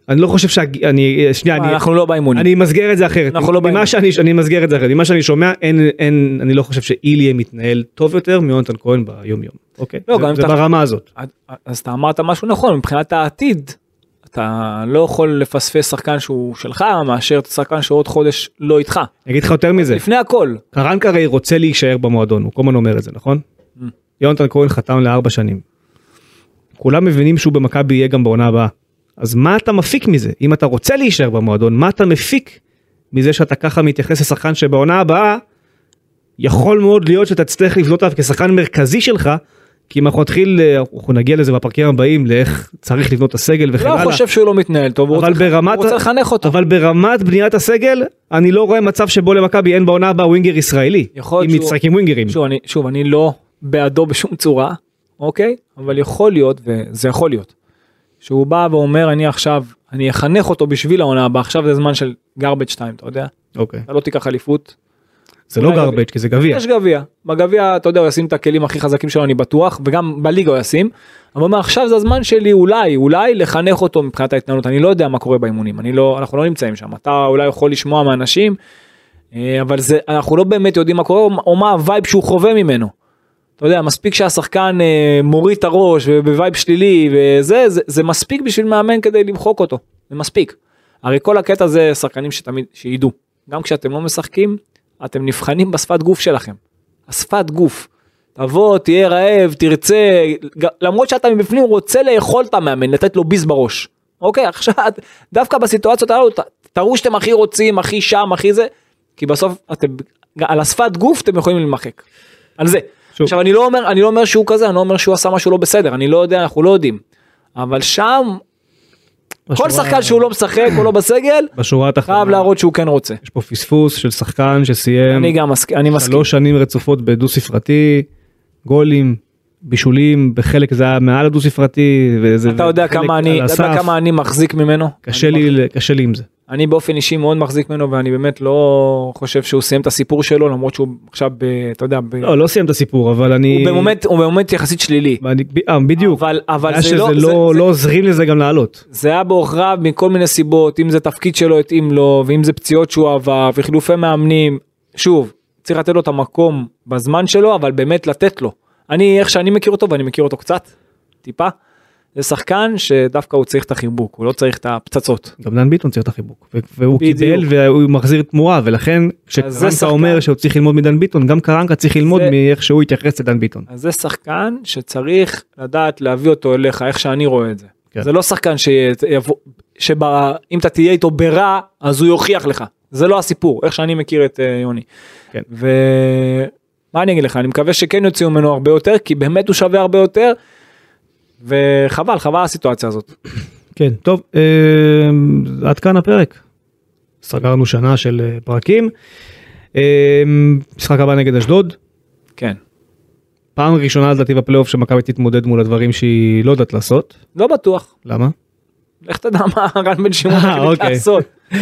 אני לא חושב שאני, אני, שנייה, אני, אנחנו לא באימונים. אני אמסגר את זה אחרת. אנחנו לא באימון. שאני, אני אמסגר את זה אחרת. ממה שאני שומע, אין, אין, אני לא חושב שאיליה מתנהל טוב יותר מיונתן כהן ביום יום. אוקיי? לא, זה, גם זה אתה- ברמה הזאת. אז אתה אמרת משהו נכון, מבחינת העתיד, אתה לא יכול לפספס שחקן שהוא שלך, מאשר את השחקן שעוד חודש לא איתך. אני אגיד לך יותר מזה. לפני הכל. קרנקה הרי רוצה להישאר במועדון, הוא כל הזמן אומר את זה, נכון? Mm. יונתן כהן חתם לארבע שנים. כולם מבינים שהוא במכבי יהיה גם בעונה הבאה. אז מה אתה מפיק מזה? אם אתה רוצה להישאר במועדון, מה אתה מפיק מזה שאתה ככה מתייחס לשחקן שבעונה הבאה, יכול מאוד להיות שאתה תצטרך לבנות עליו כשחקן מרכזי שלך, כי אם אנחנו נתחיל, אה, אנחנו נגיע לזה בפרקים הבאים, לאיך צריך לבנות את הסגל וכן לא הלאה. חושב שהוא לא מתנהל טוב, הוא רוצה- לחנך אותו. אבל ברמת בניית הסגל, אני לא רואה מצב שבו למכבי אין בעונה הבאה ווינגר ישראלי. יכול אם להיות שהוא- משחק עם ווינגרים. שוב אני, שוב, אני לא בעדו בשום צורה, אוקיי? אבל יכול להיות, וזה יכול להיות, שהוא בא ואומר, אני עכשיו, אני אחנך אותו בשביל העונה הבאה, עכשיו זה זמן של garbage 2, אתה יודע? אוקיי. אתה לא תיקח אליפות, זה לא גרבג' כי זה גביע. יש גביע. בגביע, אתה יודע, הוא ישים את הכלים הכי חזקים שלו, אני בטוח, וגם בליגה הוא ישים. אבל אומר, עכשיו זה הזמן שלי אולי, אולי לחנך אותו מבחינת ההתנהלות. אני לא יודע מה קורה באימונים, אני לא, אנחנו לא נמצאים שם. אתה אולי יכול לשמוע מאנשים, אה, אבל זה, אנחנו לא באמת יודעים מה קורה, או מה ה vibe שהוא חווה ממנו. אתה יודע, מספיק שהשחקן אה, מוריד את הראש וב vibe שלילי וזה, זה, זה מספיק בשביל מאמן כדי למחוק אותו. זה מספיק. הרי כל הקטע זה שחקנים שתמיד, שידעו. גם כשאתם לא משחקים, אתם נבחנים בשפת גוף שלכם. השפת גוף. תבוא, תהיה רעב, תרצה, למרות שאתה מבפנים רוצה לאכול את המאמן, לתת לו ביס בראש. אוקיי, עכשיו, דווקא בסיטואציות הללו, תראו שאתם הכי רוצים, הכי שם, הכי זה, כי בסוף אתם, על השפת גוף אתם יכולים להימחק. על זה. שוב. עכשיו אני לא אומר, אני לא אומר שהוא כזה, אני לא אומר שהוא עשה משהו לא בסדר, אני לא יודע, אנחנו לא יודעים. אבל שם, כל בשורה- שחקן שהוא לא משחק או לא בסגל, בשורה התחתונה, חייב להראות שהוא כן רוצה. יש פה פספוס של שחקן שסיים אני גם מסכים, אני מסכים. שלוש שנים רצופות בדו ספרתי, גולים, בישולים, בחלק זה היה מעל הדו ספרתי, וזה אתה יודע כמה אני, אתה יודע. כמה אני מחזיק ממנו? קשה לי, קשה לי עם זה. אני באופן אישי מאוד מחזיק ממנו ואני באמת לא חושב שהוא סיים את הסיפור שלו למרות שהוא עכשיו ב, אתה יודע ב, לא, לא סיים את הסיפור, אבל אני... הוא במומנט הוא במומנט יחסית שלילי. אני- ב- אה, בדיוק. אבל אבל זה לא לא, זה- לא זה- עוזרים לזה גם לעלות. זה היה בעוכריו מכל מיני סיבות אם זה תפקיד שלא התאים לו ואם זה פציעות שהוא עבר וחילופי מאמנים שוב צריך לתת לו את המקום בזמן שלו אבל באמת לתת לו. אני איך שאני מכיר אותו ואני מכיר אותו קצת טיפה. זה שחקן שדווקא הוא צריך את החיבוק הוא לא צריך את הפצצות. גם דן ביטון צריך את החיבוק. והוא בדיוק. קיבל והוא מחזיר תמורה, ולכן כשקרנקה. אומר שהוא צריך ללמוד מדן ביטון, גם קרנקה צריך ללמוד זה- מאיך שהוא התייחס לדן ביטון. אז זה שחקן שצריך לדעת להביא אותו אליך איך שאני רואה את זה. כן. זה לא שחקן שיבוא, שאם אתה תהיה איתו ברע אז הוא יוכיח לך. זה לא הסיפור איך שאני מכיר את אה, יוני. כן. ומה אני אגיד לך אני מקווה שכן יוציאו ממנו הרבה יותר כי באמת הוא שווה הרבה יותר. וחבל חבל הסיטואציה הזאת. כן, טוב, אה, עד כאן הפרק. סגרנו שנה של אה, פרקים. אה, משחק הבא נגד אשדוד. כן. פעם ראשונה לדעתי בפלייאוף שמכבי תתמודד מול הדברים שהיא לא יודעת לעשות. לא בטוח. למה? לך תדע מה רן בן שמעון החליט אוקיי. לעשות.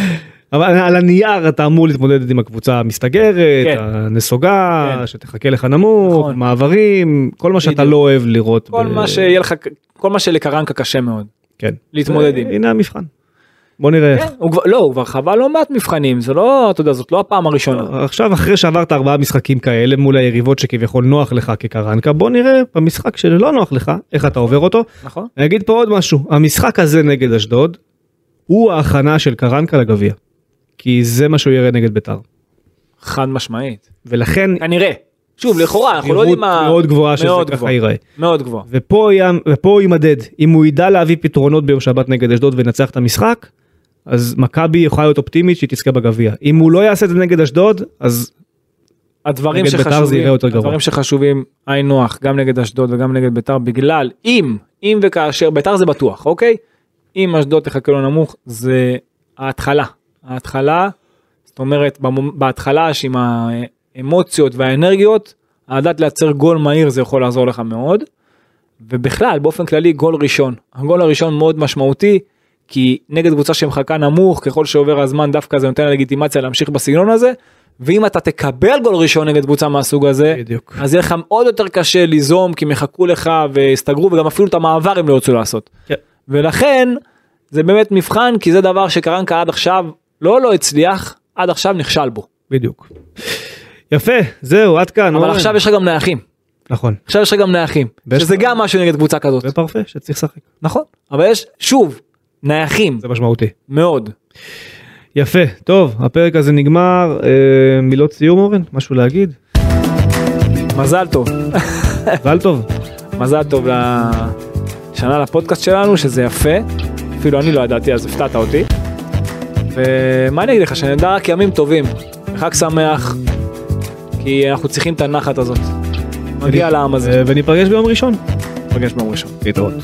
אבל על הנייר אתה אמור להתמודד עם הקבוצה המסתגרת, כן. הנסוגה, כן. שתחכה לך נמוך, נכון. מעברים, כל מה שאתה בדיוק. לא אוהב לראות. כל ב- מה שיהיה לך כל מה שלקרנקה קשה מאוד. כן. להתמודד עם. הנה המבחן. בוא נראה איך. כן, הוא כבר, לא, הוא כבר חווה לא מעט מבחנים, זה לא, אתה יודע, זאת לא הפעם הראשונה. עכשיו אחרי שעברת ארבעה משחקים כאלה מול היריבות שכביכול נוח לך כקרנקה בוא נראה במשחק שלא נוח לך איך אתה עובר אותו. נכון? אני אגיד פה עוד משהו המשחק הזה נגד אשדוד הוא ההכנה של קרנקה לגביע. כי זה מה שהוא יראה נגד ביתר. חד משמעית. ולכן כנראה. שוב, לכאורה, אנחנו לא יודעים מה... מאוד גבוהה שזה מאוד ככה גבוהה. ייראה. מאוד גבוה. ופה, ופה הוא יימדד, אם הוא ידע להביא פתרונות ביום שבת נגד אשדוד וינצח את המשחק, אז מכבי יכולה להיות אופטימית שהיא תזכה בגביע. אם הוא לא יעשה את זה נגד אשדוד, אז הדברים שחשובים. הדברים שחשובים היינו הך גם נגד אשדוד וגם נגד ביתר בגלל אם אם וכאשר ביתר זה בטוח אוקיי אם אשדוד תחכה לו נמוך זה ההתחלה ההתחלה זאת אומרת בהתחלה שעם האמוציות והאנרגיות לדעת לייצר גול מהיר זה יכול לעזור לך מאוד. ובכלל באופן כללי גול ראשון הגול הראשון מאוד משמעותי כי נגד קבוצה שמחכה נמוך ככל שעובר הזמן דווקא זה נותן לגיטימציה להמשיך בסגנון הזה ואם אתה תקבל גול ראשון נגד קבוצה מהסוג הזה בדיוק. אז יהיה לך עוד יותר קשה ליזום כי הם יחכו לך והסתגרו וגם אפילו את המעבר הם לא ירצו לעשות. כן. ולכן זה באמת מבחן כי זה דבר שקרנקה עד עכשיו לא לא הצליח עד עכשיו נכשל בו. בדיוק. יפה, זהו, עד כאן. אבל. עכשיו יש לך גם נייחים נכון. עכשיו יש לך גם נייחים שזה גם משהו נגד קבוצה כזאת ופרפה שצריך לשחק. נכון אבל יש שוב נייחים זה משמעותי. מאוד יפה, טוב, הפרק הזה נגמר. אה, מילות סיום אורן? משהו להגיד? מזל טוב מזל טוב. מזל טוב לשנה לפודקאסט שלנו שזה יפה אפילו אני לא ידעתי אז הפתעת אותי. ומה אני אגיד לך שנדע רק ימים טובים חג שמח כי אנחנו צריכים את הנחת הזאת. מגיע לעם הזה. אה, וניפגש ביום ראשון. נפגש ביום ראשון. להתראות.